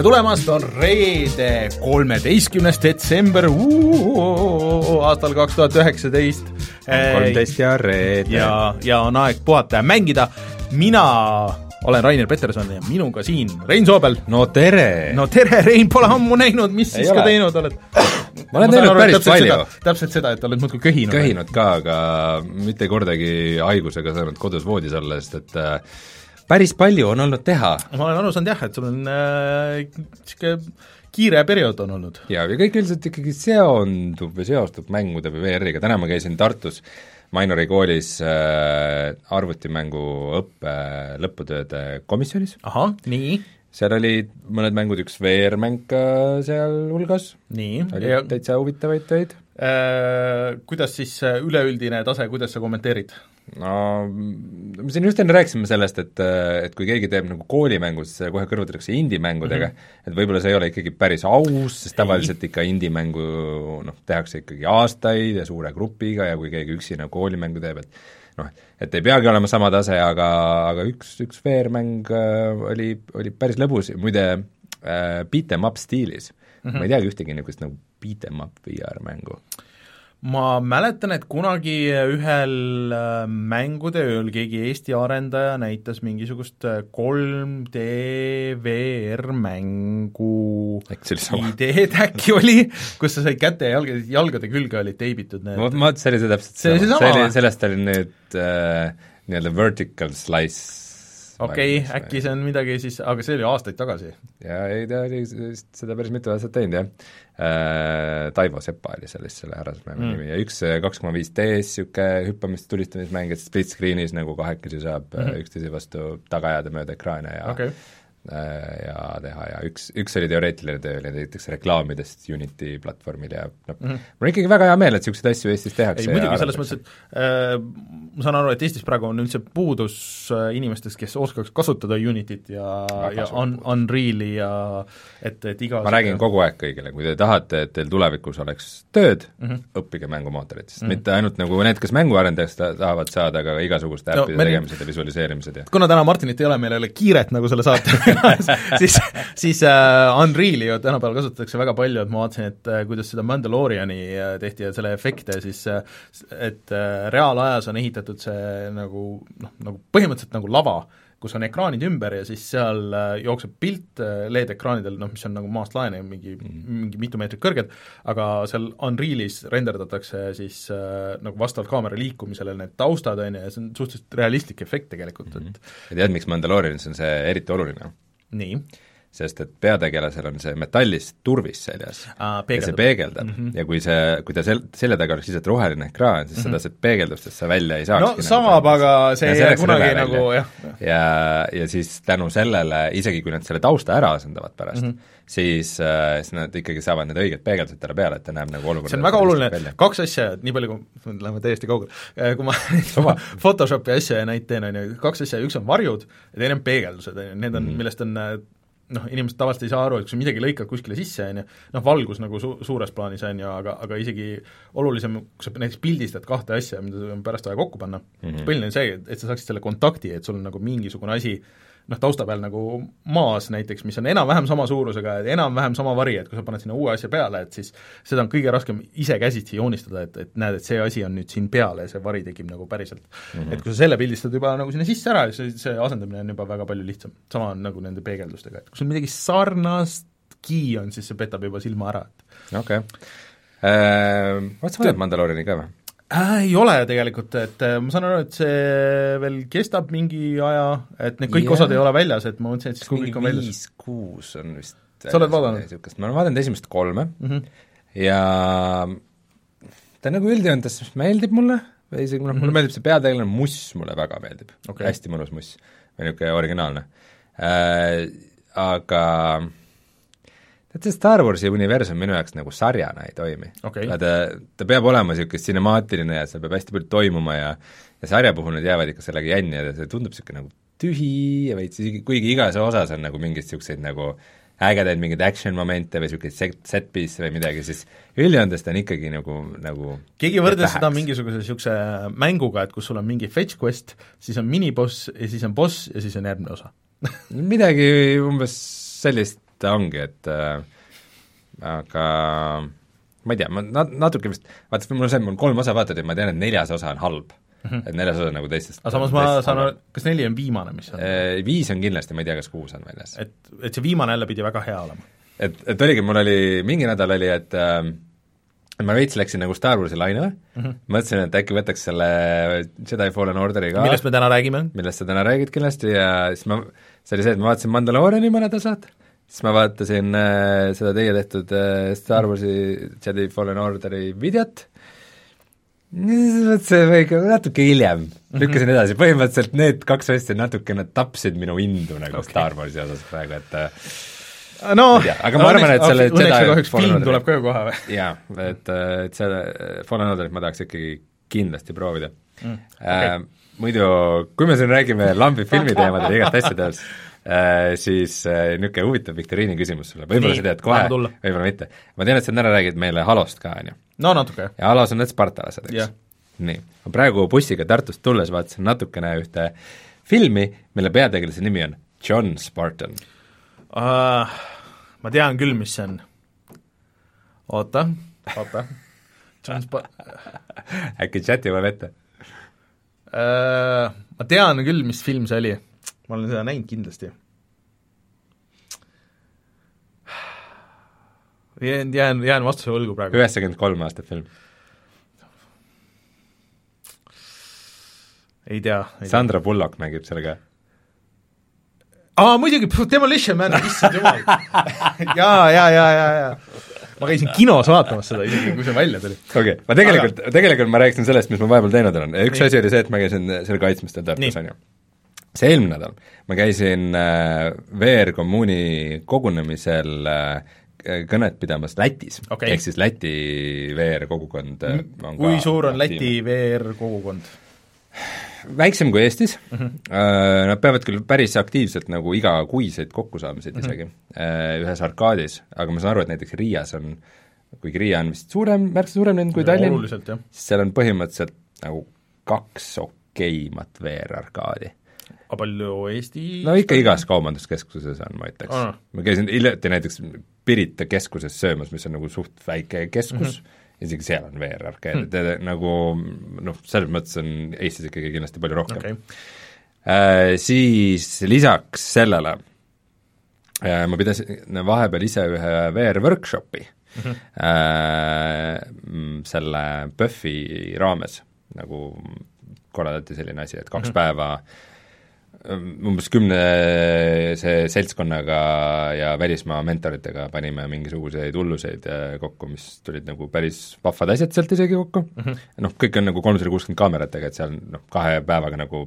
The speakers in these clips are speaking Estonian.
tere tulemast, on reede, kolmeteistkümnes detsember aastal kaks tuhat üheksateist. kolmteist ja reede. ja, ja on aeg puhata ja mängida. mina olen Rainer Peterson ja minuga siin Rein Soobel. no tere! no tere, Rein, pole ammu näinud, mis Ei siis ole. ka teinud oled? ma olen teinud päris palju. täpselt seda, et oled muudkui köhinud. köhinud ka, aga mitte kordagi haigusega saanud kodus voodis olla, sest et äh, päris palju on olnud teha. ma olen aru saanud jah, et sul on niisugune äh, kiire periood on olnud. jaa, ja kõik üldiselt ikkagi seondub või seostub mängude või VR-iga, täna ma käisin Tartus Mainori koolis äh, arvutimängu õppe lõputööde komisjonis. ahah, nii? seal olid mõned mängud, üks VR-mäng ka sealhulgas, oli ja... täitsa huvitavaid töid äh,. Kuidas siis üleüldine tase, kuidas sa kommenteerid? No me siin just enne rääkisime sellest, et, et kui keegi teeb nagu koolimängu, siis kohe kõrvutatakse indie-mängudega mm, -hmm. et võib-olla see ei ole ikkagi päris aus, sest tavaliselt ikka indie-mängu noh, tehakse ikkagi aastaid ja suure grupiga ja kui keegi üksinda koolimängu teeb, et noh, et ei peagi olema sama tase, aga, aga üks, üks VR-mäng äh, oli, oli päris lõbus, muide äh, beat em up stiilis mm. -hmm. ma ei teagi ühtegi niisugust nagu beat em up VR-mängu ma mäletan, et kunagi ühel äh, mängude ööl keegi Eesti arendaja näitas mingisugust 3D äh, VR-mängu ideed äkki oli, kus sa said käte ja jalgade, jalgade külge olid teibitud need. Vot, vot see oli see täpselt see, see oli, sellest oli nüüd äh, nii-öelda vertical slice okei okay,, äkki see on midagi siis, aga see oli aastaid tagasi? jaa, ei ta oli seda päris mitu aastat teinud, jah äh,. Taivo Sepa oli seal vist selle härrasmehe mm. nimi ja üks äh, kaks koma viis D-s niisugune hüppamist, tulistamismäng, et split screen'is nagu kahekesi saab mm -hmm. üksteise vastu taga ajada mööda ekraane ja okay ja teha ja üks, üks oli teoreetiline töö, oli näiteks reklaamidest Unity platvormil ja noh mm -hmm., mul on ikkagi väga hea meel, et niisuguseid asju Eestis tehakse. ei muidugi, selles mõttes, et äh, ma saan aru, et Eestis praegu on üldse puudus äh, inimestest, kes oskaks kasutada Unityt ja, ja un-, Unreali ja et, et iga ma räägin kogu aeg kõigile, kui te tahate, et teil tulevikus oleks tööd mm, -hmm. õppige mängumootoritest mm, -hmm. mitte ainult nagu need, kes mänguarendajaks tahavad saada, aga igasuguste äppide no, tegemised ja visualiseerimised ja kuna täna Martinit ei ole, meil ei ole kiiret nagu selle saate siis, siis uh, Unreali ju tänapäeval kasutatakse väga palju, et ma vaatasin, et uh, kuidas seda Mandaloriani uh, tehti ja selle efekte siis uh, et uh, reaalajas on ehitatud see nagu noh, nagu põhimõtteliselt nagu lava, kus on ekraanid ümber ja siis seal äh, jookseb pilt äh, LED-ekraanidel, noh, mis on nagu maast laeni, mingi mm., mingi mitu meetrit kõrged, aga seal Unrealis renderdatakse siis äh, nagu vastavalt kaamera liikumisele need taustad, on ju, ja see on suhteliselt realistlik efekt tegelikult mm, -hmm. et ja tead, miks Mandalorianis on see eriti oluline? nii? Sest et peategelasel on see metallist turvis seljas Aa, ja see peegeldab mm -hmm. ja kui see, kui ta sel-, selja taga oleks lihtsalt roheline ekraan, siis mm -hmm. seda sealt peegeldustest sa välja ei saakski. no nagu saab, aga see ei jää kunagi nagu jah. ja, ja siis tänu sellele, isegi kui nad selle tausta ära asendavad pärast mm, -hmm. siis äh,, siis nad ikkagi saavad need õiged peegeldused talle peale, et ta näeb nagu olukorda see on väga oluline, kaks asja, nii palju kui, läheme täiesti kaugele, äh, kui ma Photoshopi asja ja neid teen, on ju, kaks asja, üks on varjud ja teine on peegeldused, on ju, need on mm, -hmm. millest on äh, noh, inimesed tavaliselt ei saa aru, et kui sa midagi lõikad kuskile sisse, on ju, noh valgus nagu su-, suures plaanis on ju, aga, aga isegi olulisem, kui sa näiteks pildistad kahte asja, mida on pärast vaja kokku panna mm, -hmm. põhiline on see, et sa saaksid selle kontakti, et sul on nagu mingisugune asi noh, tausta peal nagu maas näiteks, mis on enam-vähem sama suurusega ja enam-vähem sama vari, et kui sa paned sinna uue asja peale, et siis seda on kõige raskem ise käsitsi joonistada, et, et näed, et see asi on nüüd siin peal ja see vari tekib nagu päriselt mm. -hmm. et kui sa selle pildistad juba nagu sinna sisse ära, siis see asendamine on juba väga palju lihtsam. sama on nagu nende peegeldustega, et kui sul midagi sarnastki on, siis see petab juba silma ära, et okei okay. äh,. Vaat sa vaatad Mandalooriani ka või? Äh,? Ei ole tegelikult, et äh, ma saan aru, et see veel kestab mingi aja, et need kõik yeah. osad ei ole väljas, et ma mõtlesin, et siis kui kõik on väljas viis-kuus on vist sa oled vaadanud? niisugust, ma olen vaadanud esimest kolme mm -hmm. ja ta nagu üldjoontes meeldib mulle, või isegi noh mm -hmm., mulle meeldib see peategelane Muss, mulle väga meeldib okay., hästi mõnus Muss, või niisugune originaalne äh,. Aga tead, see Star Warsi universum minu jaoks nagu sarjana ei toimi. Okay.. ta, ta peab olema niisugune sinemaatiline ja seal peab hästi palju toimuma ja ja sarja puhul nad jäävad ikka sellega jänni ja see tundub niisugune nagu tühi ja veits, kuigi igas osas on nagu mingeid niisuguseid nagu ägedaid mingeid action momente või niisuguseid set, set piece või midagi, siis üldjoontes ta on ikkagi nagu, nagu keegi võrdles seda mingisuguse niisuguse mänguga, et kus sul on mingi fetch quest, siis on miniboss ja siis on boss ja siis on järgmine osa. Midagi umbes sellist ta ongi, et äh, aga ma ei tea, ma nat-, natuke vist, vaata, mul on see, mul on kolm osa vaadatud ja ma tean, et neljas osa on halb mm. -hmm. et neljas osa nagu teistest aga samas ma saan aru, kas neli on viimane, mis on? Viis on kindlasti, ma ei tea, kas kuus on väljas. et, et see viimane jälle pidi väga hea olema? et, et oligi, mul oli, mingi nädal oli, et äh, ma veits läksin nagu Star Warsi lainele mm, -hmm. mõtlesin, et äkki võtaks selle Jedi Fallen Orderi ka millest me täna räägime? millest sa täna räägid kindlasti ja siis ma, see oli see, et ma vaatasin Mandalooriani mõned osad, siis ma vaatasin äh, seda teie tehtud äh, Star Warsi Jedi Fallen Orderi videot, mõtlesin, ikka natuke hiljem, lükkasin mhm. edasi, põhimõtteliselt need kaks asja natukene tapsid minu indu nagu okay. Star Warsi osas praegu, et äh, no aga ma arvan, et selle õnneks või kahjuks film tuleb ka ju kohe või? jaa, et, et selle Fallen Orderit ma tahaks ikkagi kindlasti proovida mm,. Okay. Äh, muidu, kui me siin räägime lambi filmiteemadel ja igast asjadest äh,, siis äh, niisugune huvitav viktoriini küsimus sulle, võib-olla sa tead kohe, võib-olla mitte. ma tean, et sa täna räägid meile Halost ka, on ju? no natuke. ja Halos on need spartalased, eks yeah.? nii, ma praegu bussiga Tartust tulles vaatasin natukene ühte filmi, mille peategelase nimi on John Spartan uh,? Ma tean küll, mis see on. oota, oota. John Sp-. äkki chati loeb ette uh,? Ma tean küll, mis film see oli. Ma olen seda näinud kindlasti. jään, jään, jään vastuse võlgu praegu. üheksakümmend kolm aastat film. ei tea. Sandra Bullock mängib seal ka aa, muidugi, Demolition Man, issand jumal. jaa, jaa, jaa, jaa, jaa. ma käisin kinos vaatamas seda isegi, kui see välja tuli. okei okay., ma tegelikult Aga..., tegelikult ma rääkisin sellest, mis ma vahepeal teinud olen, üks Nii. asi oli see, et ma käisin selle kaitsmistel Tartus, on ju. See eelmine nädal ma käisin äh, VR Kommuuni kogunemisel äh, kõnet pidamas Lätis okay., ehk siis Läti VR kogukond äh, on kui suur on Läti VR kogukond? väiksem kui Eestis mm, -hmm. nad peavad küll päris aktiivselt nagu igakuiseid kokkusaamiseid mm -hmm. isegi äh, ühes arkaadis, aga ma saan aru, et näiteks Riias on, kuigi Riia on vist suurem, märksa suurem linn kui Tallinn, siis seal on põhimõtteliselt nagu kaks okeimat VR-arkaadi aga palju Eesti no ikka igas kaubanduskeskuses on, ma ütleks. Ah.. ma käisin hiljuti näiteks Pirita keskuses söömas, mis on nagu suht väike keskus. Mm, -hmm isegi seal on VR-arkeed hmm., nagu noh, selles mõttes on Eestis ikkagi kindlasti palju rohkem. Okay.. Äh, siis lisaks sellele äh, ma pidasin vahepeal ise ühe VR-workshopi mm -hmm. äh, selle PÖFFi raames, nagu korraldati selline asi, et kaks mm -hmm. päeva umbes kümnese seltskonnaga ja välismaa mentoritega panime mingisuguseid hulluseid äh, kokku, mis tulid nagu päris vahvad asjad sealt isegi kokku mm -hmm., noh, kõik on nagu kolmsada kuuskümmend kaameratega, et seal noh, kahe päevaga nagu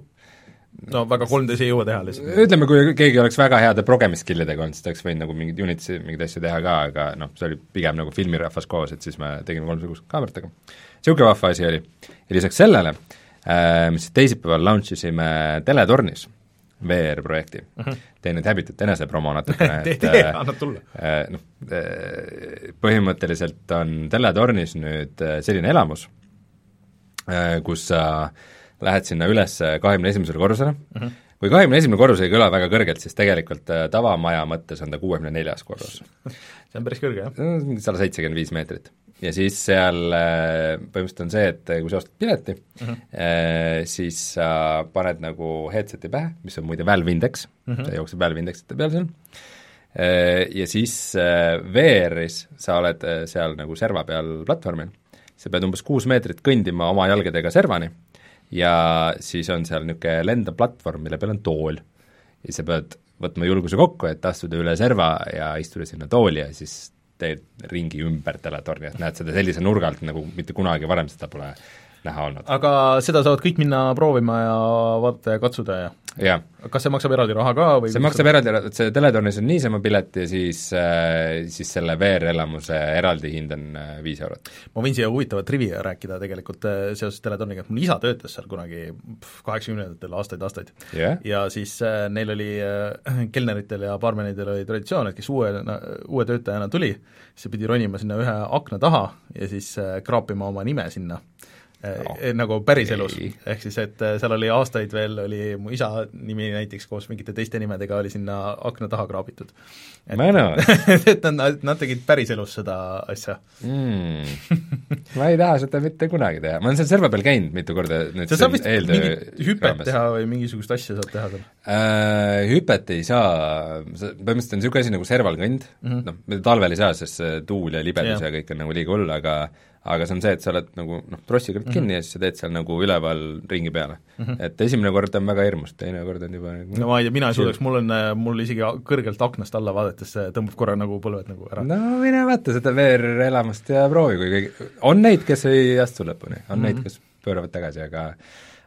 no väga 3D-s ei jõua teha lihtsalt. ütleme, kui keegi oleks väga heade progemis skill'idega olnud, siis ta oleks võinud nagu mingeid Unitsi mingeid asju teha ka, aga noh, see oli pigem nagu filmirahvas koos, et siis me tegime kolmsada kuuskümmend kaameratega. niisugune vahva asi oli. ja lisaks sellele äh, me siis teisipäeval launch isime teletornis VR-projekti uh. -huh. teen nüüd häbitut enesepromo natukene et tee, annab tulla. Äh, noh, äh, põhimõtteliselt on teletornis nüüd äh, selline elamus, kus sa lähed sinna üles kahekümne esimesele korrusele uh, -huh. kui kahekümne esimene korrus ei kõla väga kõrgelt, siis tegelikult tavamaja mõttes on ta kuuekümne neljas korrus see on päris kõrge, jah? sada seitsekümmend viis meetrit ja siis seal äh, põhimõtteliselt on see, et äh, kui sa ostad pileti mm, -hmm. siis sa paned nagu headset'i pähe, mis on muide Valve Index mm, -hmm. ta jookseb Valve Indexite peal seal, ja siis VR-is sa oled seal nagu serva peal platvormil, sa pead umbes kuus meetrit kõndima oma jalgadega servani ja siis on seal niisugune lendav platvorm, mille peal on tool. ja sa pead võtma julguse kokku, et astuda üle serva ja istuda sinna tooli ja siis teed ringi ümber teletorni, et näed seda sellise nurga alt, nagu mitte kunagi varem seda pole näha olnud. aga seda saavad kõik minna proovima ja vaadata ja katsuda ja jah. kas see maksab eraldi raha ka või see maksab eraldi, et see teletornis on niisama pilet ja siis äh,, siis selle VR-elamuse eraldi hind on äh, viis eurot. ma võin siia huvitavat trivia rääkida tegelikult äh, seoses teletorniga, et mul isa töötas seal kunagi kaheksakümnendatel aastaid-aastaid yeah.. ja siis neil oli kelneritel ja baarmenidel oli traditsioon, et kes uue, uue töötajana tuli, siis pidi ronima sinna ühe akna taha ja siis kraapima oma nime sinna no. nagu päriselus, ehk siis et äh, seal oli aastaid veel, oli mu isa nimi näiteks koos mingite teiste nimedega oli sinna akna taha kraabitud. et, et nad, nad tegid päriselus seda asja mm. ma ei taha seda mitte kunagi teha, ma olen seal serva peal käinud mitu korda sa saad vist mingit hüpet raames. teha või mingisugust asja saad teha seal äh,? Hüpet ei saa, põhimõtteliselt on niisugune asi nagu servalkõnd mm -hmm., noh, talvel ei saa, sest see tuul ja libedus ja kõik on nagu liiga hull, aga aga see on see, et sa oled nagu noh, trossiga oled kinni mm -hmm. ja siis sa teed seal nagu üleval ringi peale mm. -hmm. et esimene kord on väga hirmus, teine kord on juba nagu no ma ei tea, mina ei suudaks, mul on, mul isegi kõrgelt aknast alla vaadates tõmbab korra nagu põlved nagu ära. no mine vaata seda VR-elamust ja proovi, kui kõik, on neid, kes ei astu lõpuni, on mm -hmm. neid, kes pööravad tagasi, aga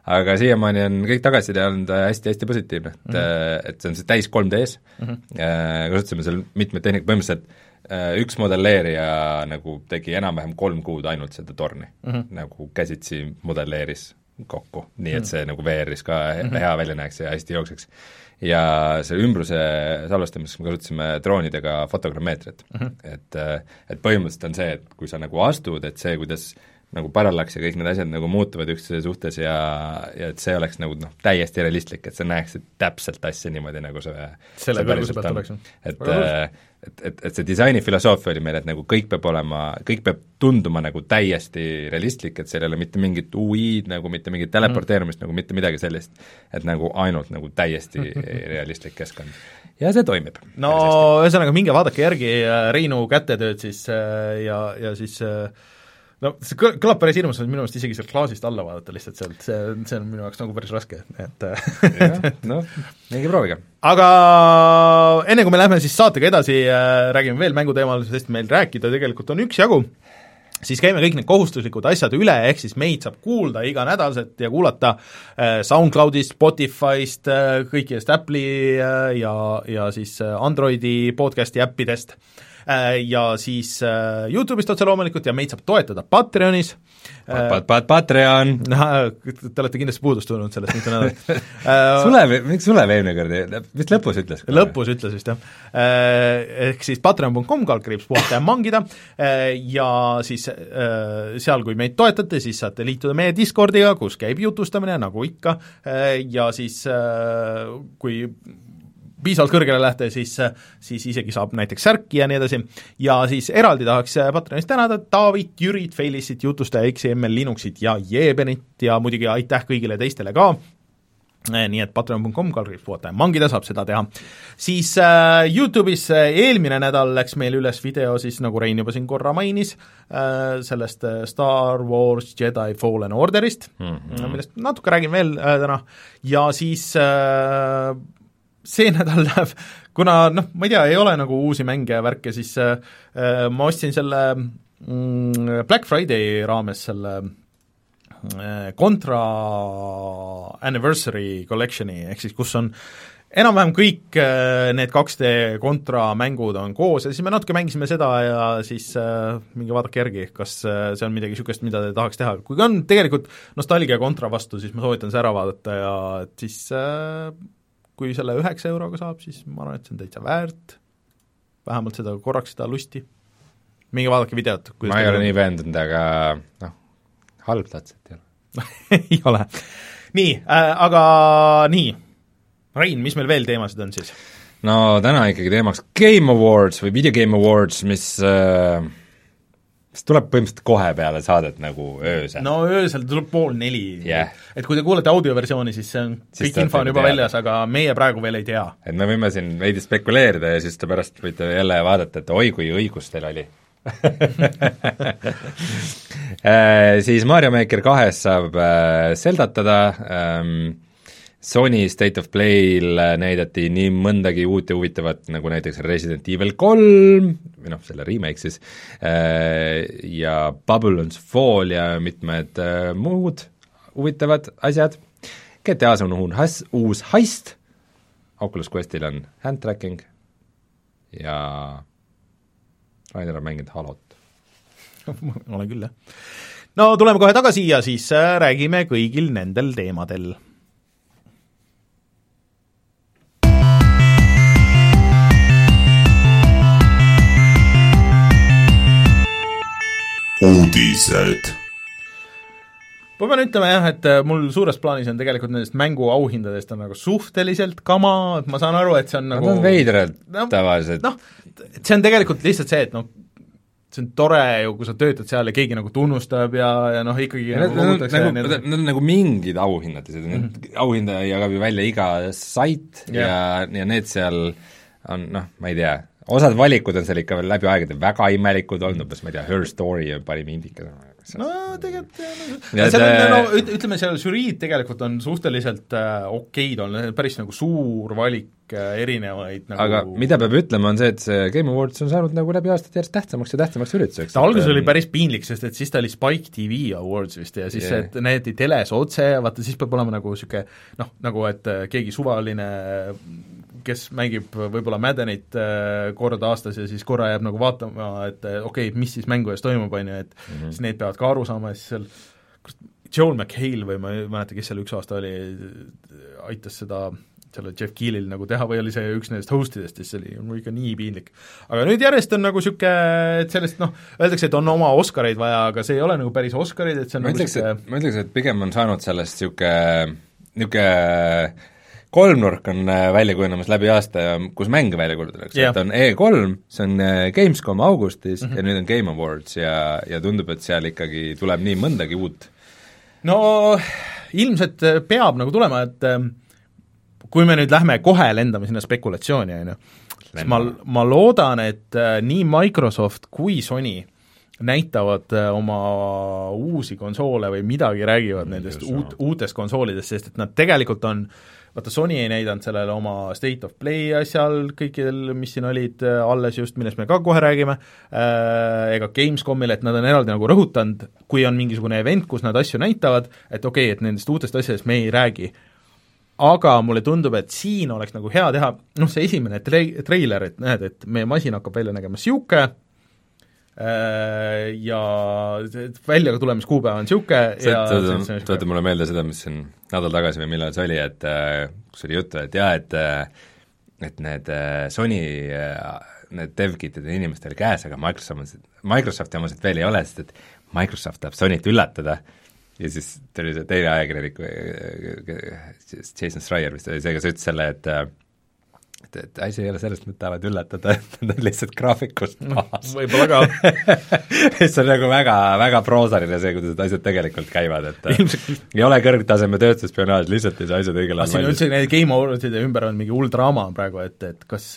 aga siiamaani on kõik tagasiside olnud hästi-hästi positiivne, et mm, -hmm. et see on siis täis 3D-s mm, -hmm. kasutasime seal mitmeid tehnikaid, põhimõtteliselt üks modelleerija nagu tegi enam-vähem kolm kuud ainult seda torni mm, -hmm. nagu käsitsi modelleeris kokku, nii et mhm. see mm -hmm. nagu VR-is ka mm -hmm. hea välja näeks ja hästi jookseks. ja see ümbruse salvestamiseks me kasutasime droonidega fotogrammeetriat mm, -hmm. et et põhimõtteliselt on see, et kui sa nagu astud, et see, kuidas nagu parallaks ja kõik need asjad nagu muutuvad üksteise suhtes ja, ja et see oleks nagu noh, täiesti realistlik, et sa näeksid täpselt asja niimoodi, nagu see selle kõrguse pealt oleks. et, et, et, et see disaini filosoofia oli meil, et nagu kõik peab olema, kõik peab tunduma nagu täiesti realistlik, et seal ei ole mitte mingit UI-d nagu, mitte mingit teleporteerumist mm. nagu, mitte midagi sellist. et nagu ainult nagu täiesti realistlik keskkond. ja see toimib. no ühesõnaga, minge vaadake järgi äh, Reinu kätetööd siis äh, ja, ja siis äh, no see kõl-, kõlab päris hirmus, minu meelest isegi sealt klaasist alla vaadata lihtsalt sealt, see, see on minu jaoks nagu päris raske, et noh, minge proovige. aga enne, kui me lähme siis saatega edasi äh,, räägime veel mänguteemal, sest meil rääkida tegelikult on üksjagu, siis käime kõik need kohustuslikud asjad üle, ehk siis meid saab kuulda iganädalaselt ja kuulata äh, SoundCloudist, Spotify'st äh,, kõikidest Apple'i äh, ja, ja siis äh, Androidi podcast'i äppidest äh,, Äh, ja siis äh, YouTube'ist otse loomulikult ja meid saab toetada Patreonis pat, pat, pat, Patreon! Te olete kindlasti puudust tundnud sellest mitu nädalat Sulev, miks Sulev eelmine kord, vist lõpus ütles? lõpus ütles vist, jah. Ehk siis patreon.com, kaldkriips puhata ja mangida ja siis seal, kui meid toetate, siis saate liituda meie Discordiga, kus käib jutustamine, nagu ikka, ja siis kui piisavalt kõrgele lähte, siis, siis isegi saab näiteks särki ja nii edasi, ja siis eraldi tahaks Patreonis tänada Taavit, Jürit, Felissit, jutustaja XML Linuxit ja Jeebenit ja muidugi aitäh kõigile teistele ka, nii et patreon.com, kaldkriips puhata ja mangida saab seda teha. siis äh, YouTube'is eelmine nädal läks meil üles video siis, nagu Rein juba siin korra mainis äh,, sellest äh, Star Wars Jedi Fallen Orderist mm, -hmm. millest natuke räägin veel äh, täna, ja siis äh, see nädal läheb, kuna noh, ma ei tea, ei ole nagu uusi mänge ja värke, siis äh, äh, ma ostsin selle mm, Black Friday raames selle äh, Contra Anniversary Collection'i, ehk siis kus on enam-vähem kõik äh, need 2D kontra mängud on koos ja siis me natuke mängisime seda ja siis äh, minge vaadake järgi, kas äh, see on midagi niisugust, mida te tahaks teha, kui on tegelikult nostalgia kontra vastu, siis ma soovitan see ära vaadata ja et siis äh, kui selle üheksa euroga saab, siis ma arvan, et see on täitsa väärt, vähemalt seda korraks seda lusti. minge vaadake videot. ma ei ole nii veendunud, aga noh, halb tähtselt ei ole ei ole. nii äh,, aga nii, Rein, mis meil veel teemasid on siis? no täna ikkagi teemaks Game Awards või Video Game Awards, mis äh, see tuleb põhimõtteliselt kohe peale saadet nagu öösel. no öösel tuleb pool neli yeah.. et kui te kuulete audioversiooni, siis see on, kõik info on juba teada. väljas, aga meie praegu veel ei tea. et me võime siin veidi spekuleerida ja siis te pärast võite jälle vaadata, et oi, kui õigus teil oli äh, siis Mario Maker kahes saab äh, seldatada ähm,, Sony State of Play'l näidati nii mõndagi uut ja huvitavat, nagu näiteks Resident Evil kolm, või noh, selle remake siis, äh, ja Babylon's Fall ja mitmed äh, muud huvitavad asjad, GTA-s on uus, uus heist, Oculus Questil on hand tracking ja Rainer on mänginud Halot. Olen küll, jah. no tuleme kohe tagasi ja siis äh, räägime kõigil nendel teemadel uudised. ma pean ütlema jah, et äh, mul suures plaanis on tegelikult nendest mänguauhindadest on nagu suhteliselt kama, et ma saan aru, et see on nagu Nad on veidrad no, tavaliselt. noh, see on tegelikult lihtsalt see, et noh, see on tore ju, kui sa töötad seal ja keegi nagu tunnustab ja, ja noh, ikkagi Ja nagu kogutakse ja nagu, need on nagu mingid auhinnad, mm -hmm. auhinda jagab ju välja iga sait Jah. ja, ja need seal on noh, ma ei tea, osad valikud on seal ikka veel läbi aegade väga imelikud olnud, umbes ma ei tea, Her Story parim indika. no tegelikult jah, seal on, see- no üt- ütleme, seal žüriid tegelikult on suhteliselt äh, okeid olnud, päris nagu suur valik äh, erinevaid nagu aga mida peab ütlema, on see, et see Game Awards on saanud nagu läbi aastate järjest tähtsamaks ja tähtsamaks ürituseks. ta alguses oli päris piinlik, sest et siis ta oli Spike TV Awards vist ja siis Yeah. yeah. et näidati teles otse ja vaata, siis peab olema nagu niisugune noh, nagu et äh, keegi suvaline kes mängib võib-olla Maddenit äh, kord aastas ja siis korra jääb nagu vaatama, et äh, okei okay,, mis siis mängu ees toimub, on ju, et mm -hmm. siis need peavad ka aru saama ja siis seal Joel McHale või ma ei mäleta, kes seal üks aasta oli, aitas seda selle Jeff Keelil nagu teha või oli see üks nendest host idest, siis see oli mul ikka nii piinlik. aga nüüd järjest on nagu niisugune, et sellest noh, öeldakse, et on oma Oscareid vaja, aga see ei ole nagu päris Oscarid, et see on ma nagu ütleks, et, ma ütleks, et pigem on saanud sellest niisugune, niisugune kolmnurk on äh, välja kujunemas läbi aasta ja kus mänge välja kuulutatakse Jah. et on E3, see on äh, Gamescom augustis mm -hmm. ja nüüd on Game Awards ja, ja tundub, et seal ikkagi tuleb nii mõndagi uut. no ilmselt äh, peab nagu tulema, et ähm, kui me nüüd lähme kohe lendame sinna spekulatsiooni, on ju, siis ma, ma loodan, et äh, nii Microsoft kui Sony näitavad äh, oma uusi konsoole või midagi räägivad nendest just, uut, uutest konsoolidest, sest et nad tegelikult on vaata, Sony ei näidanud sellele oma State of Play asjal kõikidel, mis siin olid äh, alles just, millest me ka kohe räägime äh,, ega Gamescomil, et nad on eraldi nagu rõhutanud, kui on mingisugune event, kus nad asju näitavad, et okei okay,, et nendest uutest asjadest me ei räägi. aga mulle tundub, et siin oleks nagu hea teha, noh, see esimene trei-, treiler, et näed, et meie masin hakkab välja nägema niisugune, ja see välja tulemiskuupäev on niisugune ja tuletab mulle meelde seda, mis siin nädal tagasi või millal see oli, et äh, kus oli juttu, et jaa, et äh, et need äh, Sony äh, need dev-kit'id on inimestel käes, aga Microsoft, Microsofti omasid veel ei ole, sest et Microsoft tahab Sonyt üllatada. Ja siis tuli see teine ajakirjanik, Jason Schreier vist oli see, kes ütles selle, et äh, et, et asi ei ole selles, et nad tahavad üllatada, et nad on lihtsalt graafikust maas. võib-olla ka. See on nagu väga, väga proosaline see, kuidas need asjad tegelikult käivad, et ei ole kõrgtaseme tööstusspionaaž, lihtsalt ei saa asjad õigel ajal siin üldse need Game Awardside ümber on mingi hull draama praegu, et, et kas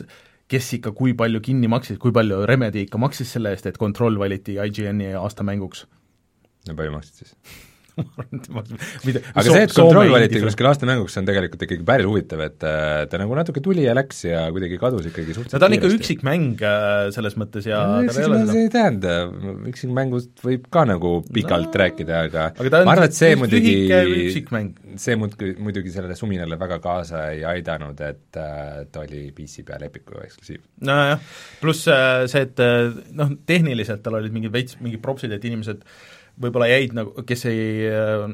kes ikka kui palju kinni maksis, kui palju Remedi ikka maksis selle eest, et Control valiti IGN-i aastamänguks? No palju maksid siis? Mida, aga see, et Control valiti kuskil aastamänguks, see on tegelikult ikkagi päris huvitav, et äh, ta nagu natuke tuli ja läks ja kuidagi kadus ikkagi suhteliselt no ta on ikka üksikmäng äh, selles mõttes ja tal ei ole see seda ei tähenda, üksikmängust võib ka nagu pikalt No. no, rääkida, aga, aga ta on ma arvan, et see muidugi see muidugi, muidugi sellele suminale väga kaasa ei aidanud, et äh, ta oli PC peal Epicu eksklusiiv. nojah, pluss äh, see, et äh, noh, tehniliselt tal olid mingid veits, mingid propsid, et inimesed võib-olla jäid nagu, kes ei äh,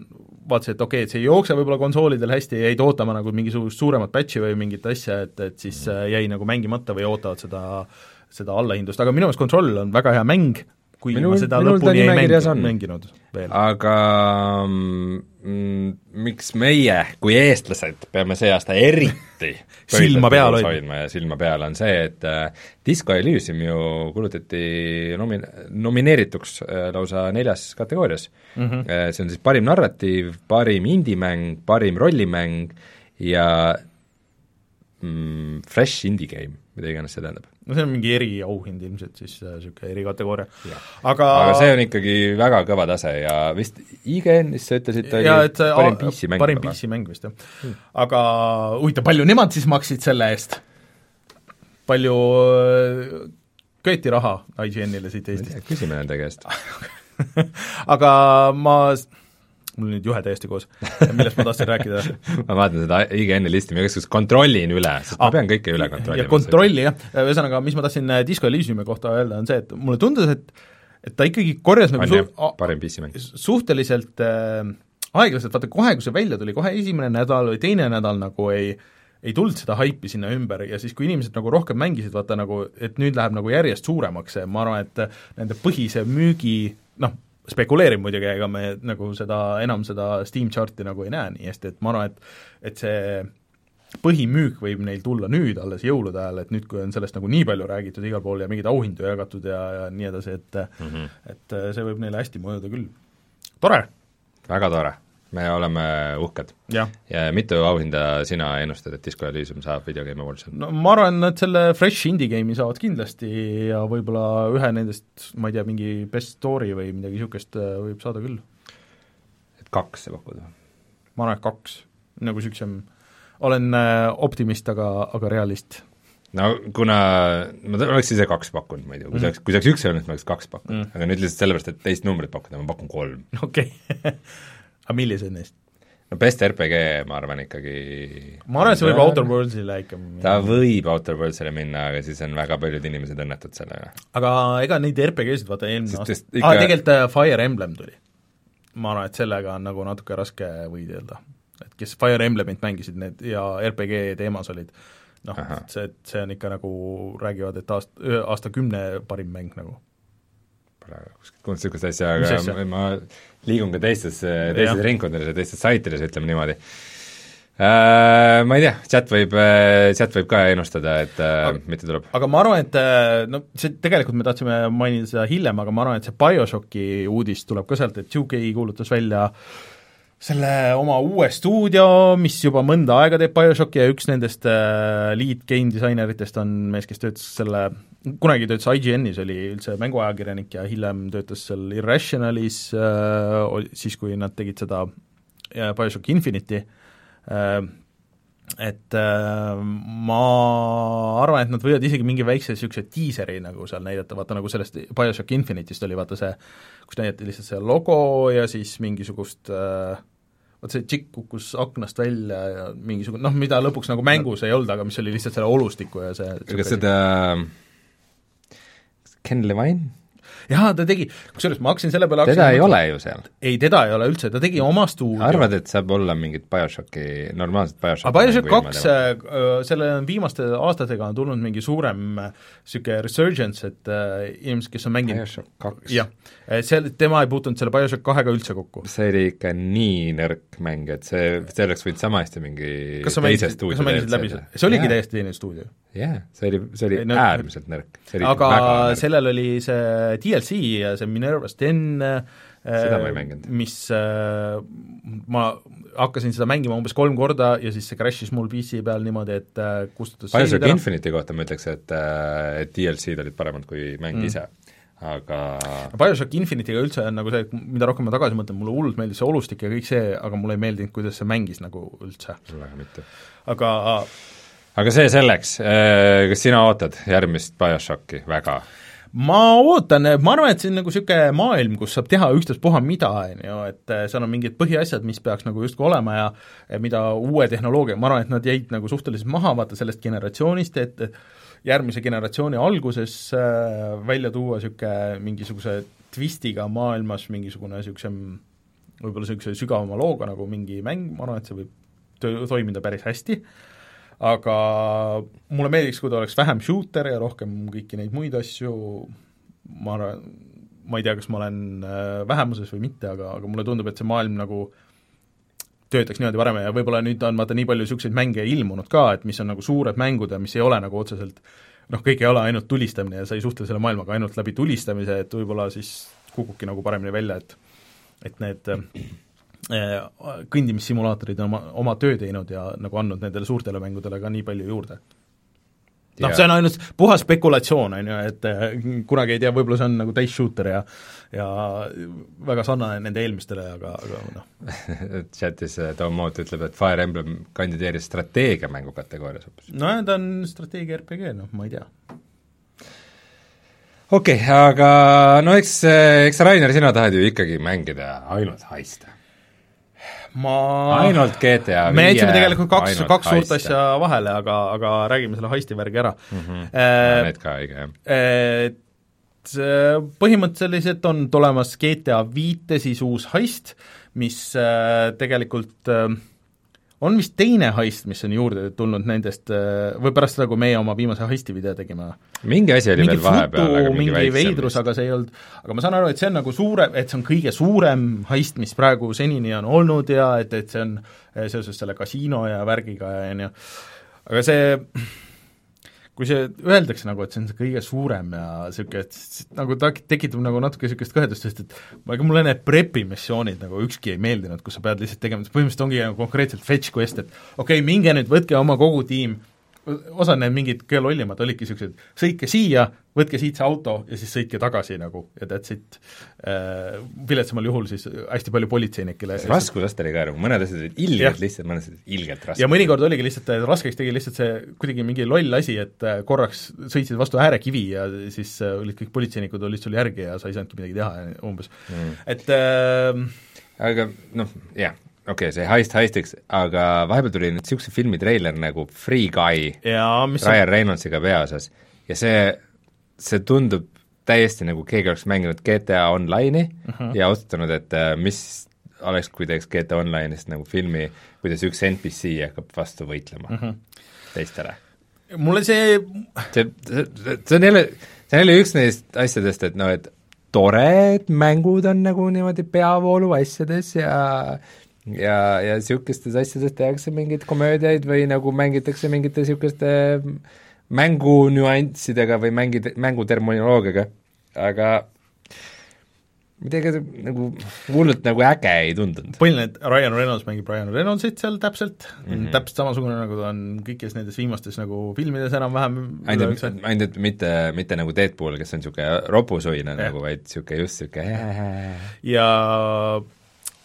vaatasid, et okei okay,, et see ei jookse võib-olla konsoolidel hästi, jäid ootama nagu mingisugust suuremat patch'i või mingit asja, et, et siis äh, jäi nagu mängimata või ootavad seda, seda allahindlust, aga minu meelest Control on väga hea mäng, kuigi Minul- ma seda lõpuni ei nimekirjas mängi, on. mänginud veel. aga mm, miks meie kui eestlased peame see aasta eriti Silma peal hoidma ja silma peal, on see, et äh, Disco Elysium ju kuulutati nomi-, nomineerituks äh, lausa neljas kategoorias mm. -hmm. See on siis parim narratiiv, parim indie-mäng, parim rollimäng ja mm, fresh indie game, mida iganes see tähendab. No see on mingi eriauhind ilmselt siis niisugune erikategooria. aga aga see on ikkagi väga kõva tase ja vist IGN-is sa ütlesid, oli et parim a- PC-mäng parim PC-mäng vist, jah. aga huvitav, palju nemad siis maksid selle eest? palju äh, köeti raha IGN-ile siit Eestist? küsime nende käest. aga ma, mul nüüd juhe täiesti koos, millest ma tahtsin rääkida. ma vaatan seda IGN-i listi, ma igasuguseid kontrollin üle, sest ma Ah, pean kõike üle kontrollima. kontrolli jah, ühesõnaga, mis ma tahtsin äh, Disco Elysiumi kohta öelda, on see, et mulle tundus, et et ta ikkagi korjas nagu on su- parim PC-mäng. suhteliselt äh, aeglaselt, vaata kohe, kui see välja tuli, kohe esimene nädal või teine nädal nagu ei ei tulnud seda haipi sinna ümber ja siis, kui inimesed nagu rohkem mängisid, vaata nagu, et nüüd läheb nagu järjest suuremaks see, ma arvan, et nende põhise müügi noh, spekuleerin muidugi, ega me nagu seda, enam seda Steam chart'i nagu ei näe nii hästi, et ma arvan, et et see põhimüük võib neil tulla nüüd, alles jõulude ajal, et nüüd, kui on sellest nagu nii palju räägitud igal pool ja mingeid auhindu jagatud ja, ja nii edasi, et mm -hmm. et see võib neile hästi mõjuda küll. tore! väga tore, me oleme uhked. ja mitu auhinda sina ennustad, et Disco Elysium saab Video Game Awardsil? no ma arvan, et selle Fresh Indie Game'i saavad kindlasti ja võib-olla ühe nendest, ma ei tea, mingi Best Story või midagi niisugust äh, võib saada küll. et kaks sa pakud või? ma arvan, et kaks, nagu niisugusem olen äh, optimist, aga, aga realist. no kuna, ma oleks ise kaks pakkunud, ma ei tea, kui see oleks, kui see oleks üks olnud, ma oleks kaks pakkunud mm., aga nüüd lihtsalt sellepärast, et teist numbrit pakkuda, ma pakun kolm. okei okay. Aga millised neist? no best RPG ma arvan ikkagi ma arvan, et see võib Outer Worldsile ikka minna. ta võib Outer Worldsile minna, aga siis on väga paljud inimesed õnnetud sellega. aga ega neid RPG-sid vaata eelmine aasta, ikka... ah, tegelikult äh, Fire Emblem tuli. ma arvan, et sellega on nagu natuke raske võidelda et kes Fire Emblemit mängisid, need ja RPG teemas olid, noh, see, see on ikka nagu, räägivad, et aast-, aastakümne parim mäng nagu. Pole kuskilt kuulnud niisugust asja, aga asja? ma liigun ka teistes, teistes ringkondades ja teistes saitides, ütleme niimoodi äh, ma ei tea, chat võib, chat võib ka ennustada, et äh, aga, mitte tuleb. aga ma arvan, et no see, tegelikult me tahtsime mainida seda hiljem, aga ma arvan, et see BioShocki uudis tuleb ka sealt, et 2K kuulutas välja äh, selle oma uue stuudio, mis juba mõnda aega teeb BioShocki ja üks nendest äh, lead game disaineritest on mees, kes töötas selle, kunagi töötas IGN-is, oli üldse mänguajakirjanik ja hiljem töötas seal Irrationalis äh,, siis kui nad tegid seda äh, BioShock Infinite'i äh,, et äh, ma arvan, et nad võivad isegi mingi väikse niisuguse diiseri nagu seal näidata, vaata nagu sellest BioShock Infinite'ist oli vaata see, kus näidati lihtsalt see logo ja siis mingisugust äh, vot see tšikk kukkus aknast välja ja mingisugune noh, mida lõpuks nagu mängus ei olnud, aga mis oli lihtsalt selle olustiku ja see kas seda Ken Levine? Jaa, ta tegi, kusjuures ma hakkasin selle peale teda ei ole ju seal? ei, teda ei ole üldse, ta tegi oma stuudio. arvad, et saab olla mingit BioShocki, normaalset BioShocki aga BioShock kaks, äh, selle viimaste aastatega on tulnud mingi suurem niisugune äh, resurgence, et äh, inimesed, kes on mänginud BioShock kaks? jah, seal, tema ei puutunud selle BioShock kahega üldse kokku. see oli ikka nii nõrk mäng, et see, see oleks võinud sama hästi mingi kas sa mängisid, kas sa mängisid läbi selle? see oligi yeah. täiesti teine stuudio? Jah yeah,, see oli, see oli no, äärmiselt nõrk. aga sellel oli see DLC ja see Minerva Sten seda ma ei mänginud. mis äh, ma hakkasin seda mängima umbes kolm korda ja siis see crash'is mul PC peal niimoodi, et äh, kustutas BioShock Infinite'i kohta ma ütleks, et, äh, et DLC-d olid paremad kui mäng mm. ise aga BioShock Infinite'iga üldse on nagu see, et mida rohkem ma tagasi mõtlen, mulle hullult meeldis see olustik ja kõik see, aga mulle ei meeldinud, kuidas see mängis nagu üldse. väga mitte. aga aga see selleks, kas sina ootad järgmist BioShocki? Väga? ma ootan, ma arvan, et see on nagu niisugune maailm, kus saab teha ükstaspuha mida, on ju, et eh, seal on mingid põhiasjad, mis peaks nagu justkui olema ja mida uue tehnoloogia, ma arvan, et nad jäid nagu suhteliselt maha, vaata sellest generatsioonist, et järgmise generatsiooni alguses äh, välja tuua niisugune mingisuguse twistiga maailmas mingisugune niisugusem võib-olla niisuguse sügavama looga nagu mingi mäng, ma arvan, et see võib toimida päris hästi. äh,, aga mulle meeldiks, kui ta oleks vähem shooter ja rohkem kõiki neid muid asju, ma arvan, ma ei tea, kas ma olen äh, vähemuses või mitte, aga, aga mulle tundub, et see maailm nagu töötaks niimoodi paremini. Ja võib-olla nüüd on vaata nii palju niisuguseid mänge ilmunud ka, et mis on nagu suured mängud ja mis ei ole nagu otseselt noh, kõik ei ole ainult tulistamine ja sa ei suhtle selle maailmaga ainult läbi tulistamise, et võib-olla siis kukubki nagu paremini välja, et et need Äh, kõndimissimulaatorid on oma, oma töö teinud ja nagu andnud nendele suurtele mängudele ka nii palju juurde. noh, see on ainult puhas spekulatsioon, on ju, et äh, kunagi ei tea, võib-olla see on nagu täis-shooter ja ja väga sarnane nende eelmistele, aga, aga noh chatis äh, Tom Moot ütleb, et Fire Emblem kandideeris strateegiamängu kategoorias hoopis. nojah, ta on strateegia RPG, noh, ma ei tea okei okay,, aga no eks, eks Rainer, sina tahad ju ikkagi mängida ainult heiste ma ainult GTA me jätsime tegelikult kaks, kaks suurt asja vahele, aga, aga räägime selle heisti värgi ära mm. -hmm. Äh, Need ka õige, jah. Et äh, põhimõtteliselt on tulemas GTA viite siis uus heist, mis äh, tegelikult äh, on vist teine heist, mis on juurde tulnud nendest või pärast seda, kui meie oma viimase heisti video tegime. mingi asi oli mingi veel vahepeal, aga mingi, mingi veidrus, aga see ei olnud, aga ma saan aru, et see on nagu suure, et see on kõige suurem heist, mis praegu senini on olnud ja et, et see on seoses selle kasiino ja värgiga ja ju, aga see kui see öeldakse nagu, et see on see kõige suurem ja niisugune, et nagu ta tekitab nagu natuke niisugust kõhedust, sest et ega mulle need prepi missioonid nagu ükski ei meeldinud, kus sa pead lihtsalt tegema, põhimõtteliselt ongi nagu konkreetselt fetch quest, et okei okay,, minge nüüd, võtke oma kogu tiim, osad need mingid kõige lollimad olidki niisugused, sõitke siia, võtke siit see auto ja siis sõitke tagasi nagu ja that's it äh,. viletsamal juhul siis hästi palju politseinikele raskusast oli ka nagu, mõned asjad olid ilgelt lihtsad, mõned asjad ilgelt rasked. ja mõnikord oligi lihtsalt, raskeks tegi lihtsalt see kuidagi mingi loll asi, et äh, korraks sõitsid vastu äärekivi ja siis äh, olid kõik politseinikud olid sul järgi ja sa ei saanudki midagi teha umbes mm., et äh, aga noh, jah okei okay,, see heist heistiks, aga vahepeal tuli nüüd niisuguse filmi treiler nagu Free Guy Ryan on... Reynolds'iga peaosas ja see, see tundub täiesti nagu keegi oleks mänginud GTA Online'i uh -huh. ja otsustanud, et äh, mis oleks, kui teeks GTA Online'ist nagu filmi, kuidas üks NPC hakkab vastu võitlema uh -huh. teistele. mulle see see, see, see on jälle, see on jälle üks neist asjadest, et noh, et tore, et mängud on nagu niimoodi peavoolu asjades ja ja, ja niisugustes asjades tehakse mingeid komöödiaid või nagu mängitakse mingite niisuguste mängunüanssidega või mängi, mänguterminoloogiaga, aga ega nagu hullult nagu äge ei tundunud. põhiline, et Ryan Reynolds mängib Ryan Reynoldsit seal täpselt. Mm, -hmm. täpselt samasugune, nagu ta on kõikides nendes viimastes nagu filmides enam-vähem ainult, ainult et mitte, mitte nagu Deadpool, kes on niisugune ropusuine nagu, vaid niisugune just niisugune ja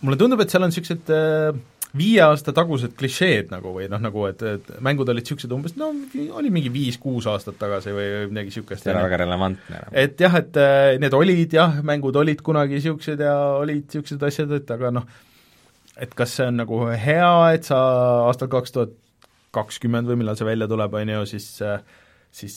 mulle tundub, et seal on niisugused äh, viie aasta tagused klišeed nagu või noh, nagu et, et mängud olid niisugused umbes no oli mingi viis-kuus aastat tagasi või midagi niisugust. see on väga relevantne. et jah, et äh, need olid jah, mängud olid kunagi niisugused ja olid niisugused asjad, et aga noh, et kas see on nagu hea, et sa aastal kaks tuhat kakskümmend või millal see välja tuleb, on ju, siis äh, siis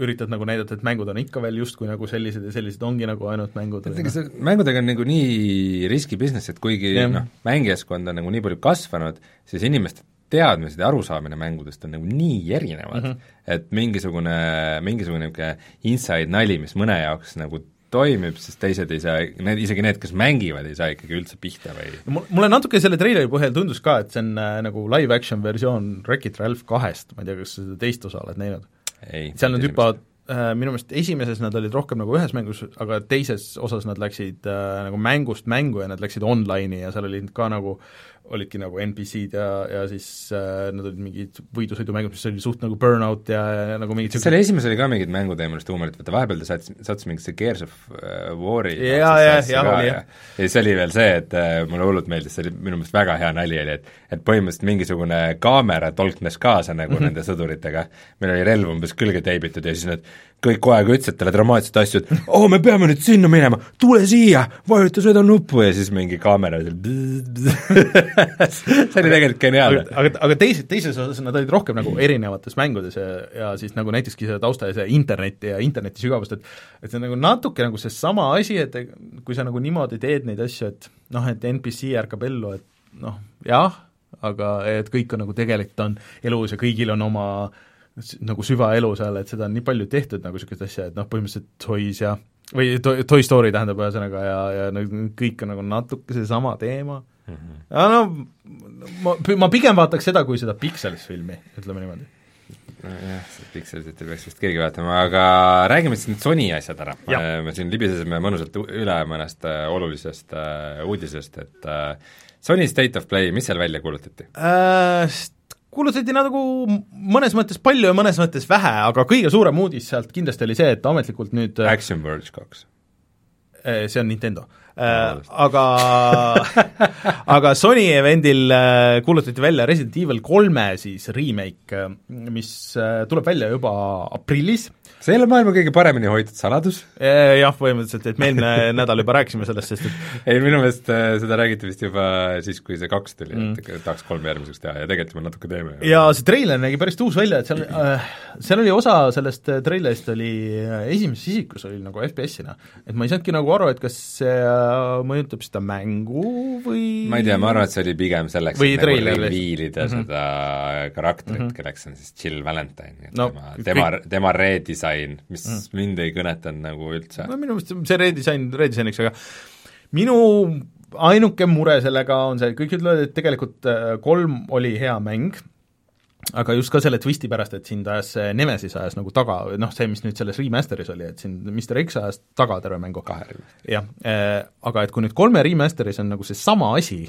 üritad nagu näidata, et mängud on ikka veel justkui nagu sellised ja sellised ongi nagu ainult mängud. et ega see mängudega on nagu nii riski business, et kuigi noh, mängijaskond on nagu nii palju kasvanud, siis inimeste teadmised ja arusaamine mängudest on nagu nii erinevad mm, -hmm. et mingisugune, mingisugune niisugune inside nali, mis mõne jaoks nagu toimib, sest teised ei saa, need, isegi need, kes mängivad, ei saa ikkagi üldse pihta või mulle natuke selle treileri põhjal tundus ka, et see on äh, nagu live action versioon Wreck-It Ralph kahest, ma ei tea, kas sa seda teist osa oled näinud? Seal nad hüppavad äh, minu meelest esimeses nad olid rohkem nagu ühes mängus, aga teises osas nad läksid äh, nagu mängust mängu ja nad läksid online'i ja seal olid ka nagu äh, olidki nagu NPC-d ja, ja siis äh, nad olid mingid võidusõidumängud, mis oli suht nagu Burnout ja, ja nagu mingid selle esimeses oli ka mingid mänguteemalist huumorit, vaata vahepeal ta saatis, saatis mingisse Gears of äh, War'i ja, ja, ja oli jah. ja siis oli veel see, et äh, mulle hullult meeldis, see oli minu meelest väga hea nali oli, et et põhimõtteliselt mingisugune kaamera tolknes kaasa nagu mm -hmm. nende sõduritega, meil oli relv umbes külge teibitud ja siis nad kõik kogu aeg ütlesid talle dramaatiliselt asju, et oo oh,, me peame nüüd sinna minema, tule siia, vajuta seda nuppu ja siis mingi kaamera see oli tegelikult geniaalne. aga, aga, aga teises, teises osas nad olid rohkem nagu erinevates mängudes ja, ja siis nagu näitekski selle tausta ja see internetti ja interneti sügavust, et et see on nagu natuke nagu seesama asi, et kui sa nagu niimoodi teed neid asju, et noh, et NPC ärkab ellu, et noh, jah, aga et kõik on nagu tegelikult on elus ja kõigil on oma nagu süvaelu seal, et seda on nii palju tehtud nagu niisugust asja, et noh, põhimõtteliselt Toys ja või Toy Story tähendab ühesõnaga ja, ja no kõik on nagu natuke seesama teema mm. -hmm. ja no ma, ma pigem vaataks seda kui seda Pixelis filmi, ütleme niimoodi. nojah, Pixelisit ei peaks vist keegi vaatama, aga räägime siis nüüd Sony asjad ära. me siin libisesime mõnusalt üle mõnest äh, olulisest äh, uudisest, et äh, Sony State of Play, mis seal välja kuulutati äh,? Kuulutati nagu mõnes mõttes palju ja mõnes mõttes vähe, aga kõige suurem uudis sealt kindlasti oli see, et ametlikult nüüd äh, Action Verge kaks. Äh, see on Nintendo. Äh, aga aga Sony event'il kuulutati välja Resident Evil kolme siis remake, mis tuleb välja juba aprillis see ei ole maailma kõige paremini hoitud saladus. Jah, põhimõtteliselt, et me eelmine nädal juba rääkisime sellest, sest et ei, minu meelest seda räägiti vist juba siis, kui see kaks tuli mm., et tahaks kolme järgmiseks teha ja tegelikult me natuke teeme. ja see treiler nägi päris tuus välja, et seal äh,, seal oli osa sellest treilerist oli esimeses isikus, oli nagu FPS-ina. et ma ei saanudki nagu aru, et kas see mõjutab seda mängu või ma ei tea, ma arvan, et see oli pigem selleks, et nagu reviilida mm -hmm. seda karakterit mm, -hmm. kelleks on siis Jill Valentine, et No, tema, tema, tema redisain, mis mm. mind ei kõnetanud nagu üldse. No minu meelest see redisain, redisainiks, aga minu ainuke mure sellega on see, kõik ütlevad, et tegelikult äh, kolm oli hea mäng, aga just ka selle twisti pärast, et sind ajas see Nemesis ajas nagu taga, noh, see, mis nüüd selles remaster'is oli, et sind Mr X ajas taga terve mängu. jah äh,, aga et kui nüüd kolme remaster'is on nagu seesama asi,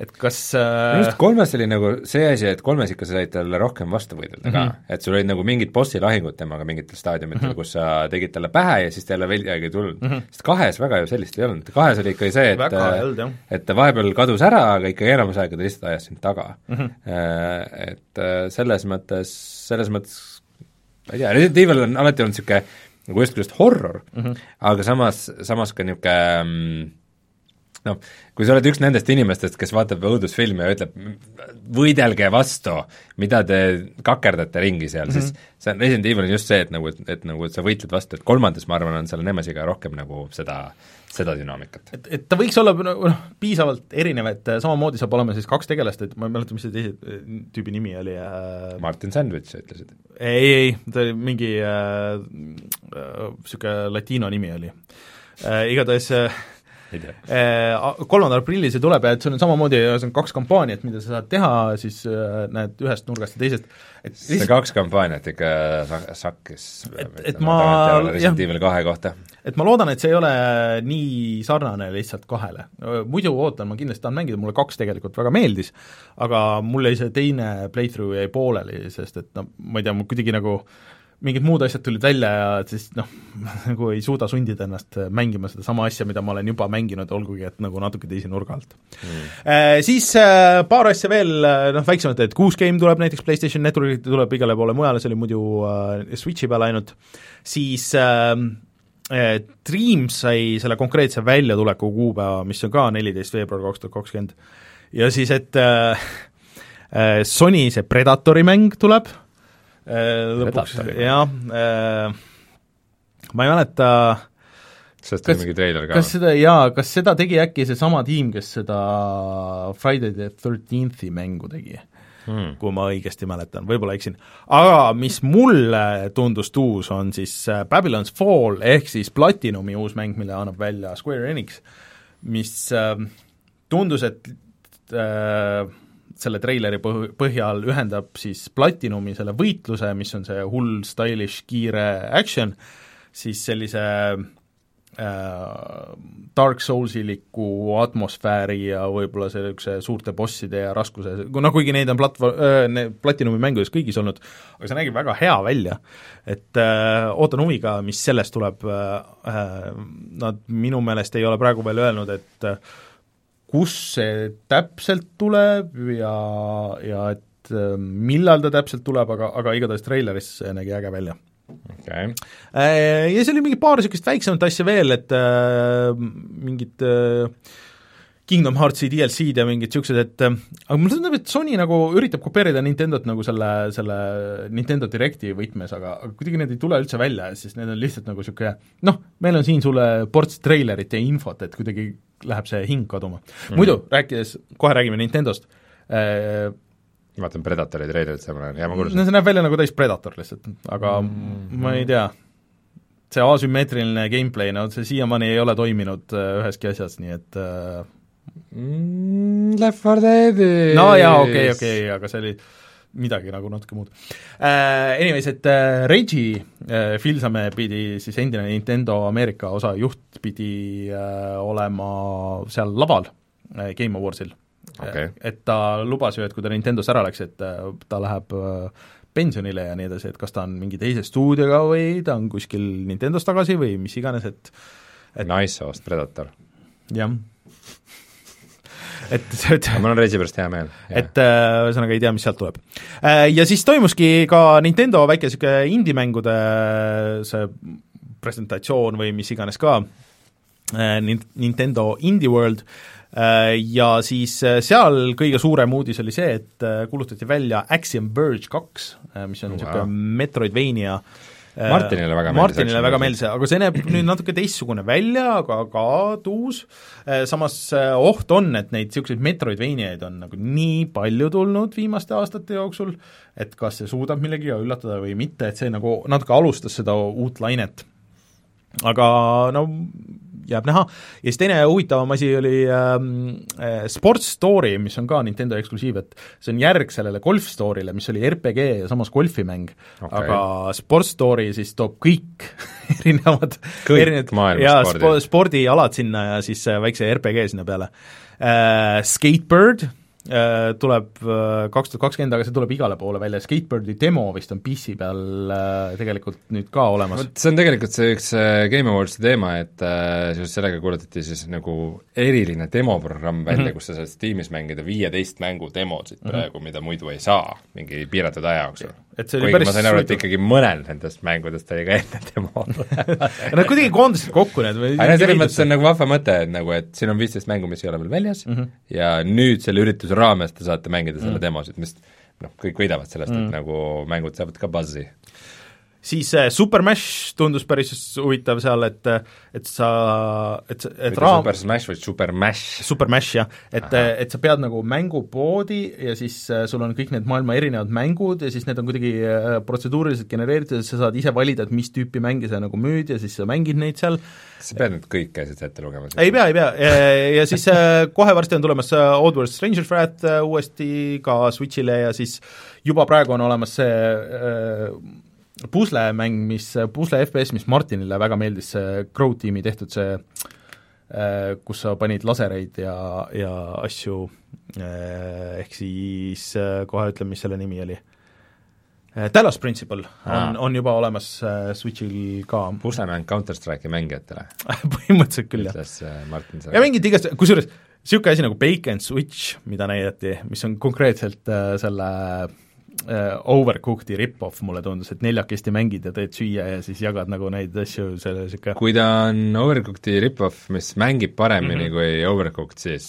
et kas minu äh, arust kolmes oli nagu see asi, et kolmes ikka sa said talle rohkem vastu võidelda mm -hmm. Mhm. ka, et sul olid nagu mingid bossi lahingud temaga mingitel staadiumitel mm, -hmm. kus sa tegid talle pähe ja siis ta jälle midagi ei tulnud mm. -hmm. sest kahes väga ju sellist ei olnud, kahes oli ikkagi see, et olnud, jah. et ta vahepeal kadus ära, aga ikkagi enamus aega ta lihtsalt ajas sind taga mm. Mhm. -hmm. Et äh, selles mõttes, selles mõttes ma ei tea, Resident Evil on alati olnud niisugune nagu ühest küljest horror mm, -hmm. aga samas, samas ka niisugune mm, noh, kui sa oled üks nendest inimestest, kes vaatab õudusfilme ja ütleb, võidelge vastu, mida te kakerdate ringi seal mm, -hmm. siis see on, Resident Evil on just see, et nagu, et, et nagu, et sa võitled vastu, et kolmandas, ma arvan, on seal Nemesiga rohkem nagu seda, seda dünaamikat. et, et ta võiks olla noh, piisavalt erinev, et äh, samamoodi saab olema siis kaks tegelast, et ma ei mäleta, mis see teise äh, tüübi nimi oli äh, Martin Sandwich, sa ütlesid? ei, ei, ta oli mingi niisugune äh, äh, latiino nimi oli äh,. Igatahes äh, kolmandal aprillil see tuleb ja et sul on samamoodi, ühesõnaga kaks kampaaniat, mida sa saad teha, siis äh, näed ühest nurgast ja teisest, et see kaks kampaaniat ikka sa-, sakkis Et- et ma- Resident. Evil kahe kohta. et ma loodan, et see ei ole nii sarnane lihtsalt kahele. muidu ootan, ma kindlasti tahan mängida, mulle kaks tegelikult väga meeldis, aga mul jäi see teine playthrough jäi pooleli, sest et no ma ei tea, mul kuidagi nagu mingid muud asjad tulid välja ja siis noh, nagu ei suuda sundida ennast mängima sedasama asja, mida ma olen juba mänginud, olgugi et nagu natuke teise nurga alt. Mm.. Siis äh, paar asja veel, noh väiksemalt, et Goose Game tuleb näiteks PlayStation Networki, tuleb igale poole mujale, see oli muidu äh, Switchi peal ainult, siis äh, Eh, Dreams sai selle konkreetse väljatuleku kuupäeva, mis on ka neliteist veebruar kaks tuhat kakskümmend. ja siis, et äh, äh, Sony see Predatori mäng tuleb. äh, lõpuks, jah äh,, ma ei mäleta, sellest oli mingi treiler ka kas seda, jaa, kas seda tegi äkki seesama tiim, kes seda Friday the thirteenth'i mängu tegi? hmm. kui ma õigesti mäletan, võib-olla eksin. aga mis mulle tundus uus, on siis äh, Babylon's Fall ehk siis Platinumi uus mäng, mille annab välja Square Enix, mis äh, tundus, et äh, selle treileri põh-, põhjal ühendab siis Platinumi selle võitluse, mis on see hull, stylish, kiire action, siis sellise äh, Dark Soulsiliku atmosfääri ja võib-olla sellise suurte bosside ja raskuse, no kuigi neid on platvorm äh,, Platinumi mängudes kõigis olnud, aga see nägi väga hea välja. et äh, ootan huviga, mis sellest tuleb äh,, äh, nad minu meelest ei ole praegu veel öelnud, et äh, kus see täpselt tuleb ja, ja et äh, millal ta täpselt tuleb, aga, aga igatahes treileris see nägi äge välja okei okay. Äh, ja seal oli mingi paar niisugust väiksemat asja veel, et äh, mingid äh, Kingdom Heartsi DLC-d ja mingid niisugused, et äh, aga mulle tundub, et Sony nagu üritab kopeerida Nintendot nagu selle, selle Nintendo Directi võtmes, aga, aga kuidagi need ei tule üldse välja, siis need on lihtsalt nagu niisugune noh, meil on siin sulle ports treilerit ja infot, et kuidagi läheb see hing kaduma mm. -hmm. muidu, rääkides, kohe räägime Nintendost äh,, vaatan Predatori treilerit samal ajal, jaa ma kuulsin no see näeb välja nagu täis Predator lihtsalt, aga mm. ma ei tea, see asümmeetriline gameplay, no see siiamaani ei ole toiminud äh, üheski asjas, nii et äh, mm, Left 4 Deadis no jaa, okei okay,, okei okay,, aga see oli midagi nagu natuke muud äh,. Anyways, et äh, Reggie äh, Fils-Aime pidi siis endine Nintendo Ameerika osa juht pidi äh, olema seal laval äh, Game Awardsil Okei. et ta lubas ju, et kui ta Nintendost ära läks, et äh, ta läheb äh, pensionile ja nii edasi, et kas ta on mingi teise stuudioga või ta on kuskil Nintendos tagasi või mis iganes, et et- Nice host Predator. jah. Et, et mul on Reisi pärast hea meel. et äh, ühesõnaga ei tea, mis sealt tuleb. Ja siis toimuski ka Nintendo väike niisugune indie-mängude see presentatsioon või mis iganes ka, Nin- Nintendo Indie World, ja siis äh, seal kõige suurem uudis oli see, et äh, kuulutati välja Axiom Verge kaks, mis on Wow. niisugune Metroidvania Martinile väga meeldis, Martinile väga meeldis, aga see näeb nüüd natuke teistsugune välja, aga ka tuus, samas äh, oht on, et neid niisuguseid Metroidvaniaid on nagu nii palju tulnud viimaste aastate jooksul, et kas see suudab millegagi üllatada või mitte, et see nagu natuke alustas seda uut lainet. aga no jääb näha, ja siis teine huvitavam asi oli ähm, äh, Sports Story, mis on ka Nintendo eksklusiiv, et see on järg sellele Golf Story'le, mis oli RPG ja samas golfimäng okay., aga Sports Story siis toob kõik erinevad Kõik erinevad maailma jaa, spordid. spo- spordialad sinna ja siis väikse RPG sinna peale äh,. Skatebird tuleb kaks tuhat kakskümmend, aga see tuleb igale poole välja, Skatebirdi demo vist on PC peal äh, tegelikult nüüd ka olemas. vot see on tegelikult see üks äh, Game Awardsi teema, et äh, seoses sellega kuulutati siis nagu eriline demoprogramm välja mm, -hmm. kus sa saad Steamis mängida viieteist mängu demosid mm -hmm. praegu, mida muidu ei saa mingi piiratud aja jooksul. Et see oli kuigi ma sain aru, et ikkagi mõnel nendest mängudest oli ka enne demo Nad kuidagi koondasid kokku need või aga selles mõttes on nagu vahva mõte, et nagu, et siin on viisteist mängu, mis ei ole veel väljas mm -hmm. ja nüüd selle ürituse raames te saate mängida selle mm -hmm. demosid, mis noh, kõik võidavad sellest mm, -hmm. et nagu mängud saavad ka buzzi. Siis äh, Super Mash tundus päris huvitav seal, et et sa, et, et raam-, Super Smash, vaid Super Mash. Super Mash jah, et, et sa pead nagu mängupoodi ja siis äh, sul on kõik need maailma erinevad mängud ja siis need on kuidagi äh, protseduuriliselt genereeritud ja sa saad ise valida, et mis tüüpi mänge sa nagu müüd ja siis sa mängid neid seal, sa pead nüüd kõik asjad ette lugema? ei pea, ei pea, ja siis äh, kohe varsti on tulemas äh, Oddworld Stranger Threat äh, uuesti ka Switch'ile ja siis juba praegu on olemas see äh, puslemäng, mis, pusle FPS, mis Martinile väga meeldis, see Crow tiimi tehtud see äh, kus sa panid lasereid ja, ja asju, ehk siis äh, kohe ütlen, mis selle nimi oli. Dallas Principle on on juba olemas äh, Switch'il ka. Puslemäng Counter-Strike'i mängijatele, põhimõtteliselt küll, jah. Ütles äh, Martin ja mingid igast, kusjuures niisugune asi nagu and Switch, mida näidati, mis on konkreetselt äh, selle äh, Overcooked'i rip-off, mulle tundus, et neljakesti mängid ja teed süüa ja siis jagad nagu neid asju, selle niisugune kui ta on Overcooked'i rip-off, mis mängib paremini mm. -hmm. kui Overcooked, siis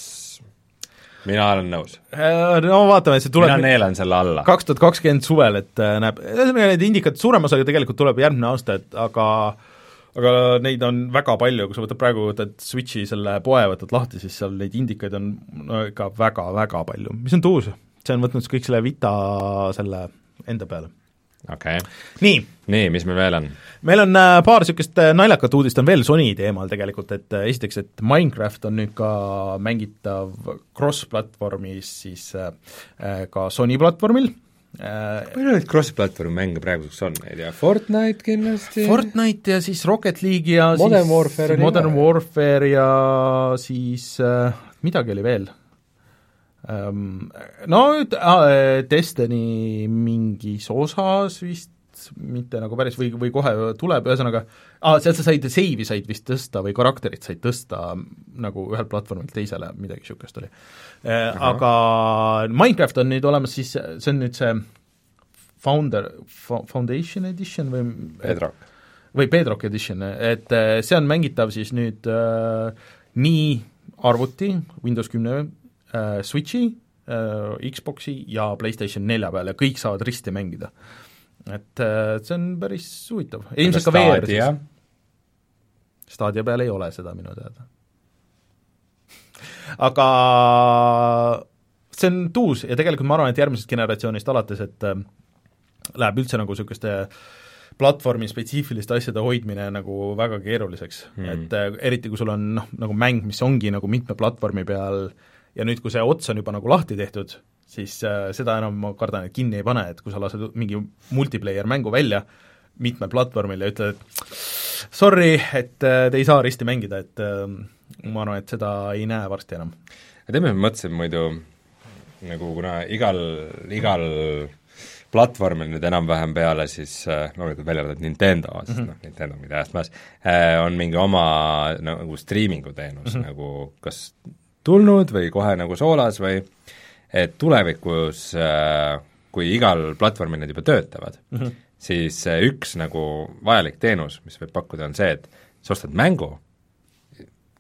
mina olen nõus. Äh, no vaatame, see mina tuleb neelan selle alla. kaks tuhat kakskümmend suvel, et äh, näeb, ühesõnaga need indikad suurema osaga tegelikult tuleb järgmine aasta, et aga aga neid on väga palju, kui sa võtad praegu, võtad Switchi selle poe, võtad lahti, siis seal neid indikaid on no ikka väga-väga palju, mis on tuus, see on võtnud kõik selle Vita selle enda peale. okei okay., nii, nii, mis meil veel on? meil on äh, paar niisugust äh, naljakat uudist on veel Sony teemal tegelikult, et äh, esiteks, et Minecraft on nüüd ka mängitav cross-platvormis siis ka Sony platvormil palju neid cross-platvormi mänge praeguseks on, ei tea, Fortnite kindlasti Fortnite ja siis Rocket League ja Modern siis Warfare Modern. Warfare ja siis äh, midagi oli veel no nüüd äh, Destiny mingis osas vist, mitte nagu päris või, või kohe tuleb, ühesõnaga aa, sealt sa said, seivi said vist tõsta või karakterit said tõsta nagu ühelt platvormilt teisele, midagi niisugust oli äh,. Aga Minecraft on nüüd olemas siis, see on nüüd see Founder, Foundation Edition või Bedrock. või Bedrock Edition, et äh, see on mängitav siis nüüd äh, nii arvuti, Windows kümne äh,, Switchi äh,, Xboxi ja PlayStation nelja peal ja kõik saavad risti mängida. et äh, see on päris huvitav, ilmselt ka VR siis. Stadia peal ei ole seda minu teada. aga see on tuus ja tegelikult ma arvan, et järgmisest generatsioonist alates, et äh, läheb üldse nagu niisuguste platvormi spetsiifiliste asjade hoidmine nagu väga keeruliseks mm., et äh, eriti kui sul on noh, nagu mäng, mis ongi nagu mitme platvormi peal ja nüüd, kui see ots on juba nagu lahti tehtud, siis äh, seda enam ma kardan, et kinni ei pane, et kui sa lased mingi multiplayer mängu välja mitmel platvormil ja ütled, et sorry, et äh, te ei saa risti mängida, et äh, ma arvan, et seda ei näe varsti enam. tead, mis ma mõtlesin muidu, nagu kuna igal, igal platvormil nüüd enam-vähem peale siis äh, loomulikult välja arvatud Nintendo, sest Mhm. noh, Nintendo on mida ajast maas äh,, on mingi oma nagu striimingu teenus mm -hmm. nagu kas tulnud või kohe nagu soolas või et tulevikus äh, kui igal platvormil need juba töötavad mm, Mhm. -hmm. siis äh, üks nagu vajalik teenus, mis võib pakkuda, on see, et sa ostad mängu,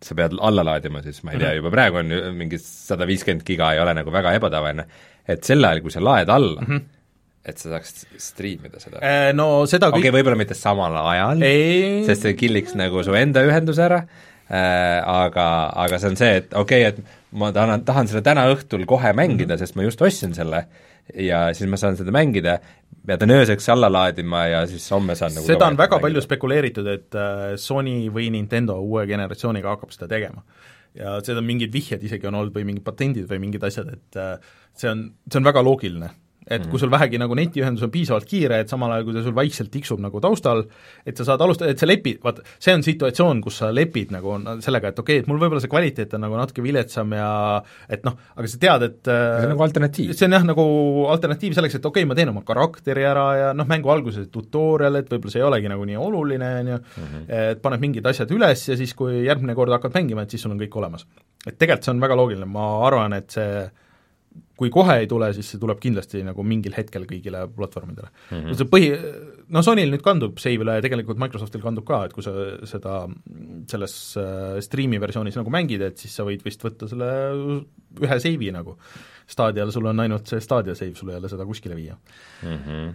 sa pead alla laadima siis, ma ei tea, juba praegu on mingi sada viiskümmend giga ei ole nagu väga ebatavaline, et sel ajal, kui sa laed alla mm, -hmm. et sa saaks striimida seda? Äh, no seda okei okay,, võib-olla mitte samal ajal, sest see killiks nagu su enda ühenduse ära aga, aga see on see, et okei okay,, et ma tahan, tahan seda täna õhtul kohe mängida mm, -hmm. sest ma just ostsin selle ja siis ma saan seda mängida, pean ööseks alla laadima ja siis homme saan nagu seda on väga mängida. palju spekuleeritud, et äh, Sony või Nintendo uue generatsiooniga hakkab seda tegema. ja seda mingid vihjed isegi on olnud või mingid patendid või mingid asjad, et äh, see on, see on väga loogiline et kui mhm. sul vähegi nagu netiühendus on piisavalt kiire, et samal ajal, kui ta sul vaikselt tiksub nagu taustal, et sa saad alustada, et sa lepid, vaat see on situatsioon, kus sa lepid nagu sellega, et okei okay,, et mul võib-olla see kvaliteet on nagu natuke viletsam ja et noh, aga sa tead, et see on nagu alternatiiv. see on jah, nagu alternatiiv selleks, et okei okay,, ma teen oma karakteri ära ja noh, mängu alguses tutorial, et võib-olla see ei olegi nagu nii oluline, on ju, mhm. et paned mingid asjad üles ja siis, kui järgmine kord hakkad mängima, et siis sul on kõik olemas. et tegelikult see on väga loogiline, ma arvan, et see kui kohe ei tule, siis see tuleb kindlasti nagu mingil hetkel kõigile platvormidele mm. -hmm. see põhi, no Sonyl nüüd kandub save üle ja tegelikult Microsoftil kandub ka, et kui sa seda selles äh, striimi versioonis nagu mängid, et siis sa võid vist võtta selle ühe save'i nagu. Stadial sul on ainult see Stadia save, sul ei ole seda kuskile viia mm. -hmm.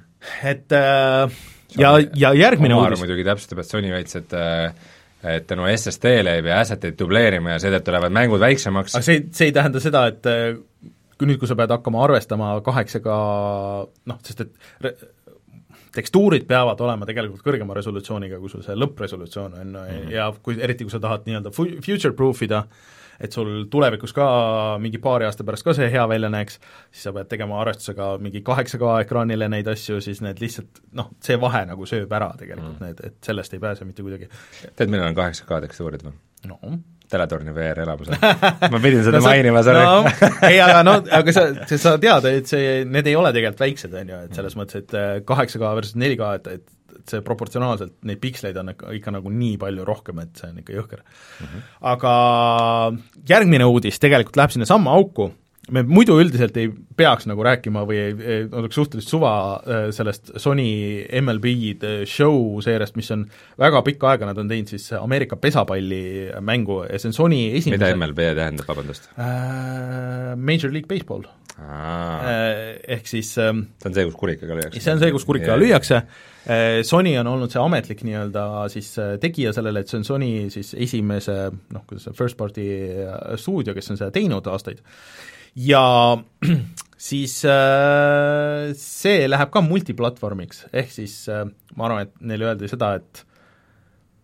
et äh, ja, ja järgmine uudis muidugi täpsustab, et Sony väitis, et äh, et tänu SSD-le ei pea asset'id dubleerima ja seetõttu lähevad mängud väiksemaks. aga see, see ei tähenda seda, et äh, kui nüüd, kui sa pead hakkama arvestama kaheksaga noh, sest et tekstuurid peavad olema tegelikult kõrgema resolutsiooniga, kui sul see lõppresolutsioon on mm -hmm. ja kui, eriti kui sa tahad nii-öelda future-proof ida, et sul tulevikus ka mingi paari aasta pärast ka see hea välja näeks, siis sa pead tegema arvestusega mingi kaheksa K ekraanile neid asju, siis need lihtsalt noh, see vahe nagu sööb ära tegelikult mm. need, et sellest ei pääse mitte kuidagi. tead, millal on kaheksa K tekstuurid või? no teletorni VR-elamusel ma pidin seda no, mainima, sorry no,. ei, aga no, aga sa, sa tead, et see, need ei ole tegelikult väiksed, on ju, et selles mõttes, et äh, kaheksa K versus neli K, et, et et see proportsionaalselt, neid piksleid on ikka, ikka nagu nii palju rohkem, et see on ikka jõhker mm. -hmm. aga järgmine uudis tegelikult läheb sinnasamma auku me muidu üldiselt ei peaks nagu rääkima või ei, ei, oleks suhteliselt suva äh, sellest Sony MLB show seeriast, mis on väga pikka aega, nad on teinud siis Ameerika pesapallimängu ja see on Sony esimene mida MLB tähendab, vabandust äh,? Major League Baseball. Äh, ehk siis ähm, see on see, kus kurikaga lüüakse? see on see, kus kurikaga lüüakse, äh, Sony on olnud see ametlik nii-öelda siis tegija sellele, et see on Sony siis esimese noh, kuidas see first party stuudio, kes on seda teinud aastaid ja siis äh, see läheb ka multiplatvormiks, ehk siis äh, ma arvan, et neile öeldi seda, et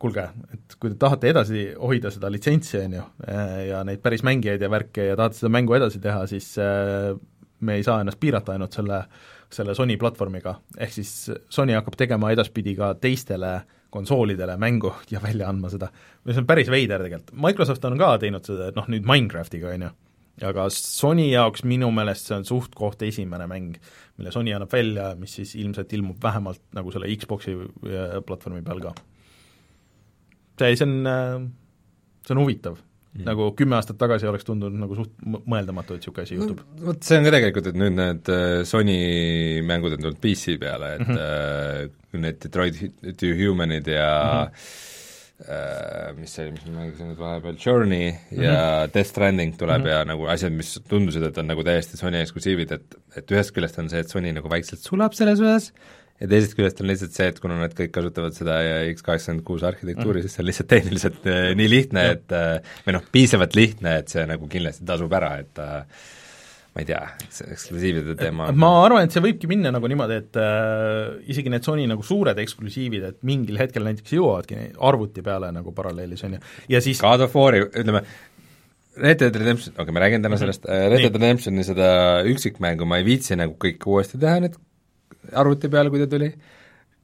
kuulge, et kui te tahate edasi hoida seda litsentsi, on ju, äh, ja neid päris mängijaid ja värke ja tahate seda mängu edasi teha, siis äh, me ei saa ennast piirata ainult selle, selle Sony platvormiga, ehk siis Sony hakkab tegema edaspidi ka teistele konsoolidele mängu ja välja andma seda. see on päris veider tegelikult, Microsoft on ka teinud seda, et noh, nüüd Minecraftiga, on ju aga Sony jaoks minu meelest see on suht-koht esimene mäng, mille Sony annab välja, mis siis ilmselt ilmub vähemalt nagu selle Xbox'i äh, platvormi peal ka. see, see on, äh, see on huvitav mm.. nagu kümme aastat tagasi oleks tundunud nagu suht mõeldamatu, et niisugune asi juhtub no,. Vot see on ka tegelikult, et nüüd need äh, Sony mängud on tulnud PC peale, et mm -hmm. need Detroit Humanid ja mm -hmm Äh, mis see oli, mis ma mängisin nüüd vahepeal, Journey ja mm -hmm. Death Stranding tuleb mm -hmm. ja nagu asjad, mis tundusid, et on nagu täiesti Sony eksklusiivid, et et ühest küljest on see, et Sony nagu vaikselt sulab selles osas, ja teisest küljest on lihtsalt see, et kuna nad kõik kasutavad seda X86 arhitektuuri mm., siis see on lihtsalt tehniliselt äh, nii lihtne, et äh, või noh, piisavalt lihtne, et see nagu kindlasti tasub ära, et äh, ma ei tea, see eksklusiivide teema ma arvan, et see võibki minna nagu niimoodi, et äh, isegi need Sony nagu suured eksklusiivid, et mingil hetkel näiteks jõuavadki arvuti peale nagu paralleelis, on ju, ja siis God of War'i, ütleme, Red Dead Redemption, okei okay,, me räägime täna mhm. sellest, äh, Red Dead Redemptioni seda üksikmängu ma ei viitsi nagu kõike uuesti teha nüüd arvuti peale, kui ta tuli,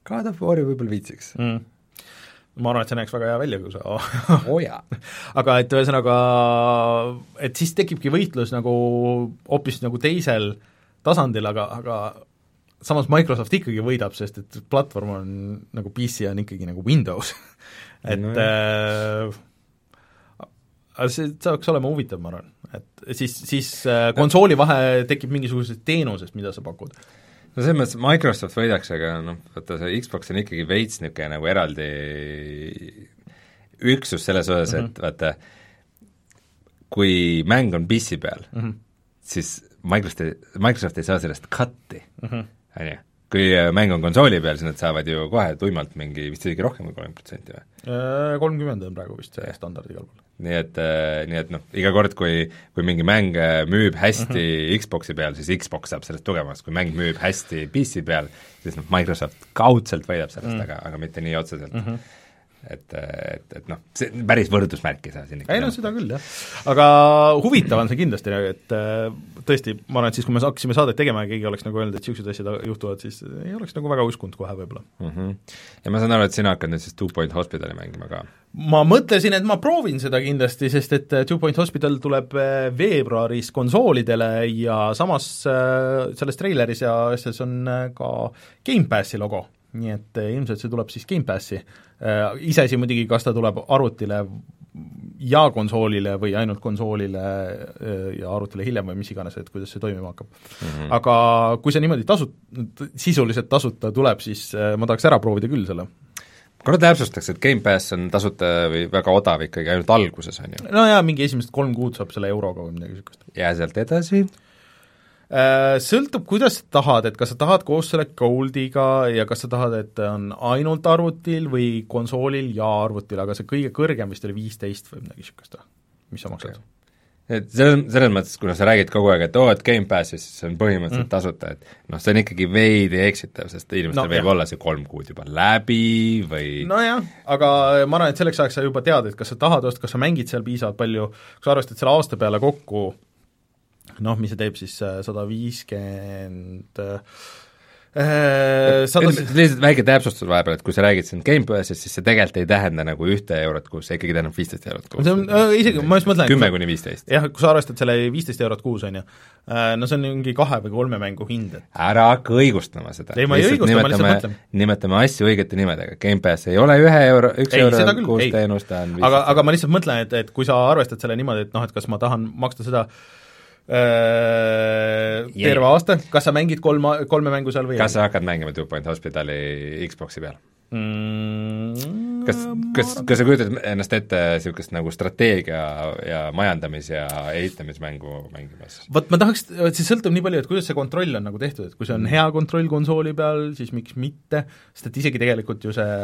God of War'i võib-olla viitsiks. Mm ma arvan, et see näeks väga hea välja, kui sa oh jaa. aga et ühesõnaga, et siis tekibki võitlus nagu hoopis nagu teisel tasandil, aga, aga samas Microsoft ikkagi võidab, sest et platvorm on nagu PC on ikkagi nagu Windows. Et no, äh, aga see saaks olema huvitav, ma arvan, et siis, siis äh, konsooli vahe tekib mingisugusest teenusest, mida sa pakud no selles mõttes Microsoft võidaks, aga noh, vaata see Xbox on ikkagi veits niisugune nagu eraldi üksus selles osas mm, -hmm. et mhm. vaata, kui mäng on PC peal mm, -hmm. siis Microsoft, Microsoft ei saa sellest cut'i mm, on ju kui äh, mäng on konsooli peal, siis nad saavad ju kohe tuimalt mingi vist isegi rohkem kui kolmkümmend protsenti või? Äh, kolmkümmend on praegu vist see standard igal pool. nii et, äh, nii et noh, iga kord, kui, kui mingi mäng müüb hästi mm -hmm. Xboxi peal, siis Xbox saab sellest tugevamaks, kui mäng müüb hästi PC peal, siis noh, Microsoft kaudselt võidab sellest mm, aga, aga mitte nii otseselt mm. -hmm et, et, et noh, see päris võrdusmärki ei saa siin ei no seda küll, jah. aga huvitav on see kindlasti, et äh, tõesti, ma arvan, et siis, kui me hakkasime saadet tegema ja keegi oleks nagu öelnud, et niisugused asjad juhtuvad, siis ei oleks nagu väga uskunud kohe võib-olla mm. -hmm. Ja ma saan aru, et sina hakkad nüüd siis Two Point Hospitali mängima ka? ma mõtlesin, et ma proovin seda kindlasti, sest et äh, Two Point Hospital tuleb äh, veebruaris konsoolidele ja samas selles treileris ja asjas on ka Gamepassi logo nii et ilmselt see tuleb siis Gamepassi. Eh, iseasi muidugi, kas ta tuleb arvutile ja konsoolile või ainult konsoolile eh, ja arvutile hiljem või mis iganes, et kuidas see toimima hakkab mm. -hmm. aga kui see niimoodi tasu-, sisuliselt tasuta tuleb, siis ma tahaks ära proovida küll selle korra täpsustaks, et Gamepass on tasuta või väga odav ikkagi ainult alguses, on ju? no jaa, mingi esimesed kolm kuud saab selle euroga või midagi niisugust. ja sealt edasi? Äh, sõltub, kuidas sa tahad, et kas sa tahad koos selle Goldiga ja kas sa tahad, et on ainult arvutil või konsoolil ja arvutil, aga see kõige kõrgem vist oli viisteist või midagi niisugust, mis sa maksad okay.? et selles, selles mõttes, kuna sa räägid kogu aeg, et oo oh,, et Gamepassis see on põhimõtteliselt mm. tasuta, et noh, see on ikkagi veidi eksitav, sest inimestel no, võib jah. olla see kolm kuud juba läbi või nojah, aga ma arvan, et selleks ajaks sa juba tead, et kas sa tahad osta, kas sa mängid seal piisavalt palju, kui sa arvestad selle aasta peale kokku, noh, mis see teeb siis, äh, sada viiskümmend äh, sada lihtsalt väike täpsustus vahepeal, et kui sa räägid siin Gamepassist, siis see tegelikult ei tähenda nagu ühte eurot kuus, see ikkagi tähendab viisteist eurot kuus. see on äh,, isegi ma just mõtlen kümme kuni viisteist. jah, kui sa arvestad selle viisteist eurot kuus, on ju, äh, no see on mingi kahe või kolme mängu hind, et ära hakka õigustama seda. ei, ma ei õigusta, ma lihtsalt mõtlen. nimetame asju õigete nimedega, Gamepass ei ole ühe euro, üks ei, euro kuus teenus, ta on aga, aga ma lihtsalt mõtlen, et, et kui sa arvestad selle niimoodi, et noh, et kas ma tahan maksta seda Äh, terve aasta, kas sa mängid kolm, kolme mängu seal või kas sa hakkad mängima Two Point Hospitali Xboxi peal mm,? kas, kas, kas sa kujutad ennast ette niisugust nagu strateegia ja majandamis- ja ehitamismängu mängimas? vot ma tahaks, vot see sõltub nii palju, et kuidas see kontroll on nagu tehtud, et kui see on mm. hea kontroll konsooli peal, siis miks mitte, sest et isegi tegelikult ju see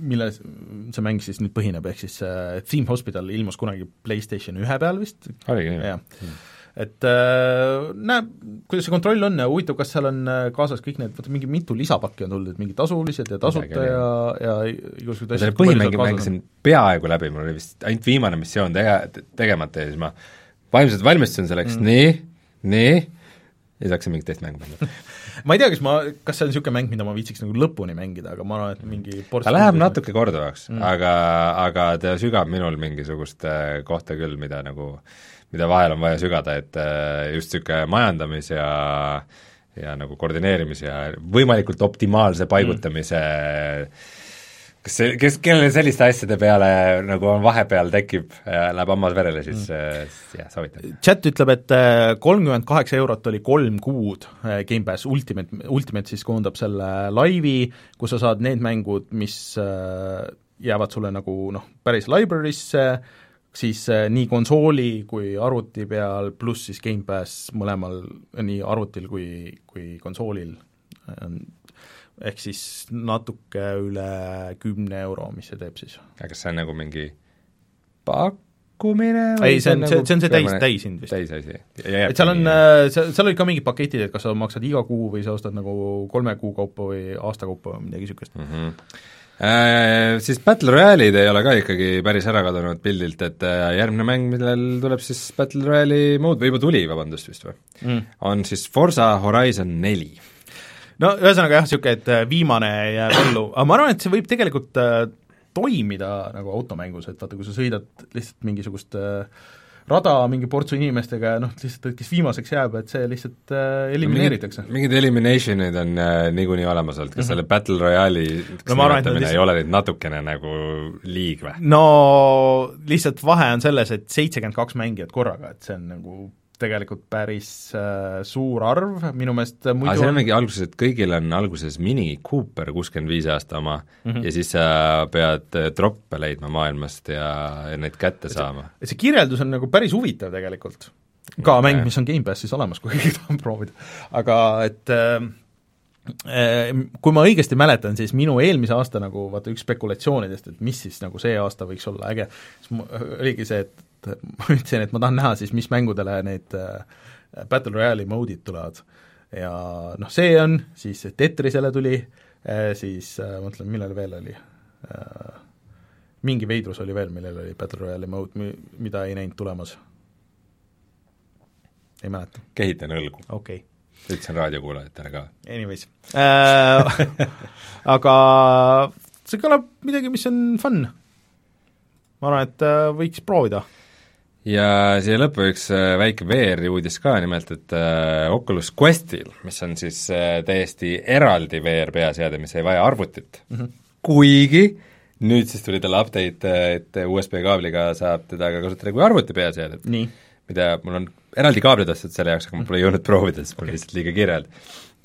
mille see mäng siis nüüd põhineb, ehk siis äh, Theme Hospital ilmus kunagi PlayStation ühe peal vist. oligi nii? jah mm.. et äh, näeb, kuidas see kontroll on ja huvitav, kas seal on äh, kaasas kõik need, vaata mingi mitu lisapakki on tulnud, et mingi tasulised ja tasuta ja, ja igasugused asjad. põhimängi mängisin peaaegu läbi, mul oli vist ainult viimane missioon tege-, tegemata ja siis ma vaimselt valmistusin selleks mm., nii, nii, ja siis hakkasin mingit teist mängu mängima ma ei tea, kas ma, kas see on niisugune mäng, mida ma viitsiks nagu lõpuni mängida, aga ma arvan, et mingi ta läheb natuke korduvaks mm., aga, aga ta sügab minul mingisugust äh, kohta küll, mida nagu, mida vahel on vaja sügada, et äh, just niisugune majandamis ja ja nagu koordineerimise ja võimalikult optimaalse paigutamise mm kas see, kes, kellel selliste asjade peale nagu on vahepeal tekib, läheb hammas verele, siis mm. jah, soovitan. chat ütleb, et äh, kolmkümmend kaheksa eurot oli kolm kuud äh, Gamepass Ultimate, Ultimate siis koondab selle laivi, kus sa saad need mängud, mis äh, jäävad sulle nagu noh, päris library'sse, siis nii konsooli kui arvuti peal, pluss siis Gamepass mõlemal, nii arvutil kui, kui konsoolil on ehk siis natuke üle kümne euro, mis see teeb siis. aga kas see on nagu mingi pakkumine ei, see on, see, see on see täis, täishind vist. täisasi. et seal on, äh, seal, seal olid ka mingid paketid, et kas sa maksad iga kuu või sa ostad nagu kolme kuu kaupa või aasta kaupa või midagi niisugust mm. -hmm. Äh, siis Battle Royale'id ei ole ka ikkagi päris ära kadunud pildilt, et äh, järgmine mäng, millel tuleb siis Battle Royale'i mood või juba tuli, vabandust vist või mm., on siis Forsa Horizon neli no ühesõnaga jah, niisugune, et äh, viimane jääb ellu, aga ma arvan, et see võib tegelikult äh, toimida nagu automängus, et vaata, kui sa sõidad lihtsalt mingisugust äh, rada mingi portsu inimestega ja noh, lihtsalt, kes viimaseks jääb, et see lihtsalt äh, elimineeritakse. mingid elimination'id on äh, niikuinii olemas olnud, kas mm -hmm. selle Battle Royale'i no, nimetamine lihtsalt... ei ole nüüd natukene nagu liig või? no lihtsalt vahe on selles, et seitsekümmend kaks mängijat korraga, et see on nagu tegelikult päris äh, suur arv, minu meelest muidu aga see on mingi alguses, et kõigil on alguses Mini Cooper kuuskümmend viis aasta oma mm -hmm. ja siis sa pead äh, troppe leidma maailmast ja, ja neid kätte et saama. see kirjeldus on nagu päris huvitav tegelikult. ka mäng, mis on Gamepassis olemas, kui keegi tahab proovida. aga et äh, Äh, kui ma õigesti mäletan, siis minu eelmise aasta nagu vaata üks spekulatsioonidest, et mis siis nagu see aasta võiks olla äge, siis mu, oligi see, et ma ütlesin, et ma tahan näha siis, mis mängudele need äh, Battle Royale'i mode'id tulevad. ja noh, see on, siis Tetrisele tuli äh,, siis äh, ma mõtlen, millal veel oli äh,, mingi veidrus oli veel, millel oli Battle Royale'i mode, mida ei näinud tulemas. ei mäleta. kehitan õlgu. okei okay ütlesin raadiokuulajatele ka. Anyways äh, aga see kõlab midagi, mis on fun. ma arvan, et äh, võiks proovida. Ja siia lõppu üks äh, väike VR-i uudis ka, nimelt et äh, Oculus Questil, mis on siis äh, täiesti eraldi VR peaseade, mis ei vaja arvutit mm, -hmm. kuigi nüüd siis tuli talle update, et USB kaabliga saab teda ka kasutada kui arvuti peaseadet. mida mul on eraldi kaablid ostnud selle jaoks, aga ma pole jõudnud proovida, sest mul lihtsalt liiga olnud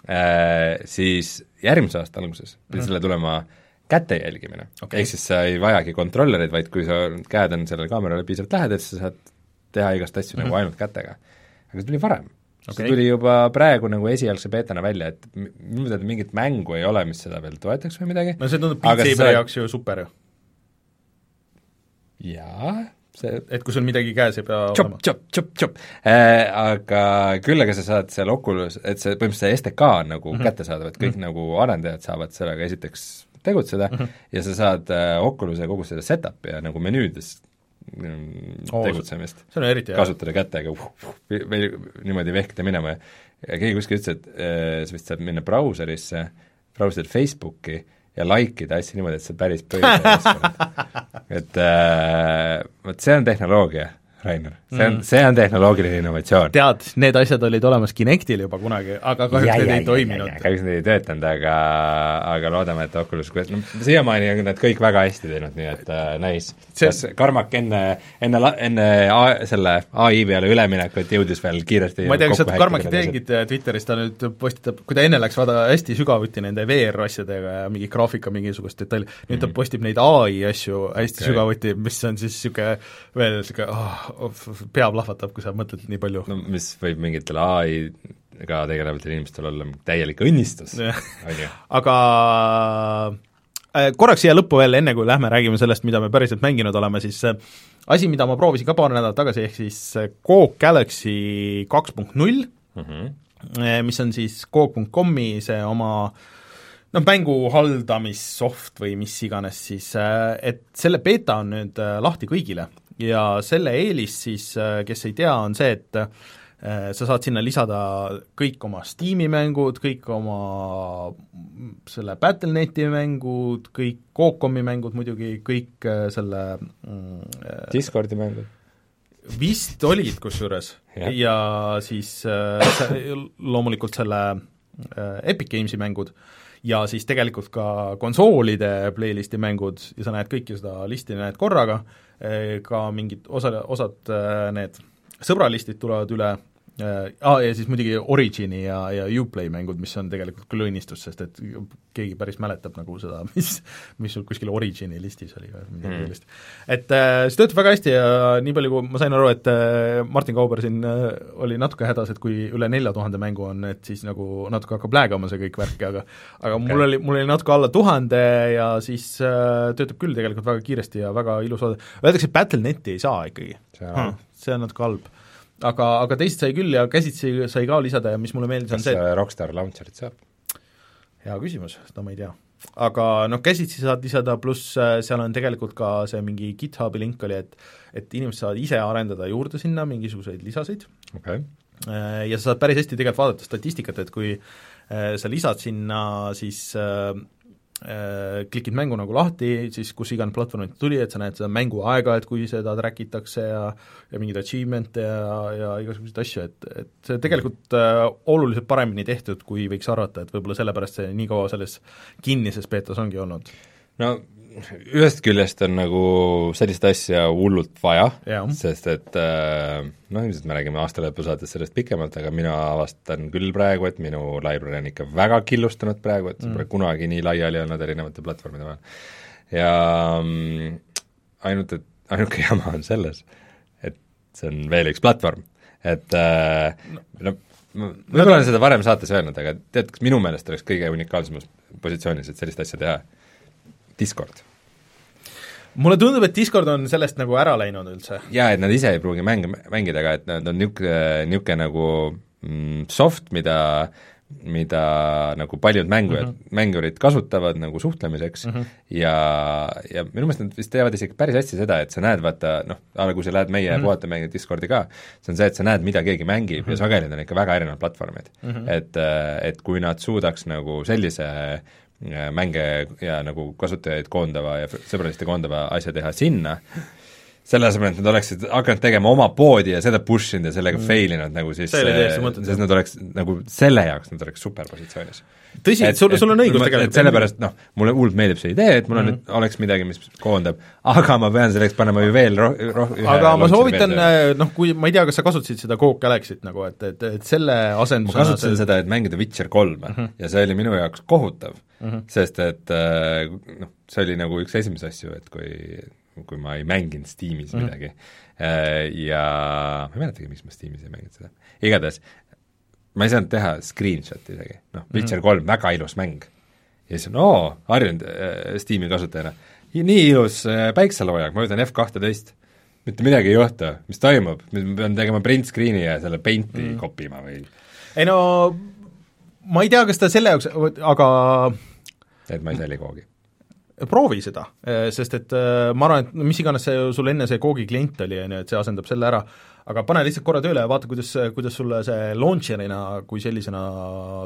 äh,, siis järgmise aasta alguses pidi mm. selle tulema käte jälgimine okay.. ehk siis sa ei vajagi kontrollereid, vaid kui sa, käed on sellele kaamerale piisavalt lähedal, siis sa saad teha igast asju mm -hmm. nagu ainult kätega. aga see tuli varem okay.. see tuli juba praegu nagu esialgse beetana välja, et minu teada mingit mängu ei ole, mis seda veel toetaks või midagi. no see tundub Beat Saberi jaoks ju super ju. jaa, see et kui sul midagi käes ei pea tšop, olema. tšop, tšop, tšop äh,. Aga küll aga sa saad seal Oculus, et see põhimõtteliselt see STK on nagu mm -hmm. kättesaadav, et kõik mm -hmm. nagu arendajad saavad sellega esiteks tegutseda mm -hmm. ja sa saad äh, Oculus'e kogu seda setup'i ja nagu menüüdes oh, tegutsemist see on eriti hea. kasutada kätega uh, uh, või niimoodi vehkida minema ja ja keegi kuskil ütles, et äh, sa vist saad minna brauserisse, brauseril Facebooki ja like ida asju niimoodi, et see päris põhjus et äh, vot see on tehnoloogia Rainer, see on mm., see on tehnoloogiline innovatsioon. tead, need asjad olid olemas Kinectil juba kunagi, aga kahjuks need ei toiminud. kahjuks need ei töötanud, aga, aga loodame, et Oculus Quest, no siiamaani on nad kõik väga hästi teinud, nii et äh, nice kas Karmak enne, enne, enne A, selle ai peale üleminekut jõudis veel kiiresti ma ei tea, kas sa oled Karmakit jälgid äh, Twitteris, ta nüüd postitab, kui ta enne läks vaata hästi sügavuti nende VR asjadega ja mingi graafika mingisugust detaili, nüüd ta mm. postib neid ai asju hästi okay. sügavuti, mis on siis niisugune veel niisugune oh, pea plahvatab, kui sa mõtled nii palju. no mis võib mingitel ai-ga tegelevatel inimestel olla täielik õnnistus, on ju. aga äh, korraks siia lõppu veel, enne kui lähme räägime sellest, mida me päriselt mänginud oleme, siis äh, asi, mida ma proovisin ka paar nädalat tagasi, ehk siis äh, Coop Galaxy kaks punkt null, mhm. mis on siis Coop.com-i see oma noh, mängu haldamissoft või mis iganes siis, et selle beeta on nüüd lahti kõigile ja selle eelis siis, äh, kes ei tea, on see, et äh, sa saad sinna lisada kõik oma Steam'i mängud, kõik oma mm, selle Battle.neti mängud, kõik Cocomi mängud muidugi, kõik äh, selle mm, Discordi mängud? vist olid kusjuures ja. ja siis äh, loomulikult selle äh, Epic Games'i mängud ja siis tegelikult ka konsoolide playlisti mängud ja sa näed kõiki seda listi, näed korraga Eh, ka mingid osa, osad eh, need sõbralistid tulevad üle äh,, ah, ja siis muidugi Origini ja, ja Uplay mängud, mis on tegelikult küll õnnistus, sest et keegi päris mäletab nagu seda, mis, mis sul kuskil Origini listis oli või midagi mm. sellist. et äh, see töötab väga hästi ja nii palju, kui ma sain aru, et äh, Martin Kauber siin oli natuke hädas, et kui üle nelja tuhande mängu on, et siis nagu natuke hakkab läägama see kõik värk, aga aga okay. mul oli, mul oli natuke alla tuhande ja siis töötab küll tegelikult väga kiiresti ja väga ilus. Öeldakse, et Battle.neti ei saa ikkagi. see on natuke halb aga, aga teist sai küll ja käsitsi sai ka lisada ja mis mulle meeldis, on see kas Rockstar Launcherit saab? hea küsimus, seda ma ei tea. aga noh, käsitsi saad lisada, pluss äh, seal on tegelikult ka see mingi GitHubi link oli, et et inimesed saavad ise arendada juurde sinna mingisuguseid lisasid okay. Äh, ja sa saad päris hästi tegelikult vaadata statistikat, et kui äh, sa lisad sinna siis klikid mängu nagu lahti, siis kus iganes platvormilt tuli, et sa näed seda mänguaega, et kui seda track itakse ja ja mingeid achievement'e ja, ja igasuguseid asju, et, et see tegelikult äh, oluliselt paremini tehtud, kui võiks arvata, et võib-olla sellepärast see nii kaua selles kinnises beetas ongi olnud. no ühest küljest on nagu sellist asja hullult vaja, sest et äh, noh, ilmselt me räägime aastalõpu saates sellest pikemalt, aga mina avastan küll praegu, et minu library on ikka väga killustunud praegu, et see mm. pole kunagi nii laiali olnud erinevate platvormide vahel. ja mm, ainult, et ainuke jama on selles, et see on veel üks platvorm, et äh, no, no ma võib-olla olen seda varem saates öelnud, aga tead, kas minu meelest oleks kõige unikaalsemas positsioonis, et sellist asja teha? Discord. mulle tundub, et Discord on sellest nagu ära läinud üldse. jaa, et nad ise ei pruugi mänge mängida, aga et nad on niisugune, niisugune nagu mm, soft, mida mida nagu paljud mängujad mm, -hmm. mängurid kasutavad nagu suhtlemiseks mm -hmm. ja, ja minu meelest nad vist teevad isegi päris hästi seda, et sa näed, vaata noh, kui sa lähed meie mm -hmm. puhata mängima Discordi ka, see on see, et sa näed, mida keegi mängib mm -hmm. ja sageli on ikka väga erinevad platvormid mm. -hmm. et, et kui nad suudaks nagu sellise äh, mänge ja nagu kasutajaid koondava ja sõbraliste koondava asja teha sinna, selle asemel, et nad oleksid hakanud tegema oma poodi ja seda push inud ja sellega mm. fail inud nagu siis, sest nad oleks nagu selle jaoks, nad oleks superpositsioonis. tõsi, sul, sul on õigus tegelikult. et sellepärast noh, mulle hullult meeldib see idee, et mul on mm, -hmm. oleks midagi, mis koondab, aga ma pean selleks panema ju veel roh-, roh-, aga ma soovitan, äh, noh, kui ma ei tea, kas sa kasutasid seda Coke Galaxy't nagu, et, et, et selle asendusena ma kasutasin see... seda, et mängida Witcher kolme mm -hmm. ja see oli minu jaoks kohutav mm, -hmm. sest et äh, noh, see oli nagu üks esimesi asju, et kui kui ma ei mänginud Steamis mm -hmm. midagi. Äh, ja ma ei mäletagi, miks ma Steamis ei mänginud seda, igatahes ma ei saanud teha screenshot'i isegi, noh, mhm. Witcher kolm mm -hmm., väga ilus mäng. ja siis on oo, harjunud äh, Steam'i kasutajana, nii ilus äh, päikseloojang, ma võtan F kahteteist, mitte midagi ei juhtu, mis toimub, ma pean tegema print screen'i ja selle paint'i mm kopima või ei no ma ei tea, kas ta selle jaoks, aga et ma ei salli koogi proovi seda, eh, sest et eh, ma arvan, et mis iganes see sul enne see Googi klient oli, on ju, et see asendab selle ära, aga pane lihtsalt korra tööle ja vaata, kuidas, kuidas sulle see launcher'ina kui sellisena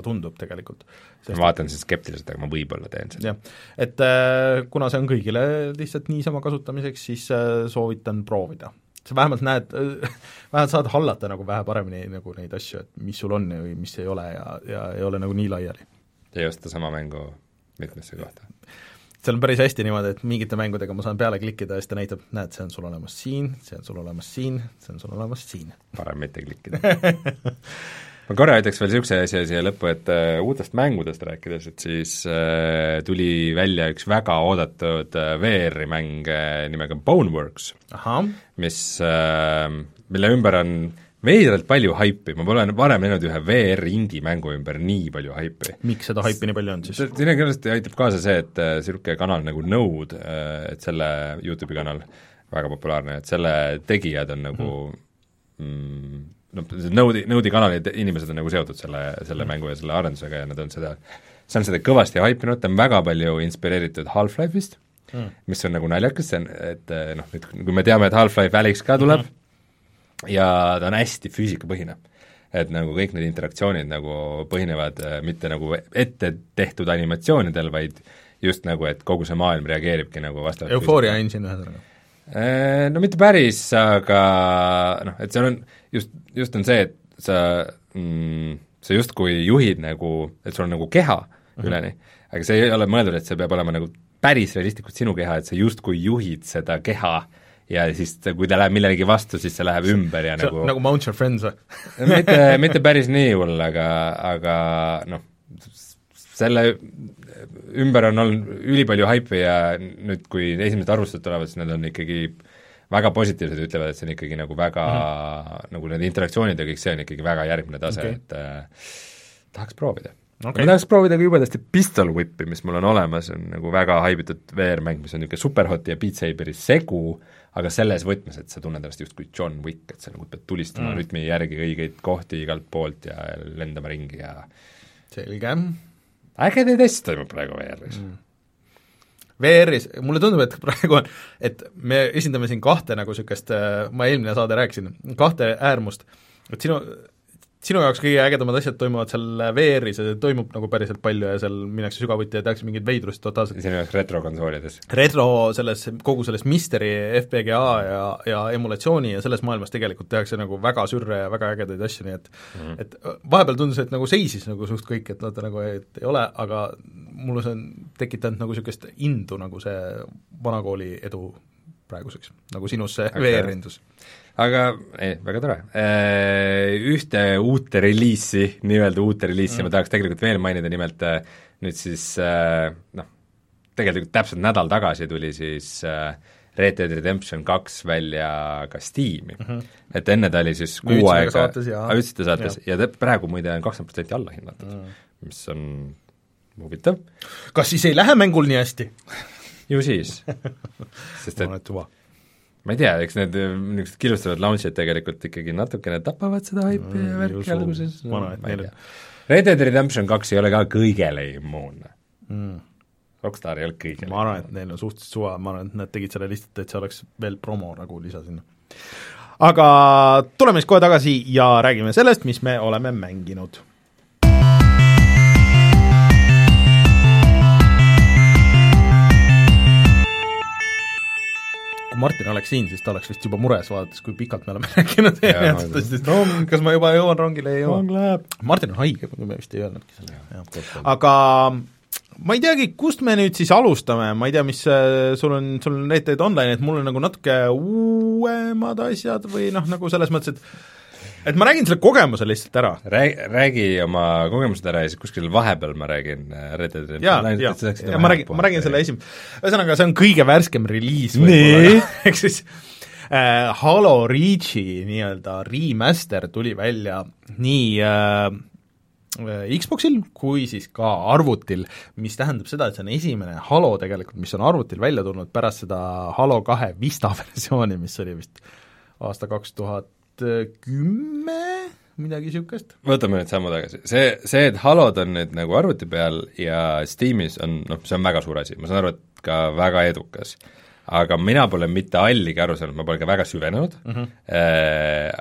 tundub tegelikult. ma vaatan siis skeptiliselt, aga ma võib-olla teen seda. jah, et eh, kuna see on kõigile lihtsalt niisama kasutamiseks, siis soovitan proovida. sa vähemalt näed, vähemalt saad hallata nagu vähe paremini nagu neid asju, et mis sul on või mis ei ole ja, ja ei ole nagu nii laiali. ei osta sama mängu mitmesse kohta seal on päris hästi niimoodi, et mingite mängudega ma saan peale klikkida ja siis ta näitab, näed, see on sul olemas siin, see on sul olemas siin, see on sul olemas siin. parem mitte klikkida ma korra ütleks veel niisuguse asja siia lõppu, et uh, uutest mängudest rääkides, et siis uh, tuli välja üks väga oodatud uh, VR-i mäng uh, nimega Boneworks, mis uh,, mille ümber on veidralt palju haipi, ma pole varem näinud ühe VR indie-mängu ümber nii palju haipi. miks seda haipi nii palju on siis? kindlasti aitab kaasa see, et niisugune äh, kanal nagu Node, äh, et selle YouTube'i kanal, väga populaarne, et selle tegijad on nagu mhm. mm, noh, Node'i, Node'i kanalid, inimesed on nagu seotud selle, selle mm. mängu ja selle arendusega ja nad on seda, see on seda kõvasti haipinud, ta on väga palju inspireeritud Half-Life'ist mm., mis on nagu naljakas, see on, et äh, noh, nüüd kui me teame, et Half-Life Alyx ka tuleb mm, ja ta on hästi füüsikapõhine. et nagu kõik need interaktsioonid nagu põhinevad äh, mitte nagu ette tehtud animatsioonidel, vaid just nagu, et kogu see maailm reageeribki nagu vastavalt Eufooria engine ühesõnaga? Äh, no mitte päris, aga noh, et seal on just, just on see, et sa mm, sa justkui juhid nagu, et sul on nagu keha mm -hmm. üleni, aga see ei ole mõeldud, et see peab olema nagu päris realistlikult sinu keha, et sa justkui juhid seda keha ja siis kui ta läheb millelegi vastu, siis see läheb ümber ja see nagu nagu Mount Your Friends või mitte, mitte päris nii hull, aga, aga noh, selle ümber on olnud ülipalju haipi ja nüüd, kui esimesed arvustused tulevad, siis need on ikkagi väga positiivsed, ütlevad, et see on ikkagi nagu väga mm, -hmm. nagu need interaktsioonid ja kõik see on ikkagi väga järgmine tase okay., et äh, tahaks proovida okay.. ma tahaks proovida ka jubedasti Pistol Whip'i, mis mul on olemas, on nagu väga haibitud VR-mäng, mis on niisugune Superhoti ja Beat Saberi segu, aga selles võtmes, et sa tunned ennast justkui John Wick, et sa nagu pead tulistama mm. rütmi järgi õigeid kohti igalt poolt ja lendama ringi ja selge. ägedaid asju toimub praegu VR-is mm. VR-is, mulle tundub, et praegu on, et me esindame siin kahte nagu niisugust, ma eelmine saade rääkisin, kahte äärmust, et sinu sinu jaoks kõige ägedamad asjad toimuvad seal VR-is ja toimub nagu päriselt palju ja seal minnakse sügavuti ja tehakse mingeid veidrust totaalselt. sinu jaoks retrokonsoolides? retro selles, kogu selles Mystery, FPGA ja, ja emulatsiooni ja selles maailmas tegelikult tehakse nagu väga sürre ja väga ägedaid asju, nii et mm -hmm. et vahepeal tundus, et nagu seisis nagu suht kõik, et vaata nagu, et ei ole, aga mulle see on tekitanud nagu niisugust indu, nagu see vanakooli edu praeguseks, nagu sinus see okay. VR-indus aga ei, väga tore. Äh, ühte uut reliisi, nii-öelda uut reliisi mm. ma tahaks tegelikult veel mainida, nimelt äh, nüüd siis äh, noh, tegelikult täpselt nädal tagasi tuli siis Red Dead Redemption kaks välja ka Steam'i mm. -hmm. et enne ta oli siis kuu aega saates ja- ütlesite saates ja, ja ta praegu muide on kakskümmend protsenti allahinnatud mm., mis on huvitav, kas siis ei lähe mängul nii hästi? ju siis sest et. Ma ei tea, eks need äh, niisugused killustavad launch'id tegelikult ikkagi natukene tapavad seda haipi ja Mm, värki usu. alguses et ma ei tea. Red Dead Redemption kaks ei ole ka kõigele immuunne Mm. Rockstar ei olnud kõigele ma arvan, et neil on suhteliselt suva, ma arvan, et nad tegid selle lihtsalt, et see oleks veel promo nagu lisa sinna. aga tuleme siis kohe tagasi ja räägime sellest, mis me oleme mänginud. Kui Martin oleks siin, siis ta oleks vist juba mures, vaadates, kui pikalt me oleme rääkinud. Erinevatest asjadest, et kas ma juba jõuan rongile, ei jõua. Martin on haige, me vist ei öelnudki selle, jah. aga ma ei teagi, kust me nüüd siis alustame, ma ei tea, mis äh, sul on, sul on Red Dead Online, et mul on nagu natuke uuemad asjad või noh, nagu selles mõttes, et et ma räägin selle kogemuse lihtsalt ära. Räägi, räägi oma kogemused ära ja siis kuskil vahepeal ma räägin äh, Red Dead jaa, jaa, ja ma räägin, ma räägin selle esim-, ühesõnaga, see on kõige värskem reliis võib-olla, ehk siis äh, Halo Reachi nii-öelda remaster tuli välja nii äh, Xboxil kui siis ka arvutil, mis tähendab seda, et see on esimene Halo tegelikult, mis on arvutil välja tulnud pärast seda Halo kahe Vista versiooni, mis oli vist aasta kaks tuhat kümme, midagi niisugust. võtame nüüd sammu tagasi, see, see, et Halod on nüüd nagu arvuti peal ja Steamis on noh, see on väga suur asi, ma saan aru, et ka väga edukas. aga mina pole mitte halligi aru saanud, ma pole ka väga süvenenud mm, -hmm. äh,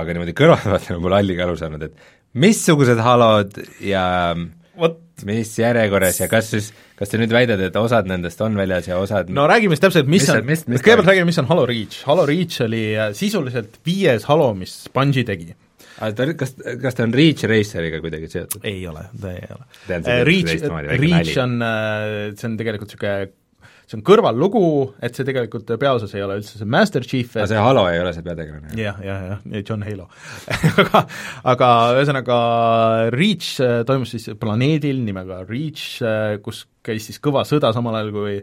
aga niimoodi kõrvaltvaatajana pole halligi aru saanud, et missugused Halod ja vot mis järjekorras ja kas siis, kas te nüüd väidate, et osad nendest on väljas ja osad no räägime siis täpselt, mis, on, kõigepealt räägime, mis on Halo Reach. Halo Reach oli äh, sisuliselt viies Halo, mis Bungi tegi. aga ta, kas, kas ta on Reach Raceriga kuidagi seotud? ei ole, ta ei ole on Reach, Reach on, äh, see on tegelikult niisugune see on kõrvallugu, et see tegelikult peaosas ei ole üldse see Master Chief, aga see Halo ei ole see peategelane? jah, jah, jah, John Halo aga, aga ühesõnaga Reach äh, toimus siis planeedil nimega Reach, kus käis siis kõva sõda, samal ajal kui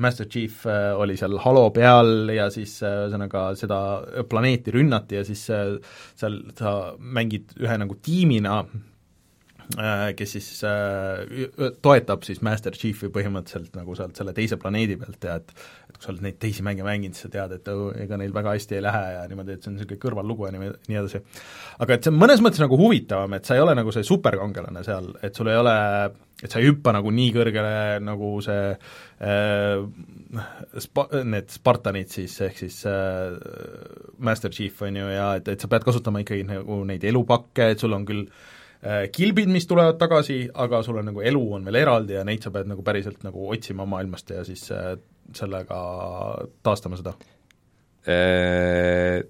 Master Chief äh, oli seal Halo peal ja siis äh, ühesõnaga seda planeeti rünnati ja siis äh, seal sa mängid ühe nagu tiimina, äh, kes siis äh, toetab siis Master Chiefi põhimõtteliselt nagu sealt selle teise planeedi pealt ja et et kui sa oled neid teisi mänge mänginud, siis sa tead, et ega neil väga hästi ei lähe ja niimoodi, et see on niisugune kõrvallugu ja nii, nii edasi. aga et see on mõnes mõttes nagu huvitavam, et sa ei ole nagu see superkangelane seal, et sul ei ole, et sa ei hüppa nagu nii kõrgele, nagu see äh, spa-, need Spartanid siis, ehk siis äh, Master Chief, on ju, ja et, et sa pead kasutama ikkagi nagu neid elupakke, et sul on küll äh, kilbid, mis tulevad tagasi, aga sul on nagu elu on veel eraldi ja neid sa pead nagu päriselt nagu otsima maailmast ja siis äh, sellega taastama seda. Äh,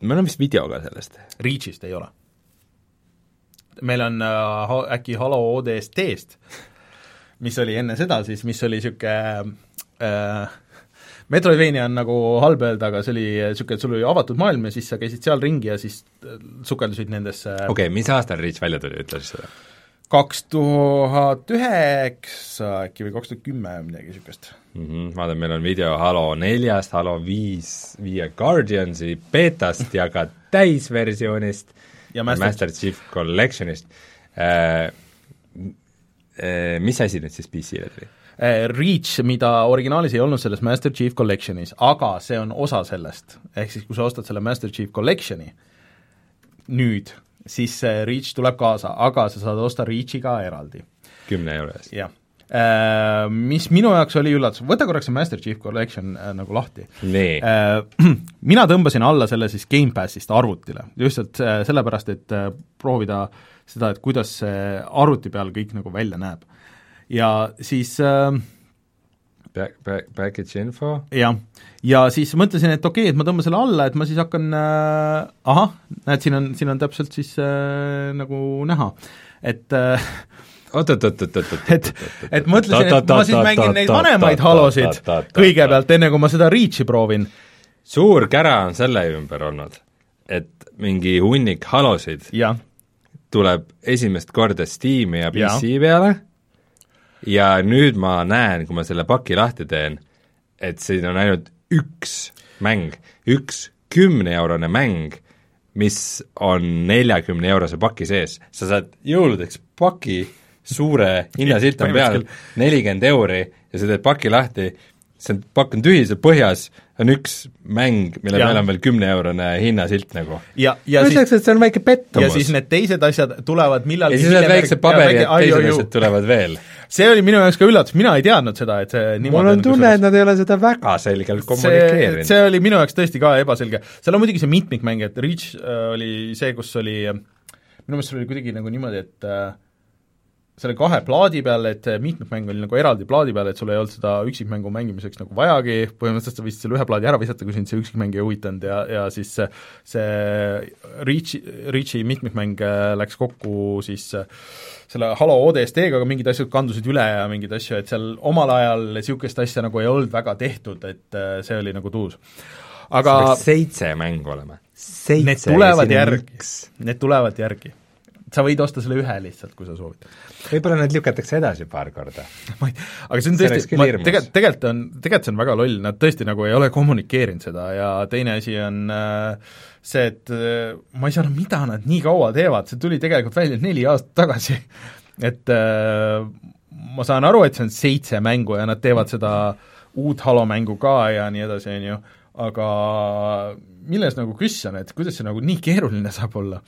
meil on vist video ka sellest. Reachist ei ole. meil on äh, äkki Halo ODST-st, mis oli enne seda siis, mis oli niisugune äh, Metroidvania on nagu halb öelda, aga see oli niisugune, et sul oli avatud maailm ja siis sa käisid seal ringi ja siis äh, sukeldusid nendesse okei okay,, mis aastal Reach välja tuli, ütle siis seda. kaks tuhat üheksa äkki või kaks tuhat kümme, midagi niisugust. mm. -hmm. vaatan, meil on video Halo neljast, Halo viis, viie Guardiansi beetast ja ka täisversioonist ja Master, Master, Master Chief Collectionist äh,. Äh, mis asi nüüd siis PC-le tuli? Äh, Reach, mida originaalis ei olnud selles Master Chief Collectionis, aga see on osa sellest. ehk siis, kui sa ostad selle Master Chief Collectioni nüüd, siis see Reach tuleb kaasa, aga sa saad osta Reachi ka eraldi, kümne euro eest. jah. Mis minu jaoks oli üllatus, võta korraks see Master Chief Collection äh, nagu lahti Äh, mina tõmbasin alla selle siis Gamepassist arvutile, lihtsalt äh, sellepärast, et äh, proovida seda, et kuidas see arvuti peal kõik nagu välja näeb. Ja siis äh, Back, back, package info, jah, ja siis mõtlesin, et okei okay,, et ma tõmban selle alla, et ma siis hakkan äh, ahah, näed, siin on, siin on täpselt siis äh, nagu näha, et äh, oot-oot-oot-oot-oot. et, et mõtlesin, et ma siis mängin neid vanemaid halosid kõigepealt, enne kui ma seda Reachi proovin. suur kära on selle ümber olnud, et mingi hunnik halosid jah, tuleb esimest korda Steam'i ja. PC peale ja nüüd ma näen, kui ma selle paki lahti teen, et siin on ainult üks mäng, üks kümne-eurone mäng, mis on neljakümne eurose paki sees, sa saad jõuludeks paki, suure hinnasilta on peal, nelikümmend euri ja sa teed paki lahti, see on, pakk on tühi, see põhjas on üks mäng, mille Ja. peal on veel kümne-eurone hinnasilt nagu. ja, ja ma siis ütleks, et see on väike pettumus. ja siis need teised asjad tulevad millalgi ja siis need väiksed paberid, teised asjad tulevad veel. see oli minu jaoks ka üllatus, mina ei teadnud seda, et see niimoodi mul on tunne, et nad ei ole seda väga selgelt kommunikeerinud. see oli minu jaoks tõesti ka ebaselge, seal on muidugi see mitmikmäng, et Reach äh, oli see, kus oli, minu meelest seal oli kuidagi nagu niimoodi, et äh, selle kahe plaadi peal, et mitmikmäng oli nagu eraldi plaadi peal, et sul ei olnud seda üksikmängu mängimiseks nagu vajagi, põhimõtteliselt sa võisid selle ühe plaadi ära visata, kui sind see üksikmäng ei huvitanud ja, ja siis see, see Reachi, Reachi mitmikmäng äh, läks kokku siis äh, selle Halo ODST-ga, aga mingid asjad kandusid üle ja mingeid asju, et seal omal ajal niisugust asja nagu ei olnud väga tehtud, et äh, see oli nagu tuus. aga seitse mängu olema. need tulevad järgi, need tulevad järgi. sa võid osta selle ühe lihtsalt, kui sa soovid. võib-olla need lükatakse edasi paar korda. ma ei, aga see on tõesti, ma tegelikult, tegelikult on, tegelikult see on väga loll, nad tõesti nagu ei ole kommunikeerinud seda ja teine asi on äh, see, et äh, ma ei saa aru, mida nad nii kaua teevad, see tuli tegelikult välja neli aastat tagasi. et äh, ma saan aru, et see on seitse mängu ja nad teevad seda uut Halo mängu ka ja nii edasi, on ju, aga milles nagu küss on, et kuidas see nagu nii keeruline saab olla,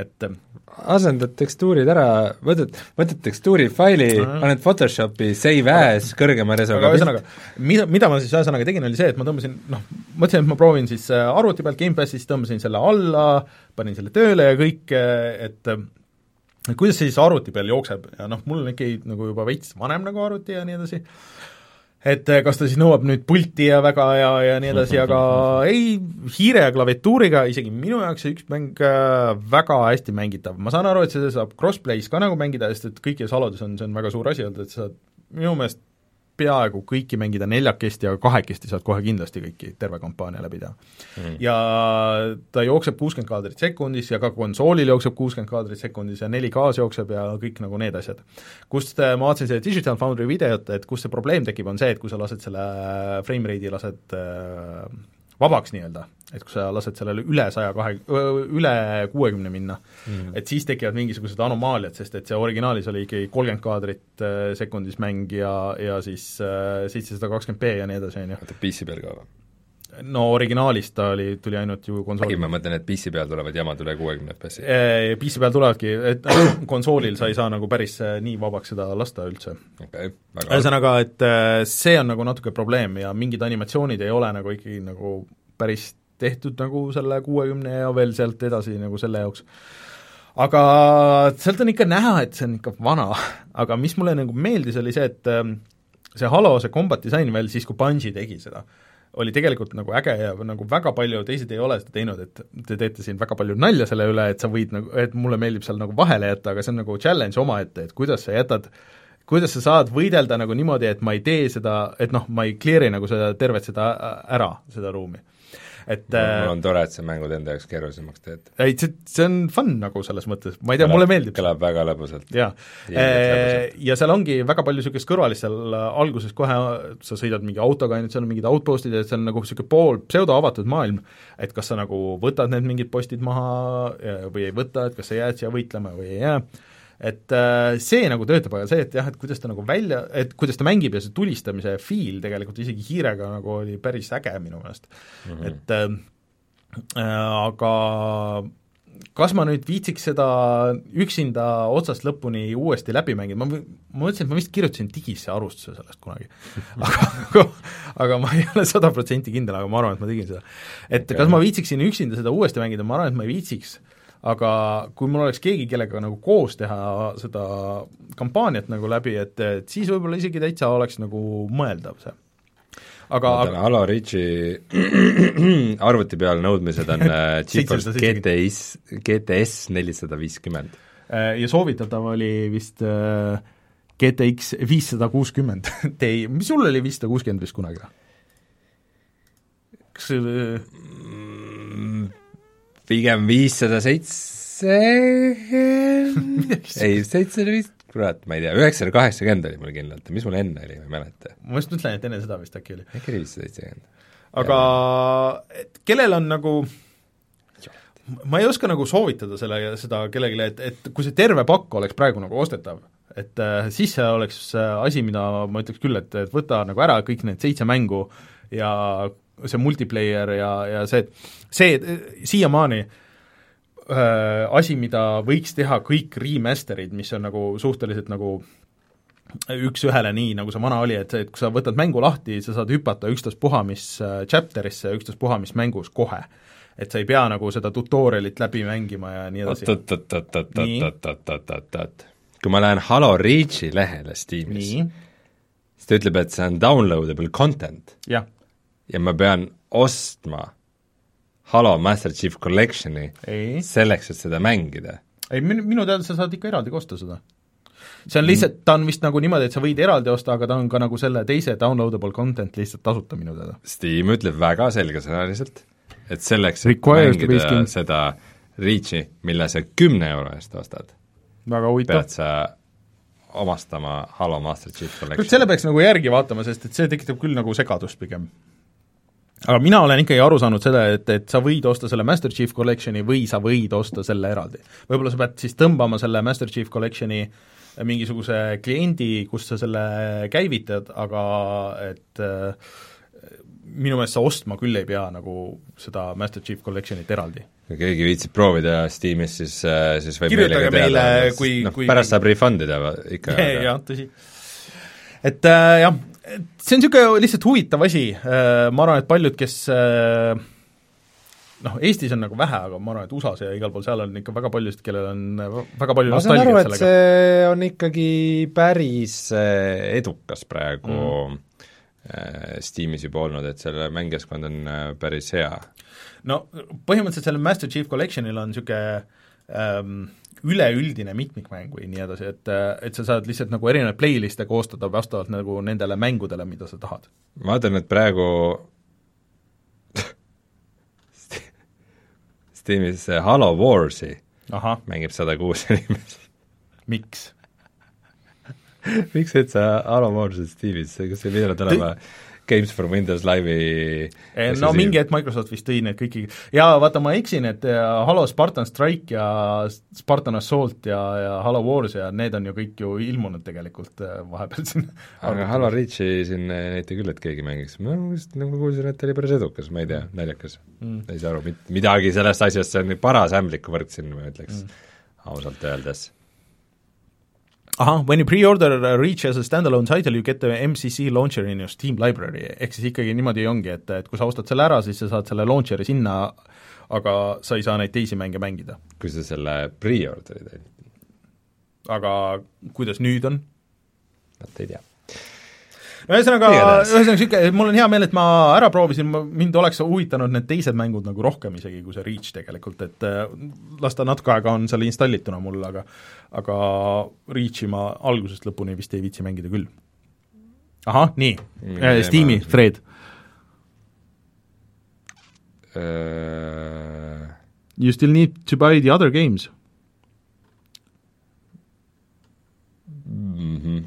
et äh, asendad tekstuurid ära, võtad, võtad tekstuurifaili, paned Photoshopi save as kõrgema resoga ühesõnaga, mida, mida ma siis ühesõnaga tegin, oli see, et ma tõmbasin, noh, mõtlesin, et ma proovin siis äh, arvuti pealt Gamepassis, tõmbasin selle alla, panin selle tööle ja kõik, et et kuidas see siis arvuti peal jookseb? Ja noh, mul on ikkagi nagu juba veits vanem nagu arvuti ja nii edasi, et äh, kas ta siis nõuab nüüd pulti ja väga ja, ja nii edasi, aga ei, hiire ja klaviatuuriga isegi minu jaoks see üks mäng äh, väga hästi mängitav, ma saan aru, et seda saab crossplay's ka nagu mängida, sest et kõikides halodes on, see on väga suur asi olnud, et sa minu meelest peaaegu kõiki mängida neljakesti, aga kahekesti saad kohe kindlasti kõiki, terve kampaania läbi teha mm.. ja ta jookseb kuuskümmend kaadrit sekundis ja ka konsoolil jookseb kuuskümmend kaadrit sekundis ja 4K-s jookseb ja kõik nagu need asjad. kust äh, ma vaatasin selle Digital Foundry videot, et kus see probleem tekib, on see, et kui sa lased selle frame rate'i lased äh, vabaks nii-öelda, et kui sa lased sellele üle saja kahe, üle kuuekümne minna mm., et siis tekivad mingisugused anomaaliad, sest et see originaalis oli ikkagi kolmkümmend kaadrit äh, sekundis mäng ja, ja siis seitsesada kakskümmend B ja nii edasi, on ju. oota, PC peal ka või? no originaalis ta oli, tuli ainult ju ei, konsoolil. ma mõtlen, et PC peal tulevad jamad üle kuuekümne FPS-i. PC peal tulevadki, et konsoolil sa ei saa nagu päris äh, nii vabaks seda lasta üldse. ühesõnaga, et äh, see on nagu natuke probleem ja mingid animatsioonid ei ole nagu ikkagi nagu päris tehtud nagu selle kuuekümne ja veel sealt edasi nagu selle jaoks. aga sealt on ikka näha, et see on ikka vana, aga mis mulle nagu meeldis, oli see, et ähm, see Halo, see combat disain veel siis, kui Bungi tegi seda, oli tegelikult nagu äge ja nagu väga palju teised ei ole seda teinud, et te teete siin väga palju nalja selle üle, et sa võid nagu, et mulle meeldib seal nagu vahele jätta, aga see on nagu challenge omaette, et kuidas sa jätad kuidas sa saad võidelda nagu niimoodi, et ma ei tee seda, et noh, ma ei clear'i nagu seda tervet seda ära, seda ruumi. Et mul on tore, et sa mängud enda jaoks keerulisemaks teed. ei, see, see on fun nagu selles mõttes, ma ei tea, mulle meeldib. kõlab väga lõbusalt. jaa, ja seal ongi väga palju niisugust kõrvalist seal alguses kohe, sa sõidad mingi autoga, ainult seal on mingid outpostid ja see on nagu niisugune pool pseudoavatud maailm, et kas sa nagu võtad need mingid postid maha või ei võta, et kas sa jääd siia võitlema või ei jää, et äh, see nagu töötab, aga see, et jah, et kuidas ta nagu välja, et kuidas ta mängib ja see tulistamise feel tegelikult isegi hiirega nagu oli päris äge minu meelest mm, -hmm. et äh, aga kas ma nüüd viitsiks seda üksinda otsast lõpuni uuesti läbi mängida, ma, ma mõtlesin, et ma vist kirjutasin digisse arvustuse sellest kunagi aga, aga, aga ma ei ole sada protsenti kindel, aga ma arvan, et ma tegin seda. et okay. kas ma viitsiksin üksinda seda uuesti mängida, ma arvan, et ma ei viitsiks, aga kui mul oleks keegi, kellega nagu koos teha seda kampaaniat nagu läbi, et, et siis võib-olla isegi täitsa oleks nagu mõeldav see aga vaatan, Halo Reachi arvuti peal nõudmised on GeForce GTS, GTS nelisada viiskümmend. ja soovitatav oli vist äh, GTX viissada kuuskümmend Ti, mis sul oli viissada kuuskümmend vist kunagi? kas see pigem viissada seitse ei, seitsesada viis, kurat, ma ei tea, üheksasada kaheksakümmend oli mul kindlalt ja mis mul enne oli, ma ei mäleta. ma just mõtlen, et enne seda vist äkki oli. äkki oli viissada seitsekümmend. aga et kellel on nagu ma ei oska nagu soovitada selle, seda kellelegi, et, et kui see terve pakk oleks praegu nagu ostetav, et äh, siis see oleks äh, asi, mida ma ütleks küll, et, et võta nagu ära kõik need seitse mängu ja see multiplayer ja, ja see, see siiamaani äh, äh, asi, mida võiks teha kõik remaster'id, mis on nagu suhteliselt nagu üks-ühele nii, nagu see vana oli, et et kui sa võtad mängu lahti, sa saad hüpata ükstaspuha mis äh, chapter'isse, ükstaspuha mis mängus kohe. et sa ei pea nagu seda tutorial'it läbi mängima ja nii edasi. oot-oot-oot-oot-oot-oot-oot-oot. kui ma lähen Halo Reachi lehele Steamis, siis ta ütleb, et see on downloadable content. jah. Ja ma pean ostma Halo Master Chief Collectioni ei. selleks, et seda mängida? ei, minu, minu teada sa saad ikka eraldi osta seda. see on lihtsalt, ta on vist nagu niimoodi, et sa võid eraldi osta, aga ta on ka nagu selle teise downloadable content lihtsalt tasuta minu teada. Steam ütleb väga selgesõnaliselt, et selleks, et Required mängida seda Reachi, mille sa kümne euro eest ostad, pead sa omastama Halo Master Chief Collection. selle peaks nagu järgi vaatama, sest et see tekitab küll nagu segadust pigem aga mina olen ikkagi aru saanud seda, et, et sa võid osta selle Master Chief Collectioni või sa võid osta selle eraldi. võib-olla sa pead siis tõmbama selle Master Chief Collectioni mingisuguse kliendi, kus sa selle käivitad, aga et äh, minu meelest sa ostma küll ei pea nagu seda Master Chief Collectionit eraldi. kui keegi viitsib proovida Steamis, siis, äh, siis võib kirjutage meile, kui, noh, pärast saab refund ida ikka jah, tõsi. et äh, jah, see on niisugune lihtsalt huvitav asi, äh, ma arvan, et paljud, kes äh, noh, Eestis on nagu vähe, aga ma arvan, et USA-s ja igal pool seal on ikka väga paljusid, kellel on väga palju ma saan aru, et sellega. see on ikkagi päris äh, edukas praegu mm. Steamis juba olnud, et selle mängijaskond on päris hea. no põhimõtteliselt sellel Master Chief Collectionil on niisugune üleüldine mitmikmäng või nii edasi, et, et sa saad lihtsalt nagu erinevaid playlist'e koostada vastavalt nagu nendele mängudele, mida sa tahad. ma vaatan, et praegu Steamis Halo Warsi Aha. mängib sada kuus inimest. miks? miks, sa Halo Warsi Steamis, kas ei pidanud olema Games for Windows Live'i eh, no mingi hetk Microsoft vist tõi need kõik, jaa, vaata, ma eksin, et äh, Halo Spartan Strike ja Spartan Assault ja, ja Halo Wars ja need on ju kõik ju ilmunud tegelikult äh, vahepeal siin. aga Halo Reachi siin ei näita küll, et keegi mängiks, ma vist nagu kuulsin, et oli päris edukas, ma ei tea, naljakas. Mm.. ei saa aru, midagi sellest asjast, see on paras ämbliku võrk siin, ma ütleks mm., ausalt öeldes ahah, when you pre-order Reach as a stand-alone title, you get the MCC launcher in your Steam library, ehk siis ikkagi niimoodi ongi, et, et kui sa ostad selle ära, siis sa saad selle launcher'i sinna, aga sa ei saa neid teisi mänge mängida. kui sa selle pre-order'id ainult? aga kuidas nüüd on? vot ei tea no ühesõnaga, ühesõnaga niisugune, mul on hea meel, et ma ära proovisin, mind oleks huvitanud need teised mängud nagu rohkem isegi kui see Reach tegelikult, et äh, las ta natuke aega on seal installituna mul, aga aga Reachi ma algusest lõpuni vist ei viitsi mängida küll. ahah, nii. Äh,, Steam'i, Fred. Uh.... You still need to buy the other games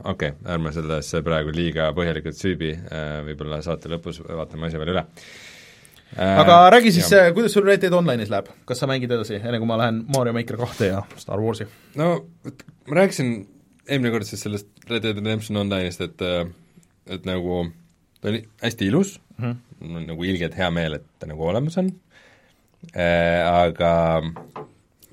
okei okay,, ärme sellesse praegu liiga põhjalikult süübi, äh, võib-olla saate lõpus vaatame asja veel üle. Äh, aga räägi siis, äh, kuidas sul Red Dead Online'is läheb, kas sa mängid edasi, enne kui ma lähen Mario Maker kahte ja Star Warsi? no ma rääkisin eelmine kord siis sellest Red Dead Redemption Online'ist, et et nagu ta oli hästi ilus mm, -hmm. mul on nagu ilgelt hea meel, et ta nagu olemas on äh,, aga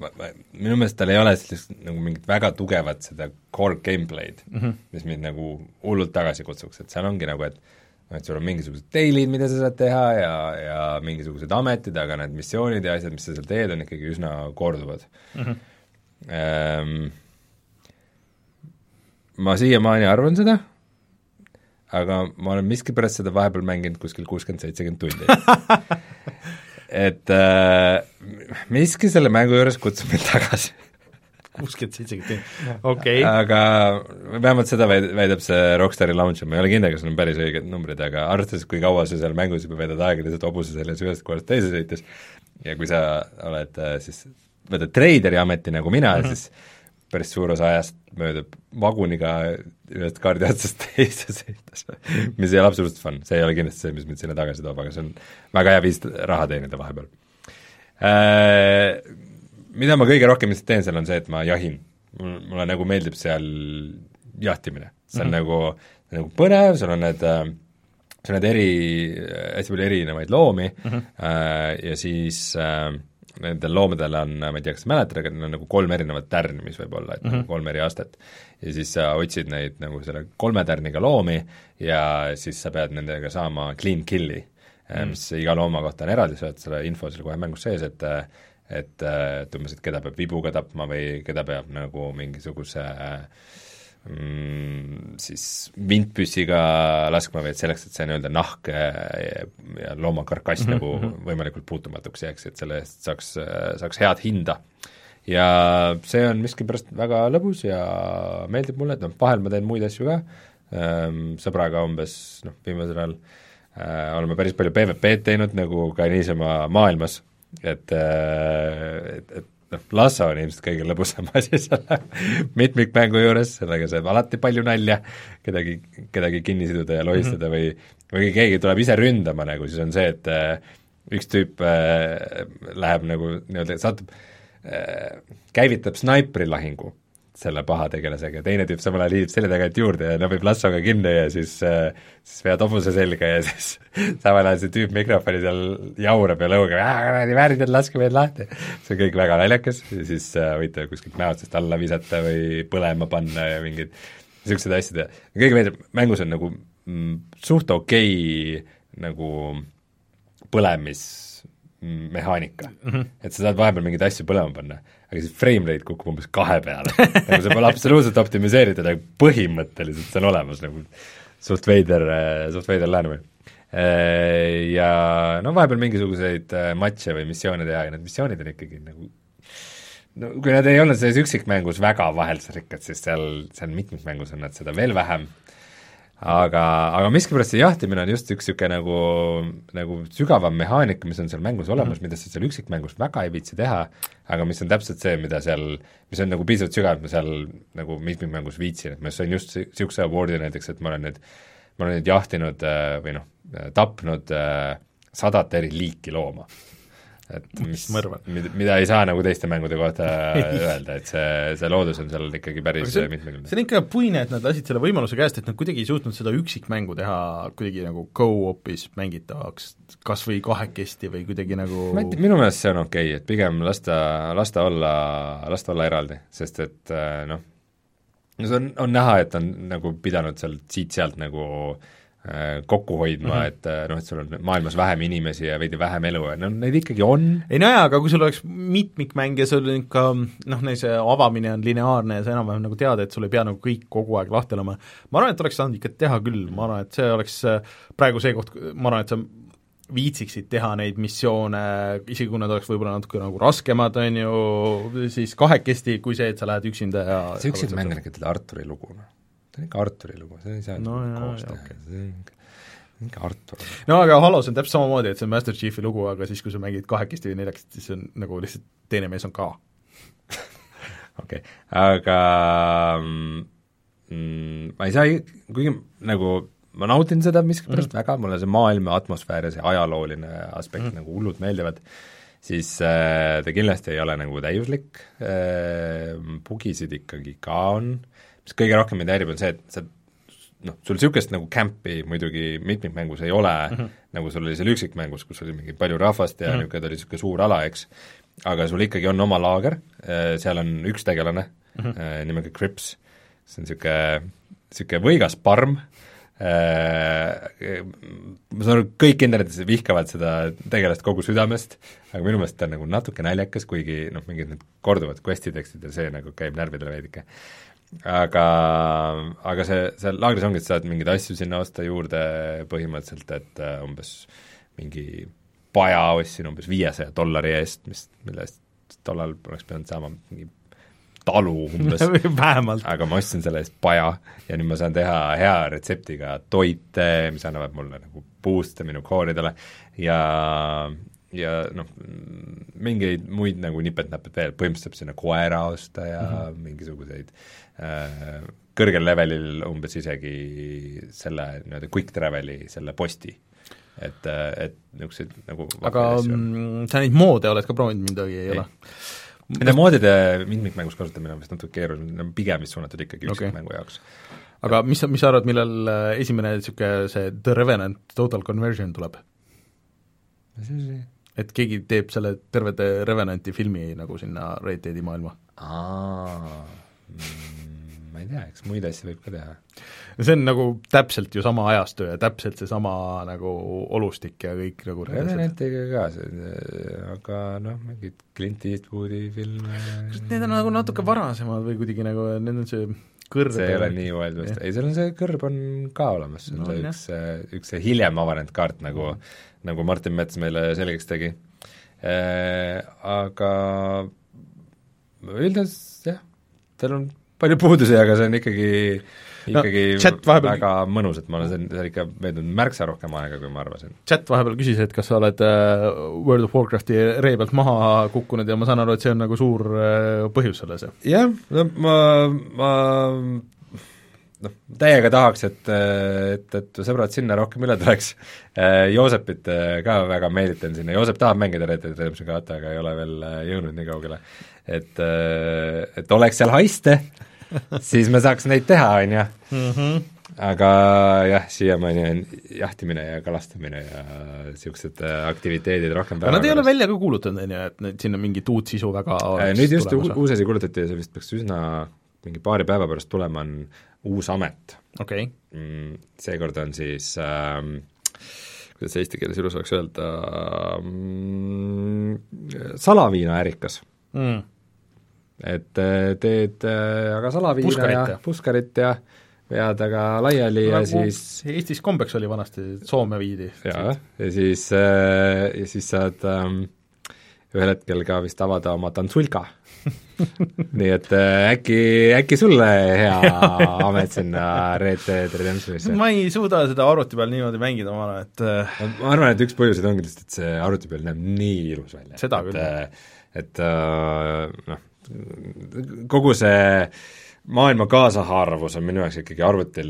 ma, ma, minu meelest tal ei ole sellist nagu mingit väga tugevat seda core gameplay'd mm, -hmm. mis mind nagu hullult tagasi kutsuks, et seal ongi nagu, et noh, et sul on mingisugused daily'd, mida sa saad teha ja, ja mingisugused ametid, aga need missioonid ja asjad, mis sa seal teed, on ikkagi üsna korduvad mm. -hmm. Ehm, ma siiamaani arvan seda, aga ma olen miskipärast seda vahepeal mänginud kuskil kuuskümmend, seitsekümmend tundi et äh, miski selle mängu juures kutsub mind tagasi. kuuskümmend, seitsekümmend, okei. Okay.. aga vähemalt seda väid-, väidab see Rockstari launch, ma ei ole kindel, kas need on päris õiged numbrid, aga arvestades, kui kaua sa seal mängus juba veedad aega lihtsalt hobuse seljas ühest kohast teise sõites ja kui sa oled äh, siis, võtad treideri ameti nagu mina mm, -hmm. siis päris suur osa ajast möödub vaguniga ühest kaardi otsast teise sõites, mis ei ole absoluutselt fun, see ei ole kindlasti see, mis mind sinna tagasi toob, aga see on väga hea viis raha teenida vahepeal äh,. Mida ma kõige rohkem lihtsalt teen seal, on see, et ma jahin. mul, mulle nagu meeldib seal jahtimine, see on mm -hmm. nagu, nagu põnev, sul on need äh, sul on need eri, hästi palju erinevaid loomi mm -hmm. äh, ja siis äh, nendel loomadel on, ma ei tea, kas sa mäletad, aga neil on nagu kolm erinevat tärni, mis võib olla, et mm -hmm. kolm eri astet. ja siis sa otsid neid nagu selle kolme tärniga loomi ja siis sa pead nendega saama clean kill'i mm, -hmm. mis iga looma kohta on eraldi, sa oled selle info seal kohe mängus sees, et et, et umbes, et keda peab vibuga tapma või keda peab nagu mingisuguse äh, mm, siis vintpüssiga laskma et selleks, et see nii-öelda nahk ja, ja loomakarkass mm -hmm. nagu mhm. võimalikult puutumatuks jääks, et selle eest saaks, saaks head hinda. ja see on miskipärast väga lõbus ja meeldib mulle, et noh, vahel ma teen muid asju ka, ehm, sõbraga umbes noh, viimasel ajal äh, oleme päris palju PVP-d teinud nagu ka niisama maailmas, et, äh, et, et noh, lasso on ilmselt kõige lõbusam asi selle mitmikmängu juures, sellega saab alati palju nalja, kedagi, kedagi kinni siduda ja lohistada mm -hmm. või või keegi tuleb ise ründama nagu, siis on see, et äh, üks tüüp äh, läheb nagu nii-öelda, satub äh,, käivitab snaiprilahingu selle pahategelasega ja teine tüüp samal ajal hiilib selja tagant juurde ja nobib lassoga kinni ja siis äh, siis vead hobuse selga ja siis samal ajal see tüüp mikrofoni seal jaurab ja lõugab, kuradi värdjad, laske meid lahti. see on kõik väga naljakas ja siis äh, võite kuskilt mäotest alla visata või põlema panna ja mingeid niisuguseid asju teha. kõige meeldib, mängus on nagu mm, suht okei okay, nagu põlemis mehaanika mm. -hmm. et sa saad vahepeal mingeid asju põlema panna, aga siis frame rate kukub umbes kahe peale nagu see pole absoluutselt optimiseeritud, aga põhimõtteliselt see on olemas nagu suht veider, suht veider lähenemine. Ja no vahepeal mingisuguseid äh, matše või missioone teha ja need missioonid on ikkagi nagu no kui nad ei olnud selles üksikmängus väga vaheldusrikkad, siis seal, seal mitmikmängus on nad seda veel vähem aga, aga miskipärast see jahtimine on just üks niisugune nagu, nagu sügavam mehaanika, mis on seal mängus olemas mm, -hmm. mida sa seal üksikmängus väga ei viitsi teha, aga mis on täpselt see, mida seal, mis on nagu piisavalt sügav, et ma seal nagu mitmikmängus viitsin, et ma sain just niisuguse award'i näiteks, et ma olen nüüd, ma olen nüüd jahtinud äh, või noh, tapnud äh, sadat eri liiki looma et mis, mida, mida ei saa nagu teiste mängude kohta öelda, et see, see loodus on seal ikkagi päris mitmekülgne. see on ikka puine, et nad lasid selle võimaluse käest, et nad kuidagi ei suutnud seda üksikmängu teha kuidagi nagu go-op'is mängitavaks, kas või kahekesti või kuidagi nagu ma ei tea, minu meelest see on okei okay,, et pigem las ta, las ta olla, las ta olla eraldi, sest et äh, noh, no see on, on näha, et on nagu pidanud sealt siit-sealt nagu Äh, kokku hoidma mm, -hmm. et äh, noh, et sul on maailmas vähem inimesi ja veidi vähem elu ja no neid ikkagi on. ei no jaa, aga kui sul oleks mitmikmäng ja sul ikka noh, neil see avamine on lineaarne ja sa enam-vähem nagu tead, et sul ei pea nagu kõik kogu aeg lahti olema, ma arvan, et oleks saanud ikka teha küll, ma arvan, et see oleks äh, praegu see koht, ma arvan, et sa viitsiksid teha neid missioone, isegi kui nad oleks võib-olla natuke nagu raskemad, on ju, siis kahekesti, kui see, et sa lähed üksinda ja see üksinda mäng on ikka Arturi lugu, noh ta on ikka Arturi lugu, see ei saa no, koos teha okay., see on ikka ikka Artur. no aga Halos on täpselt samamoodi, et see on Master Chiefi lugu, aga siis, kui sa mängid kahekesti või neljakesti, siis on nagu lihtsalt teine mees on ka. okei, aga mm, ma ei saa, kuigi nagu ma naudin seda miskipärast mm väga, mulle see maailm ja atmosfäär ja see ajalooline aspekt mm nagu hullult meeldivad, siis äh, ta kindlasti ei ole nagu täiuslik äh,, bugisid ikkagi ka on äh,, mis kõige rohkem mind häirib, on see, et sa noh, sul niisugust nagu campi muidugi mitmikmängus ei ole mm, -hmm. nagu sul oli seal üksikmängus, kus oli mingi palju rahvast ja niisugune mm -hmm. ta oli niisugune suur ala, eks, aga sul ikkagi on oma laager, äh, seal on üks tegelane mm -hmm. nimega Crips, see on niisugune, niisugune võigas parm, äh, ma saan aru, kõik internetis vihkavad seda tegelast kogu südamest, aga minu meelest ta on nagu natuke naljakas, kuigi noh, mingid need korduvad quest'i tekstid ja see nagu käib närvidele veidike aga, aga see, seal laagris ongi, et saad mingeid asju sinna osta juurde põhimõtteliselt, et uh, umbes mingi paja ostsin umbes viiesaja dollari eest, mis, mille eest tollal oleks pidanud saama mingi talu umbes vähemalt. aga ma ostsin selle eest paja ja nüüd ma saan teha hea retseptiga toite, mis annavad mulle nagu boost'e minu kooridele ja ja noh, mingeid muid nagu nipet-näpet veel, põhimõtteliselt saab sinna koera osta ja mm -hmm. mingisuguseid äh, kõrgel levelil umbes isegi selle nii-öelda quick travel'i, selle posti. et, et niisuguseid nagu aga mm, sa neid moode oled ka proovinud midagi, ei, ole? Nende moodide mitmikmängus kasutamine on vist natuke keeruline, pigem vist suunatud ikkagi okay. üksikmängu jaoks. aga mis mis sa arvad, millal äh, esimene niisugune see The Revenant Total Conversion tuleb? mis asi see? et keegi teeb selle terve The Revenanti filmi nagu sinna Red Deadi maailma. aa mm,, ma ei tea, eks muid asju võib ka teha. see on nagu täpselt ju sama ajastu ja täpselt seesama nagu olustik ja kõik nagu Revenantiga ka see, aga noh, mingid Clint Eastwoodi filme Need on nagu natuke varasemad või kuidagi nagu, need on see kõrb see ei ole nii west, ei seal on see kõrb on ka olemas, see on no, see üks, üks see hiljem avanenud kaart, nagu nagu Martin Mets meile selgeks tegi. Äh, aga üldiselt jah, tal on palju puudusi, aga see on ikkagi ikkagi no, vahepeal... väga mõnus, et ma olen seal, seal ikka veetnud märksa rohkem aega, kui ma arvasin. chat vahepeal küsis, et kas sa oled äh, World of Warcrafti ree pealt maha kukkunud ja ma saan aru, et see on nagu suur äh, põhjus selles, jah? jah, no ma, ma noh, täiega tahaks, et, et, et sõbrad sinna rohkem üle tuleks. Joosepit äh, ka väga meelitan sinna, Joosep tahab mängida Red Dead Redemption kahte, aga ei ole veel äh, jõudnud nii kaugele. et, äh, et oleks seal haiste, siis me saaks neid teha, on ju. Mhm. aga jah, siiamaani on jahtimine ja kalastamine ja niisugused aktiviteedid rohkem aga nad ei ole välja ka kuulutanud, on ju, et nüüd sinna mingit uut sisu väga nüüd just uus asi kuulutati ja see vist peaks üsna mingi paari päeva pärast tulema, on uus amet. Okay.. Mm, seekord on siis ähm, kuidas eesti keeles ilus oleks öelda mm,, salaviinaärikas mm.. Et äh, teed äh, aga salaviina puskarit, ja puskarit ja vead aga laiali no, ja nagu siis Eestis kombeks oli vanasti, Soome viidi. jaa, ja siis, äh, ja siis saad ähm, ühel hetkel ka vist avada oma tantsulka nii et äkki, äkki sulle hea amet sinna Red Dead Redemptionisse? ma ei suuda seda arvuti peal niimoodi mängida, ma arvan, et ma arvan, et üks põhjuseid ongi lihtsalt, et see arvuti peal näeb nii ilus välja. et, et noh, kogu see maailma kaasahaarvus on minu jaoks ikkagi arvutil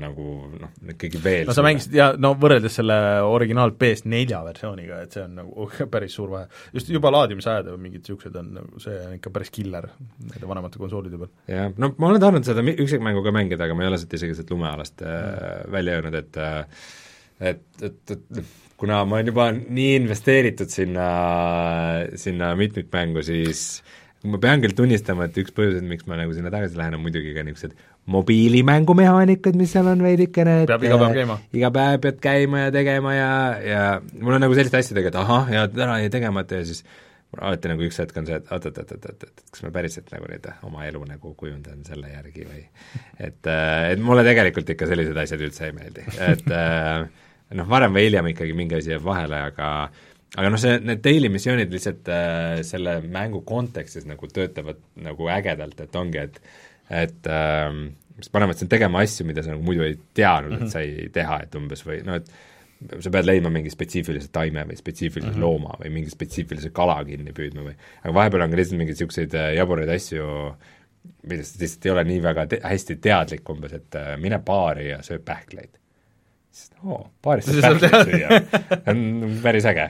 nagu noh, ikkagi veel no sa mängisid ja no võrreldes selle originaal PS4 versiooniga, et see on nagu uh, päris suur vahe. just juba laadimisajad ja mingid niisugused on nagu, see on ikka päris killer nende vanemate konsoolide peal. jah, no ma olen tahtnud seda üksikmängu ka mängida, aga ma ei ole sealt isegi sealt lumealast äh, mm. välja jõudnud, et äh, et, et, et kuna ma olen juba nii investeeritud sinna, sinna mitmikmängu, siis ma pean küll tunnistama, et üks põhjuseid, miks ma nagu sinna tagasi lähen, on muidugi ka niisugused mobiilimängumehaanikad, mis seal on veidikene, et peab iga päev käima? iga päev pead käima ja tegema ja, ja mul on nagu selliste asjadega, et ahah, ja täna jäi tegemata ja siis alati nagu üks hetk on see, et oot-oot-oot-oot, et kas ma päriselt nagu nüüd oma elu nagu kujundan selle järgi või et, et mulle tegelikult ikka sellised asjad üldse ei meeldi, et noh, varem või hiljem ikkagi mingi asi jääb vahele, aga aga noh, see, need daily missioonid lihtsalt äh, selle mängu kontekstis nagu töötavad nagu ägedalt, et ongi, et et äh, mis panevad sind tegema asju, mida sa nagu muidu ei teadnud mm, -hmm. et sa ei teha, et umbes või noh, et sa pead leidma mingi spetsiifilise taime või spetsiifilise mm -hmm. looma või mingi spetsiifilise kala kinni püüdma või aga vahepeal on ka lihtsalt mingeid niisuguseid äh, jaburaid asju, millest lihtsalt ei ole nii väga te hästi teadlik umbes, et äh, mine baari ja söö pähkleid oo, baarist saab pähkleid süüa, on päris äge.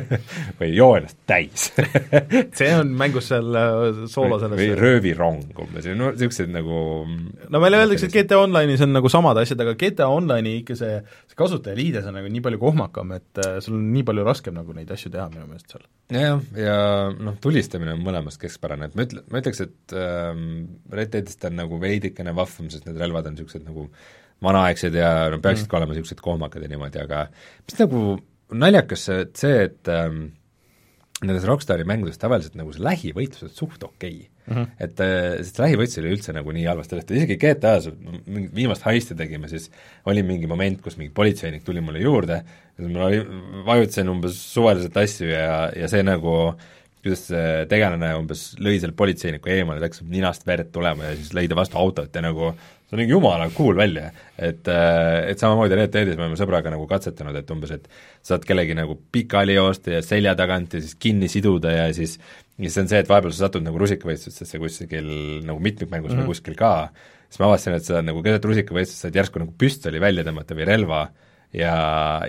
Või joo ennast täis. See on mängus seal äh, soolo selles või röövirong umbes, no niisugused nagu no meile öeldakse, et GTA Online'is on nagu samad asjad, aga GTA Online'i ikka see, see kasutajaliides on nagu nii palju kohmakam, et äh, sul on nii palju raskem nagu neid asju teha minu meelest seal. jah, ja noh, tulistamine on mõlemast keskpärane, et ma ütle, ma ütleks, et ähm, Red Deadist on nagu veidikene vahvam, sest need relvad on niisugused nagu vanaaegsed ja no peaksid mm. ka olema niisugused kohmakad ja niimoodi, aga mis nagu naljakas see, see, et ähm, nendes Rockstari mängudes tavaliselt nagu see lähivõitlus on suht okei okay. mm. -hmm. et äh, sest lähivõitlus oli üldse nagu nii halvasti tehtud, isegi GTA-s, mingit viimast heisti tegime, siis oli mingi moment, kus mingi politseinik tuli mulle juurde, ma vajutasin umbes suvaliselt asju ja, ja see nagu kuidas see tegelane umbes lõi selle politseiniku eemale, läks ninast verd tulema ja siis lõi ta vastu autot ja nagu see on nagu jumala cool välja, et et samamoodi Red Deadis me oleme sõbraga nagu katsetanud, et umbes, et saad kellegi nagu pikali joosta ja selja tagant ja siis kinni siduda ja siis ja siis on see, et vahepeal sa satud nagu rusikavõistlustesse kuskil nagu mitmikmängus mm -hmm. või kuskil ka, siis ma avastasin, et sa nagu keset rusikavõistlust saad järsku nagu püstoli välja tõmmata või relva ja,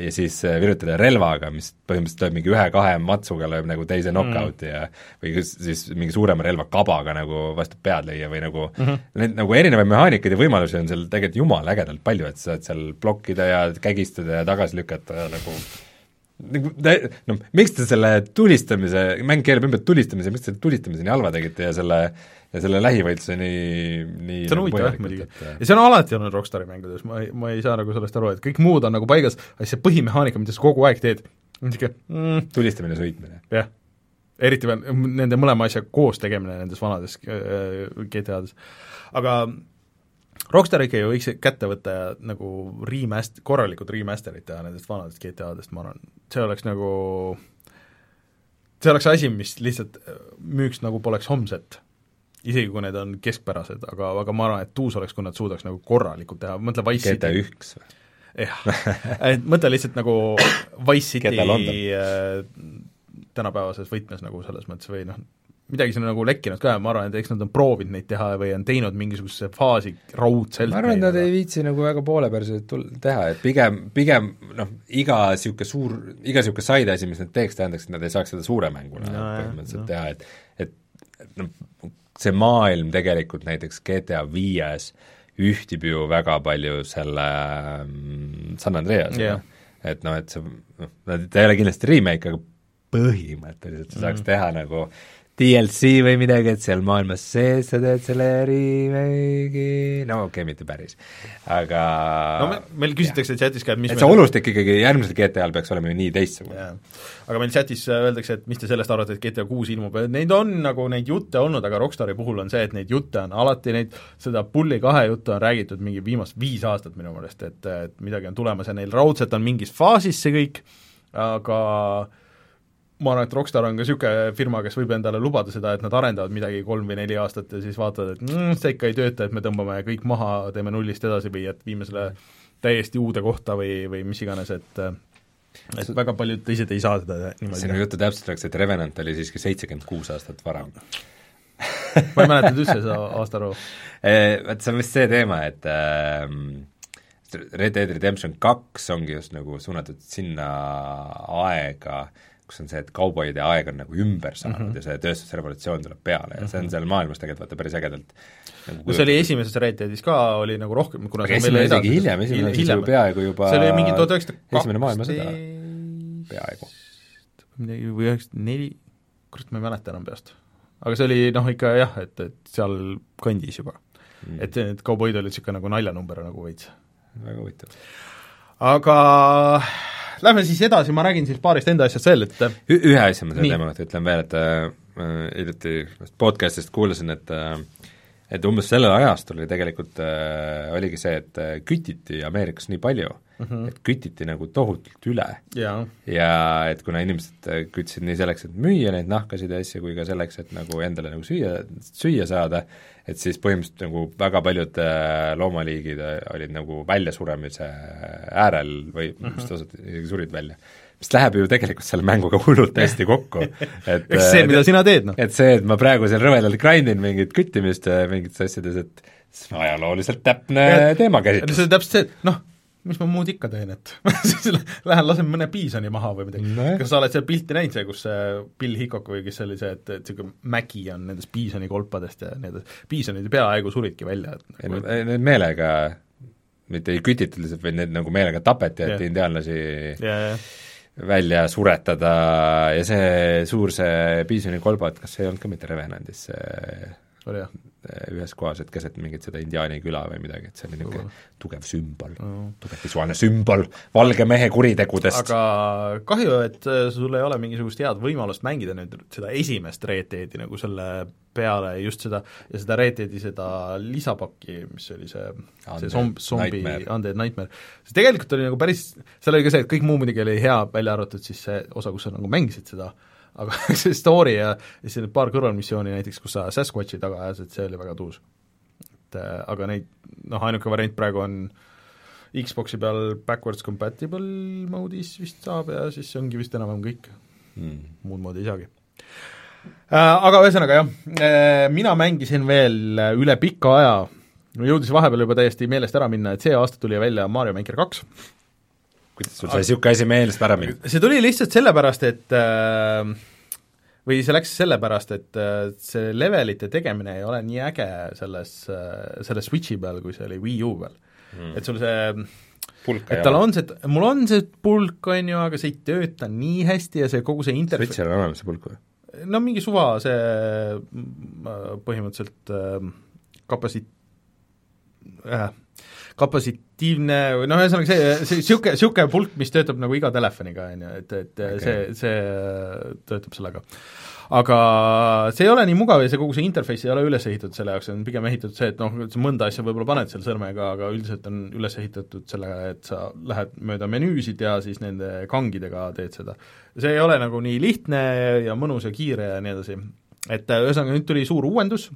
ja siis äh, virutada relvaga, mis põhimõtteliselt lööb mingi ühe-kahe matsuga, lööb nagu teise knock-out'i mm. ja või siis mingi suurema relva kabaga nagu vastu pead lüüa või nagu mm -hmm. neid nagu erinevaid mehaanikaid ja võimalusi on seal tegelikult jumala ägedalt palju, et sa saad seal blokkida ja kägistada ja tagasi lükata ja nagu nagu noh, miks te selle tulistamise, mäng keerab ümber tulistamise, miks te tulistamise nii halva tegite ja selle ja selle lähivõitluse nii, nii see on huvitav jah muidugi. ja see on alati olnud Rockstari mängudes, ma ei, ma ei saa nagu sellest aru, et kõik muud on nagu paigas, aga see põhimehaanika, mida sa kogu aeg teed, on niisugune mm, tulistamine, sõitmine. jah. eriti veel nende mõlema asja koos tegemine nendes vanades äh, GTA-des. aga Rockstar ikka ju võiks kätte võtta ja nagu remast-, korralikud remaster'id teha nendest vanadest GTA-dest, ma arvan, see oleks nagu see oleks asi, mis lihtsalt müüks nagu poleks homset. Isegi kui need on keskpärased, aga, aga ma arvan, et tuus oleks, kui nad suudaks nagu korralikult teha, mõtle Wise City. üks või? jah, et mõtle lihtsalt nagu Wise City äh, tänapäevases võtmes nagu selles mõttes või noh, midagi siin on nagu lekkinud ka ja ma arvan, et eks nad on proovinud neid teha või on teinud mingisuguse faasi raudselt ma arvan, et nad ei viitsi nagu väga poolepäraselt tul-, teha, et pigem, pigem noh, iga niisugune suur, iga niisugune side asi, mis nad teeks, tähendaks, et nad ei saaks seda suure mänguna no, põhimõtteliselt no. teha, et et noh, see maailm tegelikult näiteks GTA viies ühtib ju väga palju selle mm, San Andreasega yeah., et noh, et see noh, ta ei ole kindlasti remake, aga põhimõtteliselt sa saaks mm -hmm. teha nagu DLC või midagi, et seal maailmas sees sa teed selle remake'i, no okei okay,, mitte päris, aga no me, meil küsitakse chatis ka, et mis et see meil... olustik ikkagi järgmisel GTA-l peaks olema ju nii teistsugune. aga meil chatis öeldakse, et mis te sellest arvate, et GTA kuus ilmub, neid on nagu neid jutte olnud, aga Rockstari puhul on see, et neid jutte on alati, neid, seda Bulli kahe juttu on räägitud mingi viimased viis aastat minu meelest, et, et midagi on tulemas ja neil raudselt on mingis faasis see kõik, aga äh, ma arvan, et Rockstar on ka niisugune firma, kes võib endale lubada seda, et nad arendavad midagi kolm või neli aastat ja siis vaatavad, et mm, see ikka ei tööta, et me tõmbame kõik maha, teeme nullist edasi või et viime selle täiesti uude kohta või, või mis iganes, et et väga paljud teised ei saa seda niimoodi sinu juttu täpsustatakse, et Revenant oli siiski seitsekümmend kuus aastat varem. Ma ei mäletanud üldse seda aastaarvu. Eh, Vaat see on vist see teema, et äh, Red Dead Redemption kaks ongi just nagu suunatud sinna aega kus on see, et kauboide aeg on nagu ümber saanud mm -hmm. ja see tööstusrevolutsioon tuleb peale ja see on mhm. seal maailmas tegelikult vaata päris ägedalt nagu no see oli esimeses Red Deadis ka, oli nagu rohkem, kuna aga esimene isegi hiljem, esimene oli ju peaaegu juba see oli mingi tuhat üheksasada esimene maailmasõda, peaaegu. midagi, või üheksakümmend neli, kurat, ma ei mäleta enam peast. aga see oli noh, ikka jah, et, et seal kandis juba mm.. et need kauboid olid niisugune nagu naljanumber nagu veits. väga huvitav. aga lähme siis edasi, ma räägin siis paarist enda asjast veel, et ühe asja ma selle teema kohta ütlen veel, et äh, hiljuti podcast'ist kuulasin, et äh, et umbes sellel ajastul oli tegelikult äh,, oligi see, et äh, kütiti Ameerikas nii palju mm, -hmm. et kütiti nagu tohutult üle. ja et kuna inimesed äh, küttisid nii selleks, et müüa neid nahkasid ja asju, kui ka selleks, et nagu endale nagu süüa, süüa saada, et siis põhimõtteliselt nagu väga paljud äh, loomaliigid äh, olid nagu väljasuremise äärel või mm -hmm. vist osad isegi surid välja mis läheb ju tegelikult selle mänguga hullult hästi kokku. et eks see, mida sina teed, noh. et see, et ma praegu seal rõvedalt grind in mingit küttimist mingites asjades, et see on ajalooliselt täpne teemakäsitlus. see on täpselt see, et noh, mis ma muud ikka teen, et siis lähen lasen mõne piisoni maha või midagi no,. kas sa oled seda pilti näinud, see, kus see Bill Hickok või kes see oli see, et, et niisugune mägi on nendest piisoni kolpadest ja edasi, piisonid peaaegu suridki välja, et nagu... ei, need meelega mitte ei kütitud lihtsalt, vaid need nagu meelega tapeti, et yeah. indiaanlasi yeah, yeah välja suretada ja see suur, see piisoni kolbat, kas see ei olnud ka mitte Revenandis, see oli jah? Ühes kohas, et keset mingit seda indiaani küla või midagi, et see oli niisugune tugev sümbol no., tugev visuaalne sümbol valge mehe kuritegudest. aga kahju, et äh, sul ei ole mingisugust head võimalust mängida nüüd seda esimest Red Deadi nagu selle peale just seda, ja seda Red Deadi seda lisapakki, mis oli see, see zomb-, zombi Undead Nightmare, see tegelikult oli nagu päris, seal oli ka see, et kõik muu muidugi oli hea, välja arvatud siis see osa, kus sa nagu mängisid seda, aga see story ja siis need paar kõrvalmissiooni näiteks, kus sa Sasquatchi taga ajasid, see oli väga tuus. et äh, aga neid, noh, ainuke variant praegu on Xboxi peal backwards compatible mode'is vist saab ja siis ongi vist enam-vähem kõik mm., muud moodi ei saagi äh, aga ühesõnaga jah, äh, mina mängisin veel üle pika aja, jõudis vahepeal juba täiesti meelest ära minna, et see aasta tuli välja Mario Maker kaks kuidas sul sai niisugune asi meelest ära minna? see tuli lihtsalt sellepärast, et äh, või see läks sellepärast, et äh, see levelite tegemine ei ole nii äge selles, äh, selle Switchi peal, kui see oli Wii U peal mm.. et sul see pulk et tal on see, mul on see pulk, on ju, aga see ei tööta nii hästi ja see kogu see interface Switchil on olemas see pulk või? no mingi suva see põhimõtteliselt äh, kapasi- äh,, kapositiivne või noh, ühesõnaga see, see niisugune, niisugune pulk, mis töötab nagu iga telefoniga, on ju, et, et okay. see, see töötab sellega. aga see ei ole nii mugav ja see kogu see interface ei ole üles ehitatud selle jaoks, see on pigem ehitatud see, et noh, mõnda asja võib-olla paned seal sõrmega, aga üldiselt on üles ehitatud sellega, et sa lähed mööda menüüsid ja siis nende kangidega teed seda. see ei ole nagu nii lihtne ja mõnus ja kiire ja nii edasi. et ühesõnaga, nüüd tuli suur uuendus,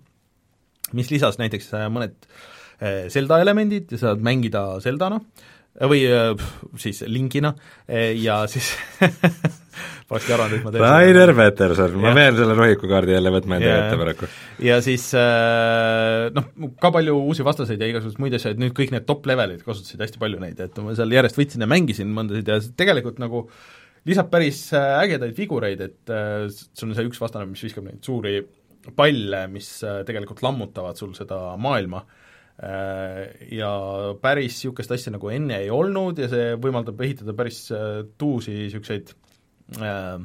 mis lisas näiteks mõned äh, Zelda elemendid ja saad mängida Zeldana või eh, siis Linkina eh, ja siis polekski arvanud, et ma teen Rainer Peterson, ma pean selle nohikukaardi jälle võtma enda kätte paraku. ja siis noh, ka palju uusi vastaseid ja igasuguseid muid asju, et nüüd kõik need top-levelid kasutasid hästi palju neid, et ma seal järjest võtsin ja mängisin mõndasid ja tegelikult nagu lisab päris ägedaid figureid, et sul on see üks vastane, mis viskab neid suuri palle, mis tegelikult lammutavad sul seda maailma ja päris niisugust asja nagu enne ei olnud ja see võimaldab ehitada päris äh, tuusi niisuguseid äh,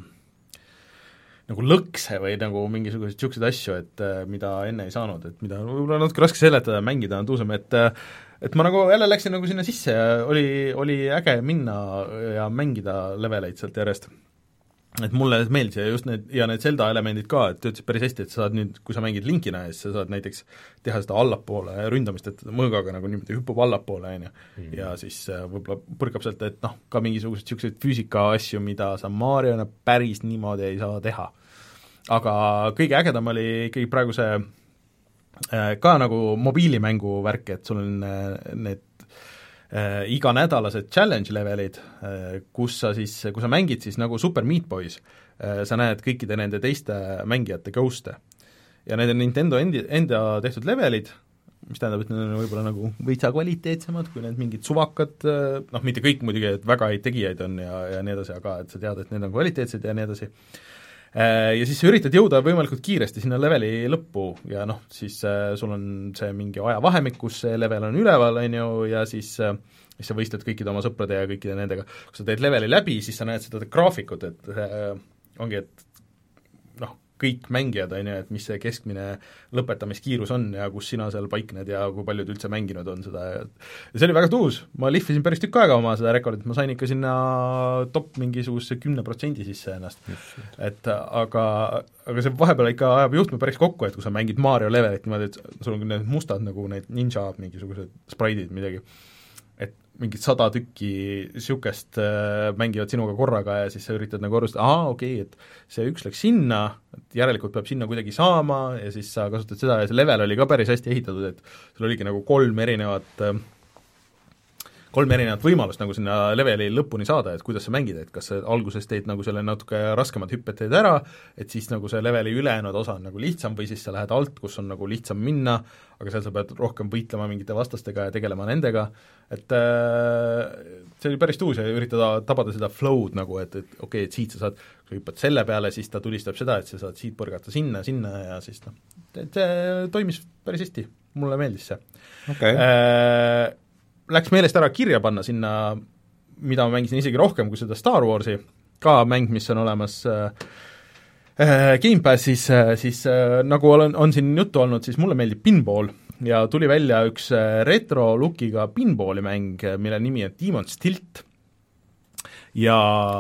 nagu lõkse või nagu mingisuguseid niisuguseid asju, et äh, mida enne ei saanud, et mida võib-olla natuke raske seletada, mängida on tuusam, et et ma nagu jälle läksin nagu sinna sisse ja oli, oli äge minna ja mängida leveleid sealt järjest et mulle meeldis ja just need, ja need Zelda elemendid ka, et töötasid päris hästi, et sa saad nüüd, kui sa mängid Linkina ja siis sa saad näiteks teha seda allapoole ründamist, et mõõgaga nagu niimoodi hüppab allapoole, on ju, mhm. ja siis äh, võib-olla põrkab sealt, et noh, ka mingisuguseid niisuguseid füüsika asju, mida sa Mariona päris niimoodi ei saa teha. aga kõige ägedam oli ikkagi praegu see äh, ka nagu mobiilimängu värk, et sul on äh, need äh, iganädalased challenge levelid äh,, kus sa siis, kui sa mängid siis nagu Super Meat Boy's äh,, sa näed kõikide nende teiste mängijate ghost'e. ja need on Nintendo endi, enda tehtud levelid, mis tähendab, et need on võib-olla nagu veitsa kvaliteetsemad kui need mingid suvakad, äh, noh, mitte kõik muidugi, et väga häid tegijaid on ja, ja nii edasi, aga et sa tead, et need on kvaliteetsed ja nii edasi Äh, ja siis sa üritad jõuda võimalikult kiiresti sinna leveli lõppu ja noh, siis äh, sul on see mingi ajavahemik, kus see level on üleval, on ju, ja siis äh, siis sa võistled kõikide oma sõprade ja kõikide nendega. kui sa teed leveli läbi, siis sa näed seda graafikut, et äh, ongi, et kõik mängijad, on ju, et mis see keskmine lõpetamiskiirus on ja kus sina seal paikned ja kui paljud üldse mänginud on seda ja ja see oli väga tuus, ma lihvisin päris tükk aega oma seda rekordit, ma sain ikka sinna top mingisuguse kümne protsendi sisse ennast. et aga, aga see vahepeal ikka ajab juhtme päris kokku, et kui sa mängid Mario levelit niimoodi, et sul on need mustad nagu need ninja mingisugused spraidid, midagi mingid sada tükki niisugust äh, mängivad sinuga korraga ja siis sa üritad nagu arvestada, aa, okei okay,, et see üks läks sinna, et järelikult peab sinna kuidagi saama ja siis sa kasutad seda ja see level oli ka päris hästi ehitatud, et sul oligi nagu kolm erinevat äh, kolm erinevat võimalust nagu sinna leveli lõpuni saada, et kuidas sa mängid, et kas sa alguses teed nagu selle natuke raskemad hüpped teed ära, et siis nagu see leveli ülejäänud osa on nagu lihtsam või siis sa lähed alt, kus on nagu lihtsam minna, aga seal sa pead rohkem võitlema mingite vastastega ja tegelema nendega, et äh, see oli päris tuus ja üritada tabada seda flow'd nagu, et, et okei okay,, et siit sa saad, kui hüppad selle peale, siis ta tulistab seda, et sa saad siit põrgata sinna, sinna ja siis noh, et see toimis päris hästi, mulle meeldis see. Okay. Äh, läks meelest ära kirja panna sinna, mida ma mängisin isegi rohkem kui seda Star Warsi, ka mäng, mis on olemas äh, äh Gamepassis äh,, siis äh, nagu olen, on siin juttu olnud, siis mulle meeldib pinball ja tuli välja üks äh, retro lookiga pinballi mäng, mille nimi on Demon's Tilt ja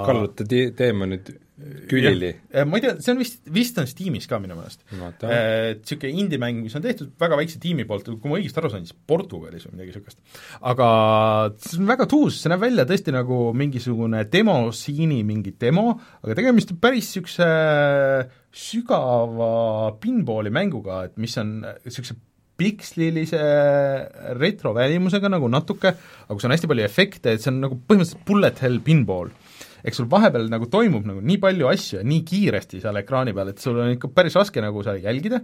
kalluta di-, Demonid külili. ma ei tea, see on vist, vist on Steamis ka minu meelest. niisugune indie-mäng, mis on tehtud väga väikse tiimi poolt, kui ma õigesti aru sain, siis Portugalis või midagi niisugust. aga see on väga tuus, see näeb välja tõesti nagu mingisugune demosiini mingi demo, aga tegemist on päris niisuguse sügava pinballi mänguga, et mis on niisuguse pikslilise retrovälimusega nagu natuke, aga kus on hästi palju efekte, et see on nagu põhimõtteliselt bullet hell pinball eks sul vahepeal nagu toimub nagu nii palju asju ja nii kiiresti seal ekraani peal, et sul on ikka päris raske nagu seal jälgida,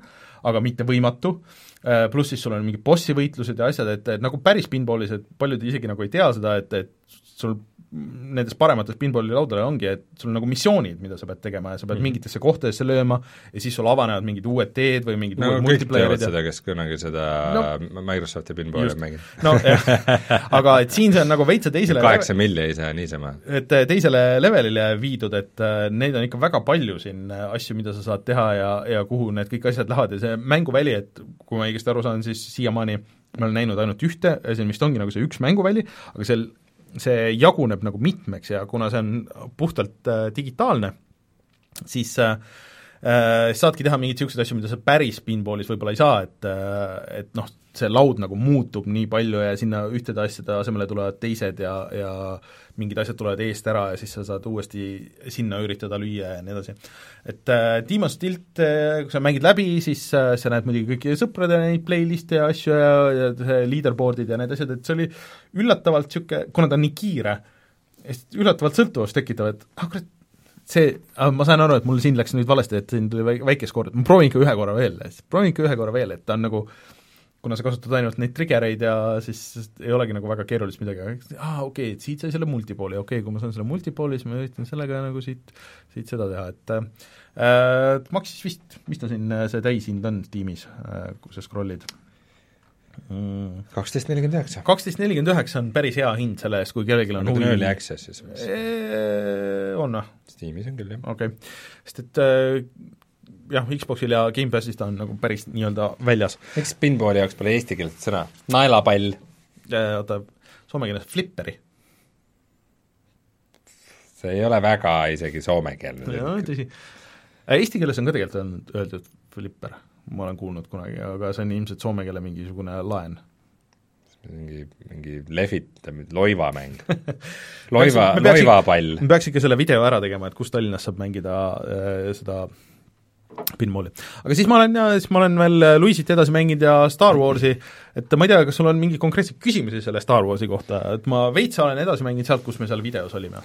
aga mitte võimatu, äh, pluss siis sul on mingid bossi võitlused ja asjad, et, et nagu päris pinballis, et paljud isegi nagu ei tea seda, et, et sul nendes paremates pinballi laudadel ongi, et sul on nagu missioonid, mida sa pead tegema ja sa pead mm -hmm. mingitesse kohtadesse lööma ja siis sul avanevad mingid uued teed või mingid no, uued multiplayerid ja seda, kes kunagi seda no, Microsofti pinballi on mänginud. nojah, aga et siin see on nagu veitsa teisele kaheksa milli ei saa niisama. et äh, teisele levelile viidud, et äh, neid on ikka väga palju siin äh, asju, mida sa saad teha ja, ja kuhu need kõik asjad lähevad ja see mänguväli, et kui ma õigesti aru saan, siis siiamaani ma olen näinud ainult ühte, vist ongi nagu see üks mänguväli, aga seal see jaguneb nagu mitmeks ja kuna see on puhtalt äh, digitaalne, siis äh, äh, saadki teha mingeid niisuguseid asju, mida sa päris pinballis võib-olla ei saa, et äh, et noh, see laud nagu muutub nii palju ja sinna ühtede asjade asemele tulevad teised ja, ja mingid asjad tulevad eest ära ja siis sa saad uuesti sinna üritada lüüa ja nii edasi. et äh, Demon's Tilt äh,, kui sa mängid läbi, siis äh, sa näed muidugi kõiki sõprade neid playlist'e ja asju ja, ja leaderboard'id ja need asjad, et see oli üllatavalt niisugune, kuna ta on nii kiire, üllatavalt sõltuvust tekitav, et ah kurat, see, ma sain aru, et mul siin läks nüüd valesti, et siin tuli väike skoor, et ma proovin ikka ühe korra veel, proovin ikka ühe korra veel, et ta on nagu kuna sa kasutad ainult neid triggereid ja siis ei olegi nagu väga keerulist midagi, aa okei okay,, siit sai selle multipooli, okei okay,, kui ma saan selle multipooli, siis ma üritan sellega nagu siit, siit seda teha, et äh, maksis vist, mis ta siin, see täishind on Steamis äh,, kui sa scroll'id kaksteist nelikümmend üheksa. kaksteist nelikümmend üheksa on päris hea hind selle eest, kui kellelgi on huvi. early access'is vist? on või? Steamis on küll, jah. okei okay., sest et äh, jah, Xboxil ja Gamepassis ta on nagu päris nii-öelda väljas. miks pinballi jaoks pole eestikeelset sõna? naelapall? oota, soome keeles flipperi. see ei ole väga isegi soomekeelne. jaa, tõsi. Äh, eesti keeles on ka tegelikult öeldud, öeldud flipper, ma olen kuulnud kunagi, aga see on ilmselt soome keele mingisugune laen mingi, mingi lehvitamine, loivamäng loiva, loivapall. me peaks ikka selle video ära tegema, et kus Tallinnas saab mängida äh, seda pinballi. aga siis ma olen ja siis ma olen veel Luisit edasi mänginud ja Star Warsi, et ma ei tea, kas sul on mingeid konkreetseid küsimusi selle Star Warsi kohta, et ma veits olen edasi mänginud sealt, kus me seal videos olime.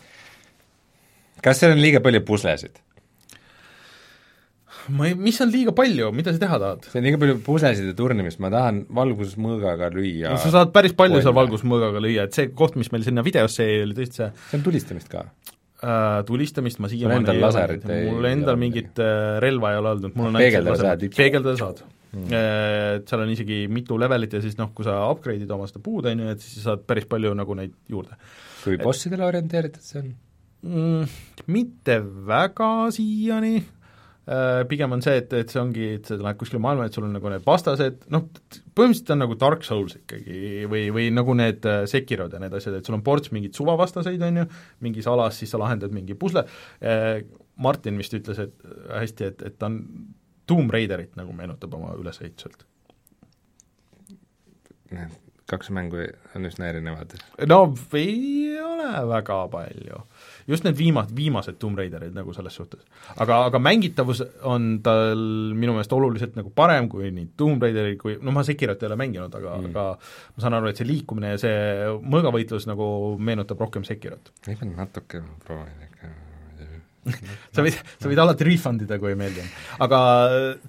kas seal on liiga palju puslesid? ma ei, mis on liiga palju, mida sa teha tahad? see on liiga palju puslesid ja turnimist, ma tahan valgusmõõgaga lüüa no, sa saad päris palju seal valgusmõõgaga lüüa, et see koht, mis meil sinna videosse jäi, oli tõesti see see on tulistamist ka? Äh, tulistamist ma siiamaani ei ole, mul endal mingit äh, relva ei ole olnud, mul on peegeldada saad, peegeldada saad. Mm.. Et seal on isegi mitu levelit ja siis noh, kui sa upgrade'id oma seda puud, on ju, et siis saad päris palju nagu neid juurde. kui bossidele orienteeritud see on? Mm,? Mitte väga siiani. Äh, pigem on see, et, et see ongi, et sa lähed kuskile maailma, et sul on nagu need vastased, noh, põhimõtteliselt on nagu Dark Souls ikkagi või, või nagu need äh, Sekirod ja need asjad, et sul on ports mingeid suvavastaseid, on ju, mingis alas, siis sa lahendad mingi pusle, äh, Martin vist ütles, et hästi, et, et ta on Tomb Raiderit nagu meenutab oma ülesehituselt. kaks mängu on üsna erinevad. no ei ole väga palju just need viima-, viimased Tomb Raiderid nagu selles suhtes. aga, aga mängitavus on tal minu meelest oluliselt nagu parem kui nii Tomb Raiderid kui, no ma Sekirot ei ole mänginud, aga mm., aga ma saan aru, et see liikumine ja see mõõgavõitlus nagu meenutab rohkem Sekirot. ei, ma natuke proovin ikka sa võid, sa võid alati refund ida, kui ei meeldi. aga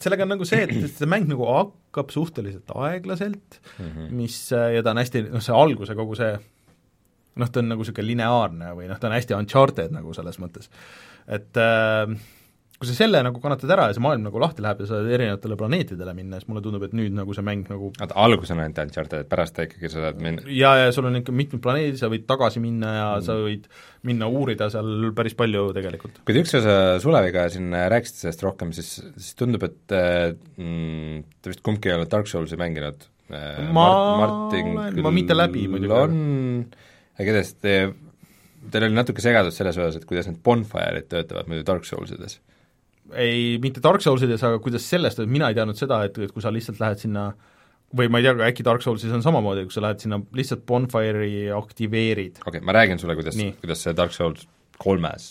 sellega on nagu see, et see mäng nagu hakkab suhteliselt aeglaselt mm, -hmm. mis, ja ta on hästi, noh see alguse kogu see noh, ta on nagu niisugune lineaarne või noh, ta on hästi uncharted nagu selles mõttes. et äh, kui sa selle nagu kannatad ära ja see maailm nagu lahti läheb ja sa saad erinevatele planeetidele minna, siis mulle tundub, et nüüd nagu see mäng nagu oota, algus on ainult Uncharted, pärast ta ikkagi sa saad minna jaa, ja sul on ikka mitmed planeedid, sa võid tagasi minna ja mm. sa võid minna uurida seal päris palju tegelikult. kui te ükskord Suleviga siin rääkisite sellest rohkem, siis, siis tundub, et mm, te vist kumbki ei ole Dark Soulsi mänginud ma Mart, Martin ma mitte läbi muidugi. on igatahes teil oli natuke segadust selles osas, et kuidas need bonfire'id töötavad muidu Dark Soulsides? ei, mitte Dark Soulsides, aga kuidas sellest, et mina ei teadnud seda, et, et kui sa lihtsalt lähed sinna või ma ei tea, äkki Dark Soulsis on samamoodi, kui sa lähed sinna lihtsalt bonfire'i aktiveerid. okei okay,, ma räägin sulle, kuidas, kuidas see Dark Souls kolmes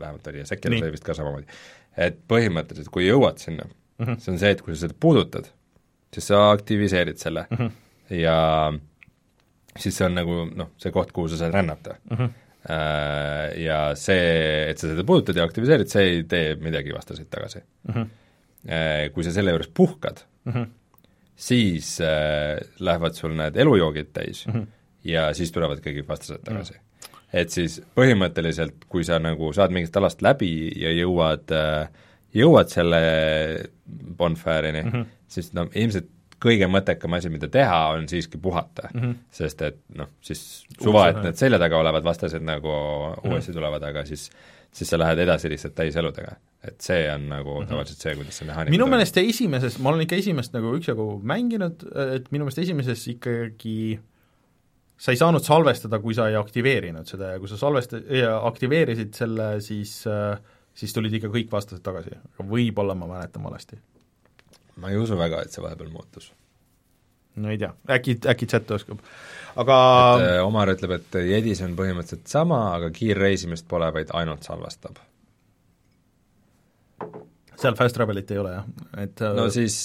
vähemalt oli ja Sekiros oli vist ka samamoodi. et põhimõtteliselt, kui jõuad sinna mm, -hmm. see on see, et kui sa seda puudutad, siis sa aktiviseerid selle mm -hmm. ja siis see on nagu noh, see koht, kuhu sa saad rännata mm. -hmm. Ja see, et sa seda puudutad ja aktiviseerid, see ei tee midagi vastaseid tagasi mm. -hmm. Kui sa selle juures puhkad mm, -hmm. siis äh, lähevad sul need elujoogid täis mm -hmm. ja siis tulevad kõik vastased tagasi mm. -hmm et siis põhimõtteliselt, kui sa nagu saad mingist alast läbi ja jõuad, jõuad selle bonfire'ini mm, -hmm. siis no ilmselt kõige mõttekam asi, mida teha, on siiski puhata mm. -hmm. sest et noh, siis suva, et need selja taga olevad vastased nagu mm -hmm. uuesti tulevad, aga siis siis sa lähed edasi lihtsalt täiseludega. et see on nagu mm -hmm. tavaliselt see, kuidas see mehaanika minu meelest esimeses, ma olen ikka esimest nagu üksjagu mänginud, et minu meelest esimeses ikkagi sa ei saanud salvestada, kui sa ei aktiveerinud seda ja kui sa salvesta-, aktiveerisid selle, siis siis tulid ikka kõik vastased tagasi, aga võib-olla ma mäletan valesti. Ma ei usu väga, et see vahepeal muutus. no ei tea, äkki, äkki chat oskab, aga et äh, Omar ütleb, et Jedis on põhimõtteliselt sama, aga kiirreisimist pole, vaid ainult salvestab. seal fast travelit ei ole jah, et no siis,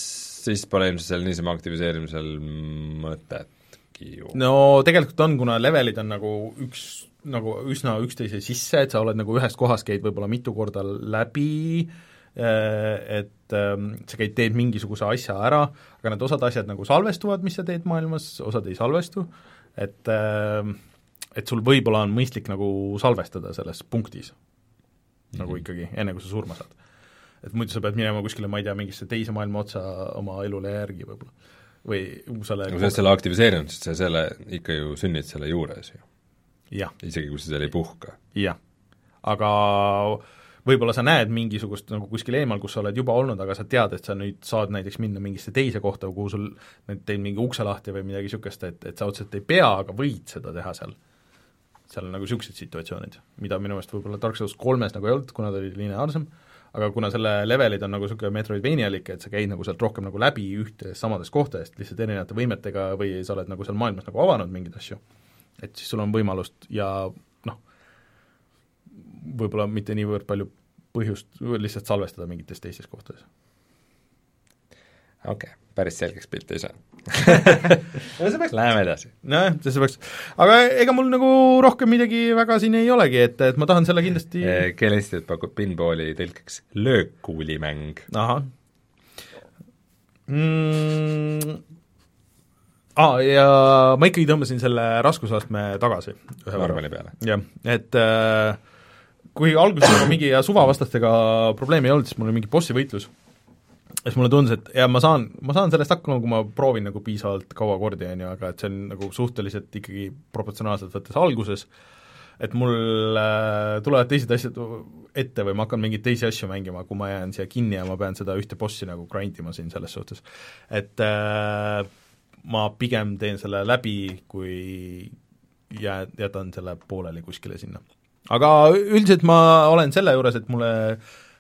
siis pole ilmselt seal niisama aktiviseerimisel mõtet äkki ju no tegelikult on, kuna levelid on nagu üks, nagu üsna üksteise sisse, et sa oled nagu ühest kohast käid võib-olla mitu korda läbi, äh, et ähm, sa käid, teed mingisuguse asja ära, aga need osad asjad nagu salvestuvad, mis sa teed maailmas, osad ei salvestu, et ähm, et sul võib-olla on mõistlik nagu salvestada selles punktis mm, -hmm. nagu mhm. ikkagi, enne kui sa surma saad. et muidu sa pead minema kuskile, ma ei tea, mingisse teise maailma otsa oma elule järgi võib-olla või selle no sa oled selle aktiviseerinud, siis sa selle ikka ju sünnid selle juures ju. isegi kui sa seal ei puhka. jah, aga võib-olla sa näed mingisugust nagu kuskil eemal, kus sa oled juba olnud, aga sa tead, et sa nüüd saad näiteks minna mingisse teise kohta, kuhu sul teed mingi ukse lahti või midagi niisugust, et, et sa otseselt ei pea, aga võid seda teha seal. seal on nagu niisugused situatsioonid, mida minu meelest võib-olla Dark Souls kolmes nagu ei olnud, kuna ta oli lineaarsem, aga kuna selle levelid on nagu niisugune Metroidvanialik, et sa käid nagu sealt rohkem nagu läbi ühtedest samadest kohtadest, lihtsalt erinevate võimetega või sa oled nagu seal maailmas nagu avanud mingeid asju, et siis sul on võimalust ja võib-olla mitte niivõrd palju põhjust lihtsalt salvestada mingites teistes kohtades okei okay,, päris selgeks pilti ei saa no see peaks Läheme edasi. nojah, see peaks, aga ega mul nagu rohkem midagi väga siin ei olegi, et, et ma tahan selle kindlasti eh, keeleinstituut pakub pinballi tõlkeks löökkuulimäng. ahah mm,. Ah, ja ma ikkagi tõmbasin selle raskusastme tagasi. normali peale? jah, et äh, kui alguses nagu mingi suvavastastega probleemi ei olnud, siis mul oli mingi bossi võitlus siis mulle tundus, et ja ma saan, ma saan sellest hakkama, kui ma proovin nagu piisavalt kaua kordi, on ju, aga et see on nagu suhteliselt ikkagi proportsionaalselt võttes alguses, et mul äh, tulevad teised asjad ette või ma hakkan mingeid teisi asju mängima, kui ma jään siia kinni ja ma pean seda ühte bossi nagu grind ima siin selles suhtes. et äh, ma pigem teen selle läbi, kui jää, jätan selle pooleli kuskile sinna. Aga üldiselt ma olen selle juures, et mulle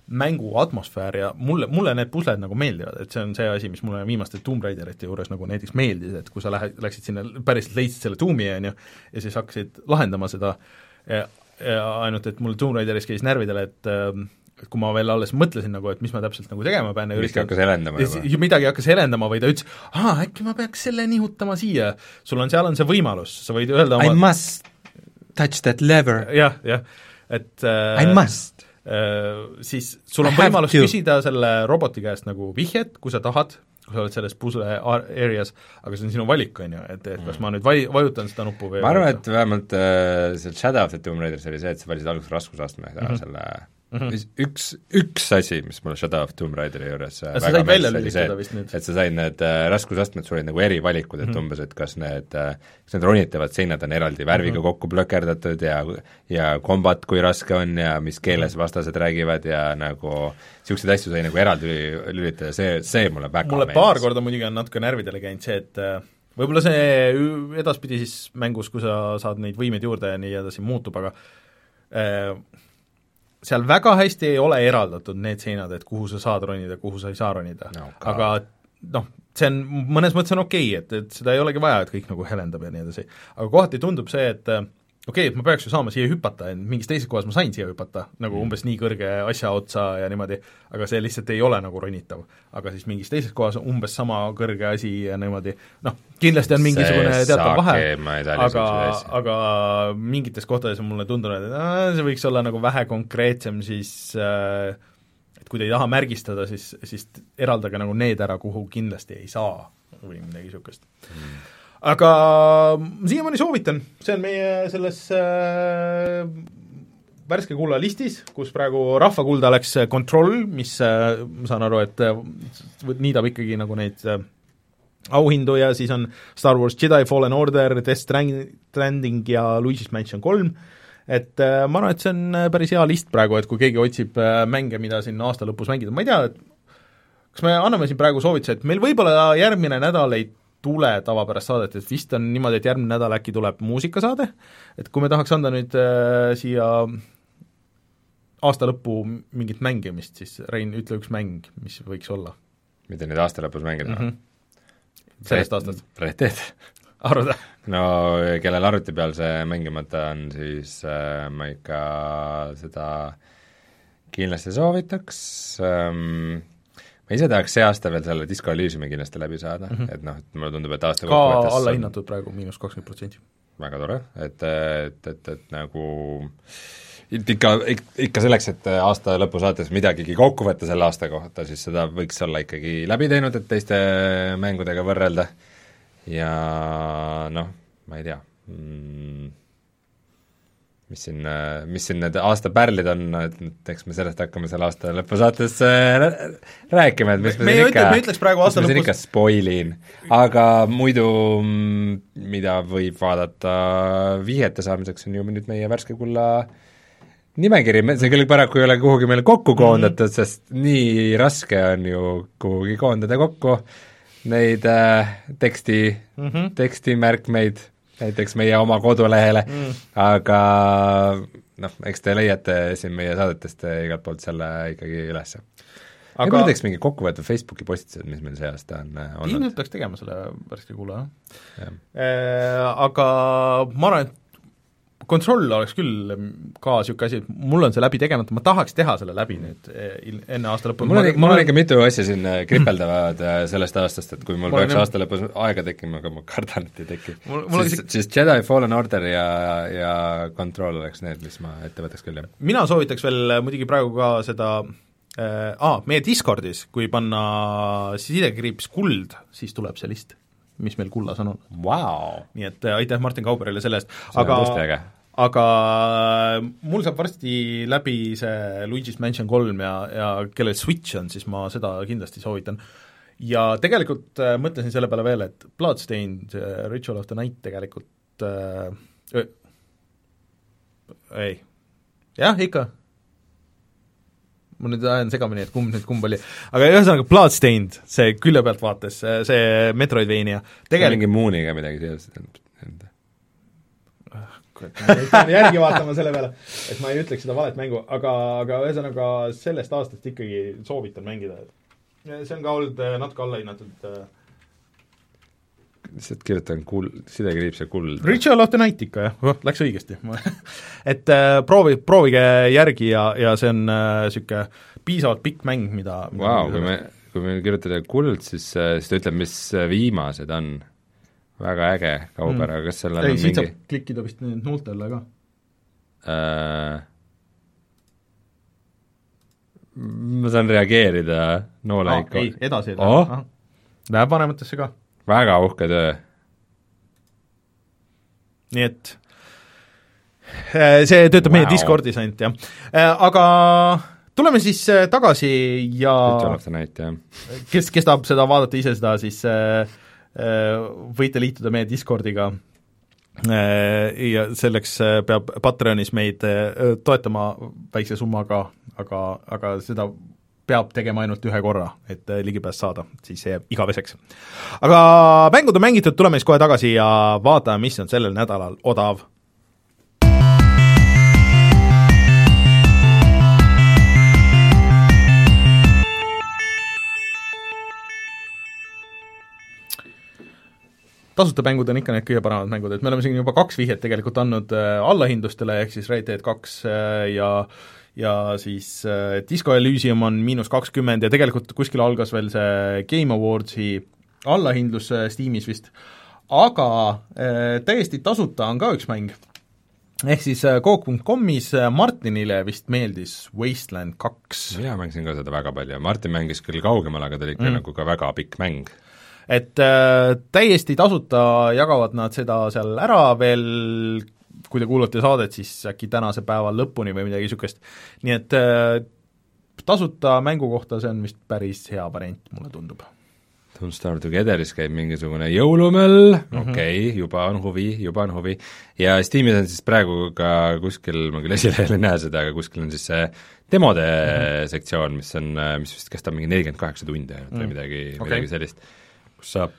mängu atmosfäär ja mulle, mulle need pusled nagu meeldivad, et see on see asi, mis mulle viimaste Tomb Raiderite juures nagu näiteks meeldis, et kui sa lähed, läksid sinna, päriselt leidsid selle tuumi, on ju, ja siis hakkasid lahendama seda ainult, et mul Tomb Raideris käis närvidele, et äh, et kui ma veel alles mõtlesin nagu, et mis ma täpselt nagu tegema pean ja miski hakkas helendama juba? midagi hakkas helendama või ta ütles, aa, äkki ma peaks selle nihutama siia. sul on, seal on see võimalus, sa võid öelda oma I must touch that lever. jah, jah, et äh, I must Äh, siis sul on võimalus to. küsida selle roboti käest nagu vihjet, kui sa tahad, kui sa oled selles pusle areas, aga see on sinu valik, on ju, et, et kas ma nüüd vai-, vajutan seda nuppu või ma arvan, et vähemalt äh, seal Shadow of the Tomb Raideris oli see, et sa valisid alguses raskusastme mm -hmm. selle mm -hmm. üks, üks asi, mis mulle Shadow of Tomb Raideri juures äh, sa said välja lülitada vist nüüd? et sa said need äh, raskusastmed, sul olid nagu erivalikud, et mm -hmm. umbes, et kas need äh,, kas need ronitavad seinad on eraldi värviga mm -hmm. kokku plökerdatud ja ja kombat, kui raske on ja mis keeles -hmm. vastased räägivad ja nagu niisuguseid asju sai nagu eraldi lülitada, see, see mulle väga mulle meeldis. paar korda muidugi on natuke närvidele käinud see, et äh, võib-olla see edaspidi siis mängus, kui sa saad neid võimeid juurde ja nii edasi, muutub, aga äh, seal väga hästi ei ole eraldatud need seinad, et kuhu sa saad ronida, kuhu sa ei saa ronida No, aga noh, see on, mõnes mõttes on okei okay,, et, et seda ei olegi vaja, et kõik nagu helendab ja nii edasi. aga kohati tundub see, et okei okay,, et ma peaks ju saama siia hüpata, mingis teises kohas ma sain siia hüpata, nagu umbes nii kõrge asja otsa ja niimoodi, aga see lihtsalt ei ole nagu ronitav. aga siis mingis teises kohas umbes sama kõrge asi ja niimoodi, noh, kindlasti on mingisugune See teatav vahe, aga aga mingites kohtades on mulle tundunud, et aa, see võiks olla nagu vähe konkreetsem, siis äh, et kui te ei taha märgistada, siis, siis eraldage nagu need ära, kuhu kindlasti ei saa või midagi niisugust mm. Aga siiamaani soovitan, see on meie selles äh, värske kulla listis, kus praegu rahvakulda läks Control, mis äh, ma saan aru, et äh, niidab ikkagi nagu neid äh, auhindu ja siis on Star Wars Jedi Fallen Order, Death Strand- Stranding ja Luigi's Mansion kolm, et äh, ma arvan, et see on äh, päris hea list praegu, et kui keegi otsib äh, mänge, mida siin aasta lõpus mängida, ma ei tea, kas me anname siin praegu soovituse, et meil võib-olla järgmine nädal ei tule tavapärast saadet, et vist on niimoodi, et järgmine nädal äkki tuleb muusikasaade, et kui me tahaks anda nüüd äh, siia aasta lõppu mingit mängimist, siis Rein, ütle üks mäng, mis võiks olla mida nüüd aasta lõpus mängida mm? -hmm. sellest aastast, Red Dead. arvad? no kellel arvuti peal see mängimata on, siis äh, ma ikka seda kindlasti soovitaks ähm, ma ise tahaks see aasta veel selle Disco Elysiumi kindlasti läbi saada mm, -hmm. et noh, et mulle tundub, et aasta ka kokkuvõttes on allahinnatud praegu miinus kakskümmend protsenti. väga tore, et, et, et, et nagu ikka, ikka selleks, et aasta lõpu saates midagigi kokku võtta selle aasta kohta, siis seda võiks olla ikkagi läbi teinud, et teiste mängudega võrrelda ja noh, ma ei tea mm,, mis siin, mis siin need aasta pärlid on, et eks me sellest hakkame selle aasta lõpu saates äh, rääkima, et mis Me me siin ikka mis ma siin lõpus- ikka spoilin, aga muidu mm, mida võib vaadata vihjete saamiseks, on ju nüüd meie värske kulla nimekiri, me, see küll paraku ei ole kuhugi meil kokku koondatud mm, -hmm. sest nii raske on ju kuhugi koondada kokku neid äh, teksti mm, -hmm. tekstimärkmeid, näiteks meie oma kodulehele mm., aga noh, eks te leiate siin meie saadetest igalt poolt selle ikkagi ülesse aga võib-olla teeks mingi kokkuvõttev Facebooki postitused, mis meil see aasta on äh, olnud. ilmselt peaks tegema selle värske kuulaja Jah. äh, aga ma arvan, et kontroll oleks küll ka niisugune asi, et mul on see läbi tegemata, ma tahaks teha selle läbi nüüd il- enne aasta lõppu. mul on, mul on ikka mitu asja siin äh, kripeldavad äh, sellest aastast, et kui mul peaks aasta lõpus aega tekkima, aga ma kardan, et ei teki. Siis, isegi- siis Jedi Fallen Order ja, ja Control oleks need, mis ma ette võtaks küll, jah. mina soovitaks veel muidugi praegu ka seda äh, aa, meie Discordis, kui panna sidekriips kuld, siis tuleb see list, mis meil kullas on olnud. Vau! nii et äh, aitäh Martin Kauberile selle eest, aga aga mul saab varsti läbi see Luigi's Mansion kolm ja, ja kellel Switch on, siis ma seda kindlasti soovitan. ja tegelikult äh, mõtlesin selle peale veel, et Bloodstained äh, Ritual of the Night tegelikult äh, öö, ei, jah, ikka. Ma nüüd ajan segamini, et kumb nüüd kumb oli, aga ühesõnaga Bloodstained, see külje pealt vaates, see Metroidvania, tegelikult mingi Mooniga midagi kurat, ma pean järgi vaatama selle peale, et ma ei ütleks seda valet mängu, aga, aga ühesõnaga sellest aastast ikkagi soovitan mängida, see on ka olnud äh, natuke allahinnatud äh, lihtsalt kirjutan kuld, sidekriips ja kuld. Ritual of the Night ikka jah, läks õigesti et äh, proovi, proovige järgi ja, ja see on niisugune äh, piisavalt pikk mäng, mida Vau, kui me, kui me kirjutada kuld, siis, siis ta ütleb, mis viimased on. väga äge, Kauber mm., aga kas sellel ei, on siit mingi saab klikkida vist nüüd nuultele ka. äh, ma saan reageerida noole aa, ikka ei, edasi ei Oh. lähe. Läheb vanematesse ka. Väga uhke töö. nii et äh, see töötab wow. meie. Discordis ainult, jah. Aga tuleme siis äh, tagasi ja kes, kes tahab seda vaadata ise, seda siis äh, äh, võite liituda meie Discordiga äh, ja selleks äh, peab Patreonis meid äh, toetama väikse summaga, aga, aga seda peab tegema ainult ühe korra, et äh, ligipääs saada, siis see jääb igaveseks. aga mängud on mängitud, tuleme siis kohe tagasi ja vaatame, mis on sellel nädalal odav tasuta mängud on ikka need kõige paremad mängud, et me oleme siin juba kaks vihjet tegelikult andnud äh, allahindlustele, ehk siis Red Dead kaks äh, ja ja siis äh, Disco Elysium on miinus kakskümmend ja tegelikult kuskil algas veel see Game Awardsi allahindlus äh, Steamis vist, aga äh, täiesti tasuta on ka üks mäng, ehk siis äh, Coop.com-is äh, Martinile vist meeldis Wasteland kaks. mina mängisin ka seda väga palju, Martin mängis küll kaugemal, aga ta oli ikka mm. nagu ka väga pikk mäng et äh, täiesti tasuta jagavad nad seda seal ära veel, kui te kuulate saadet, siis äkki tänase päeva lõpuni või midagi niisugust, nii et äh, tasuta mängu kohta see on vist päris hea variant, mulle tundub. Don't Starve Togetheris käib mingisugune jõulumöll mm -hmm., okei okay,, juba on huvi, juba on huvi, ja Steamis on siis praegu ka kuskil, ma küll esilehel ei näe seda, aga kuskil on siis see demode mm -hmm. sektsioon, mis on, mis vist kestab mingi nelikümmend kaheksa tundi ainult mm -hmm. või midagi okay., midagi sellist kus saab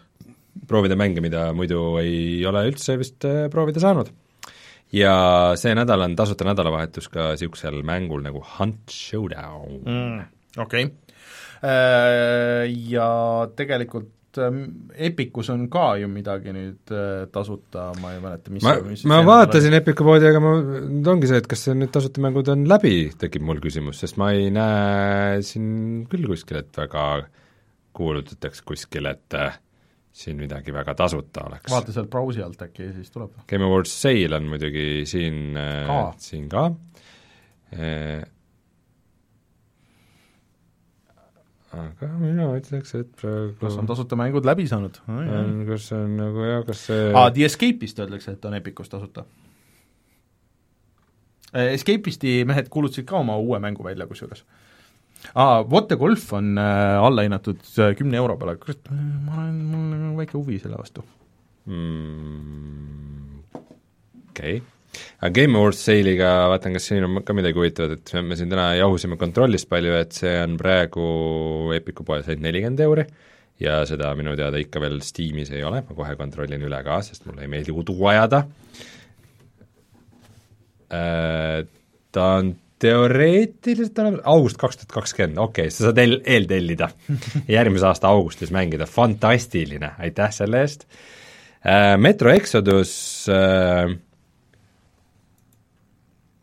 proovida mänge, mida muidu ei ole üldse vist äh, proovida saanud. Ja see nädal on tasuta nädalavahetus ka niisugusel mängul nagu Hunt Showdown mm,. Okei okay. Äh, ja tegelikult ähm, Epicus on ka ju midagi nüüd äh, tasuta, ma ei mäleta, mis ma, mis ma vaatasin Epicu poodi, aga ma, nüüd ongi see, et kas need tasuta mängud on läbi, tekib mul küsimus, sest ma ei näe siin küll kuskil, et väga kuulutatakse kuskil, et äh, siin midagi väga tasuta oleks. vaata sealt brausi alt äkki, siis tuleb. Game Awards Sale on muidugi siin äh,, siin ka äh,, aga mina ütleks, et praegu kas on tasuta mängud läbi saanud? kas see on nagu jah, kas see aa ah,, The Escape'ist öeldakse, et on Epicus tasuta. Äh, Escape'isti mehed kuulutasid ka oma uue mängu välja kusjuures aa, Vote Golf on äh, alla hinnatud äh, kümne euro peale, kurat, ma olen, mul on nagu väike huvi selle vastu mm,. Okei okay., aga Game Awards sale'iga vaatan, kas siin on ka midagi huvitavat, et me siin täna jahusime kontrollist palju, et see on praegu Epiku poes ainult nelikümmend euri ja seda minu teada ikka veel Steamis ei ole, ma kohe kontrollin üle ka, sest mulle ei meeldi udu ajada äh,. Ta on teoreetiliselt oleme, august kaks tuhat kakskümmend, okei okay,, sa saad eel, eeltellida järgmise aasta augustis mängida, fantastiline, aitäh selle eest äh,. Metro Exodus äh,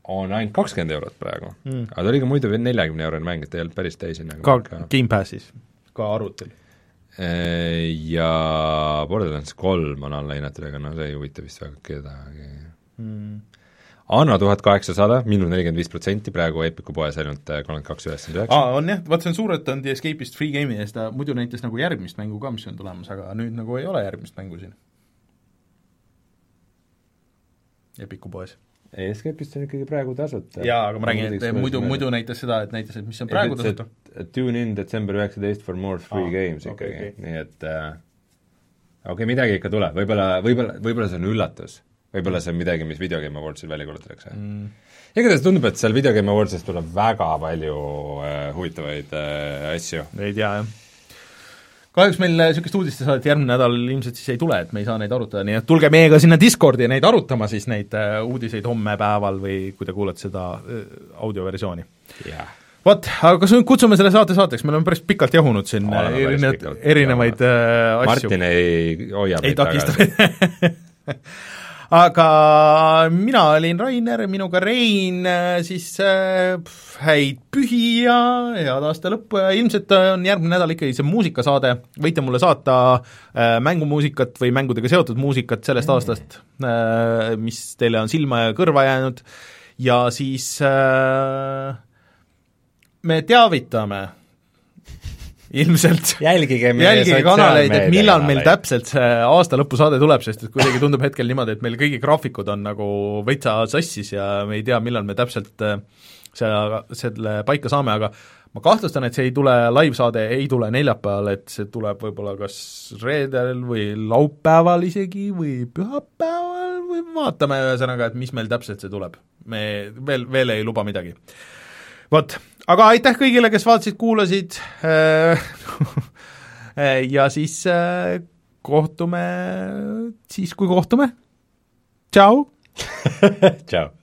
on ainult kakskümmend eurot praegu mm., aga ta oli ka muidu veel neljakümne eurone mäng, et ei olnud päris täishinnaga. ka ka Gamepassis, ka arvutil äh,? Ja Borderlands kolm on alla hinnatud, aga no see ei huvita vist väga kedagi mm Anno tuhat kaheksasada, miinus nelikümmend viis protsenti, praegu Epiku poes ainult äh, kolmkümmend kaks üheksakümmend üheksa. aa, on jah, vaat see on suur, et on The Escape'ist free game'i eest, ta muidu näitas nagu järgmist mängu ka, mis on tulemas, aga nüüd nagu ei ole järgmist mängu siin. Epiku poes. ei, Escape'ist on ikkagi praegu tasuta. jaa, aga ma räägin, et muidu, muidu näitas seda, et näitas, et mis on praegu tasuta. Tune in detsember üheksateist for more free aa, games ikkagi okay,, okay. nii et äh, okei okay,, midagi ikka tuleb, võib-olla, võib-olla, võib-olla see on üllatus võib-olla see on midagi, mis Video Game Awardsil välja kuulutatakse mm.. igatahes tundub, et seal Video Game Awardsist tuleb väga palju äh, huvitavaid äh, asju. ei tea, jah. Kahjuks meil niisugust uudistesaadet järgmine nädal ilmselt siis ei tule, et me ei saa neid arutada, nii et tulge meiega sinna Discordi neid arutama siis, neid äh, uudiseid homme päeval või kui te kuulate seda äh, audioversiooni. Yeah.. vot, aga kas nüüd kutsume selle saate saateks, me oleme päris pikalt jahunud siin erinevaid, erinevaid äh, asju. Martin ei hoia meid tagasi aga mina olin Rainer, minuga Rein, siis äh, häid pühi ja head aasta lõppu ja ilmselt on järgmine nädal ikkagi see muusikasaade, võite mulle saata äh, mängumuusikat või mängudega seotud muusikat sellest mm. aastast äh,, mis teile on silma ja kõrva jäänud ja siis äh, me teavitame ilmselt. jälgige meie jälgige kanaleid, et millal meil täpselt see aasta lõpusaade tuleb, sest et kuidagi tundub hetkel niimoodi, et meil kõigi graafikud on nagu veitsa sassis ja me ei tea, millal me täpselt äh, selle, selle paika saame, aga ma kahtlustan, et see ei tule, live-saade ei tule neljapäeval, et see tuleb võib-olla kas reedel või laupäeval isegi või pühapäeval või vaatame ühesõnaga, et mis meil täpselt see tuleb. me veel, veel ei luba midagi. vot aga aitäh kõigile, kes vaatasid, kuulasid äh, ja siis äh, kohtume siis, kui kohtume. tšau tšau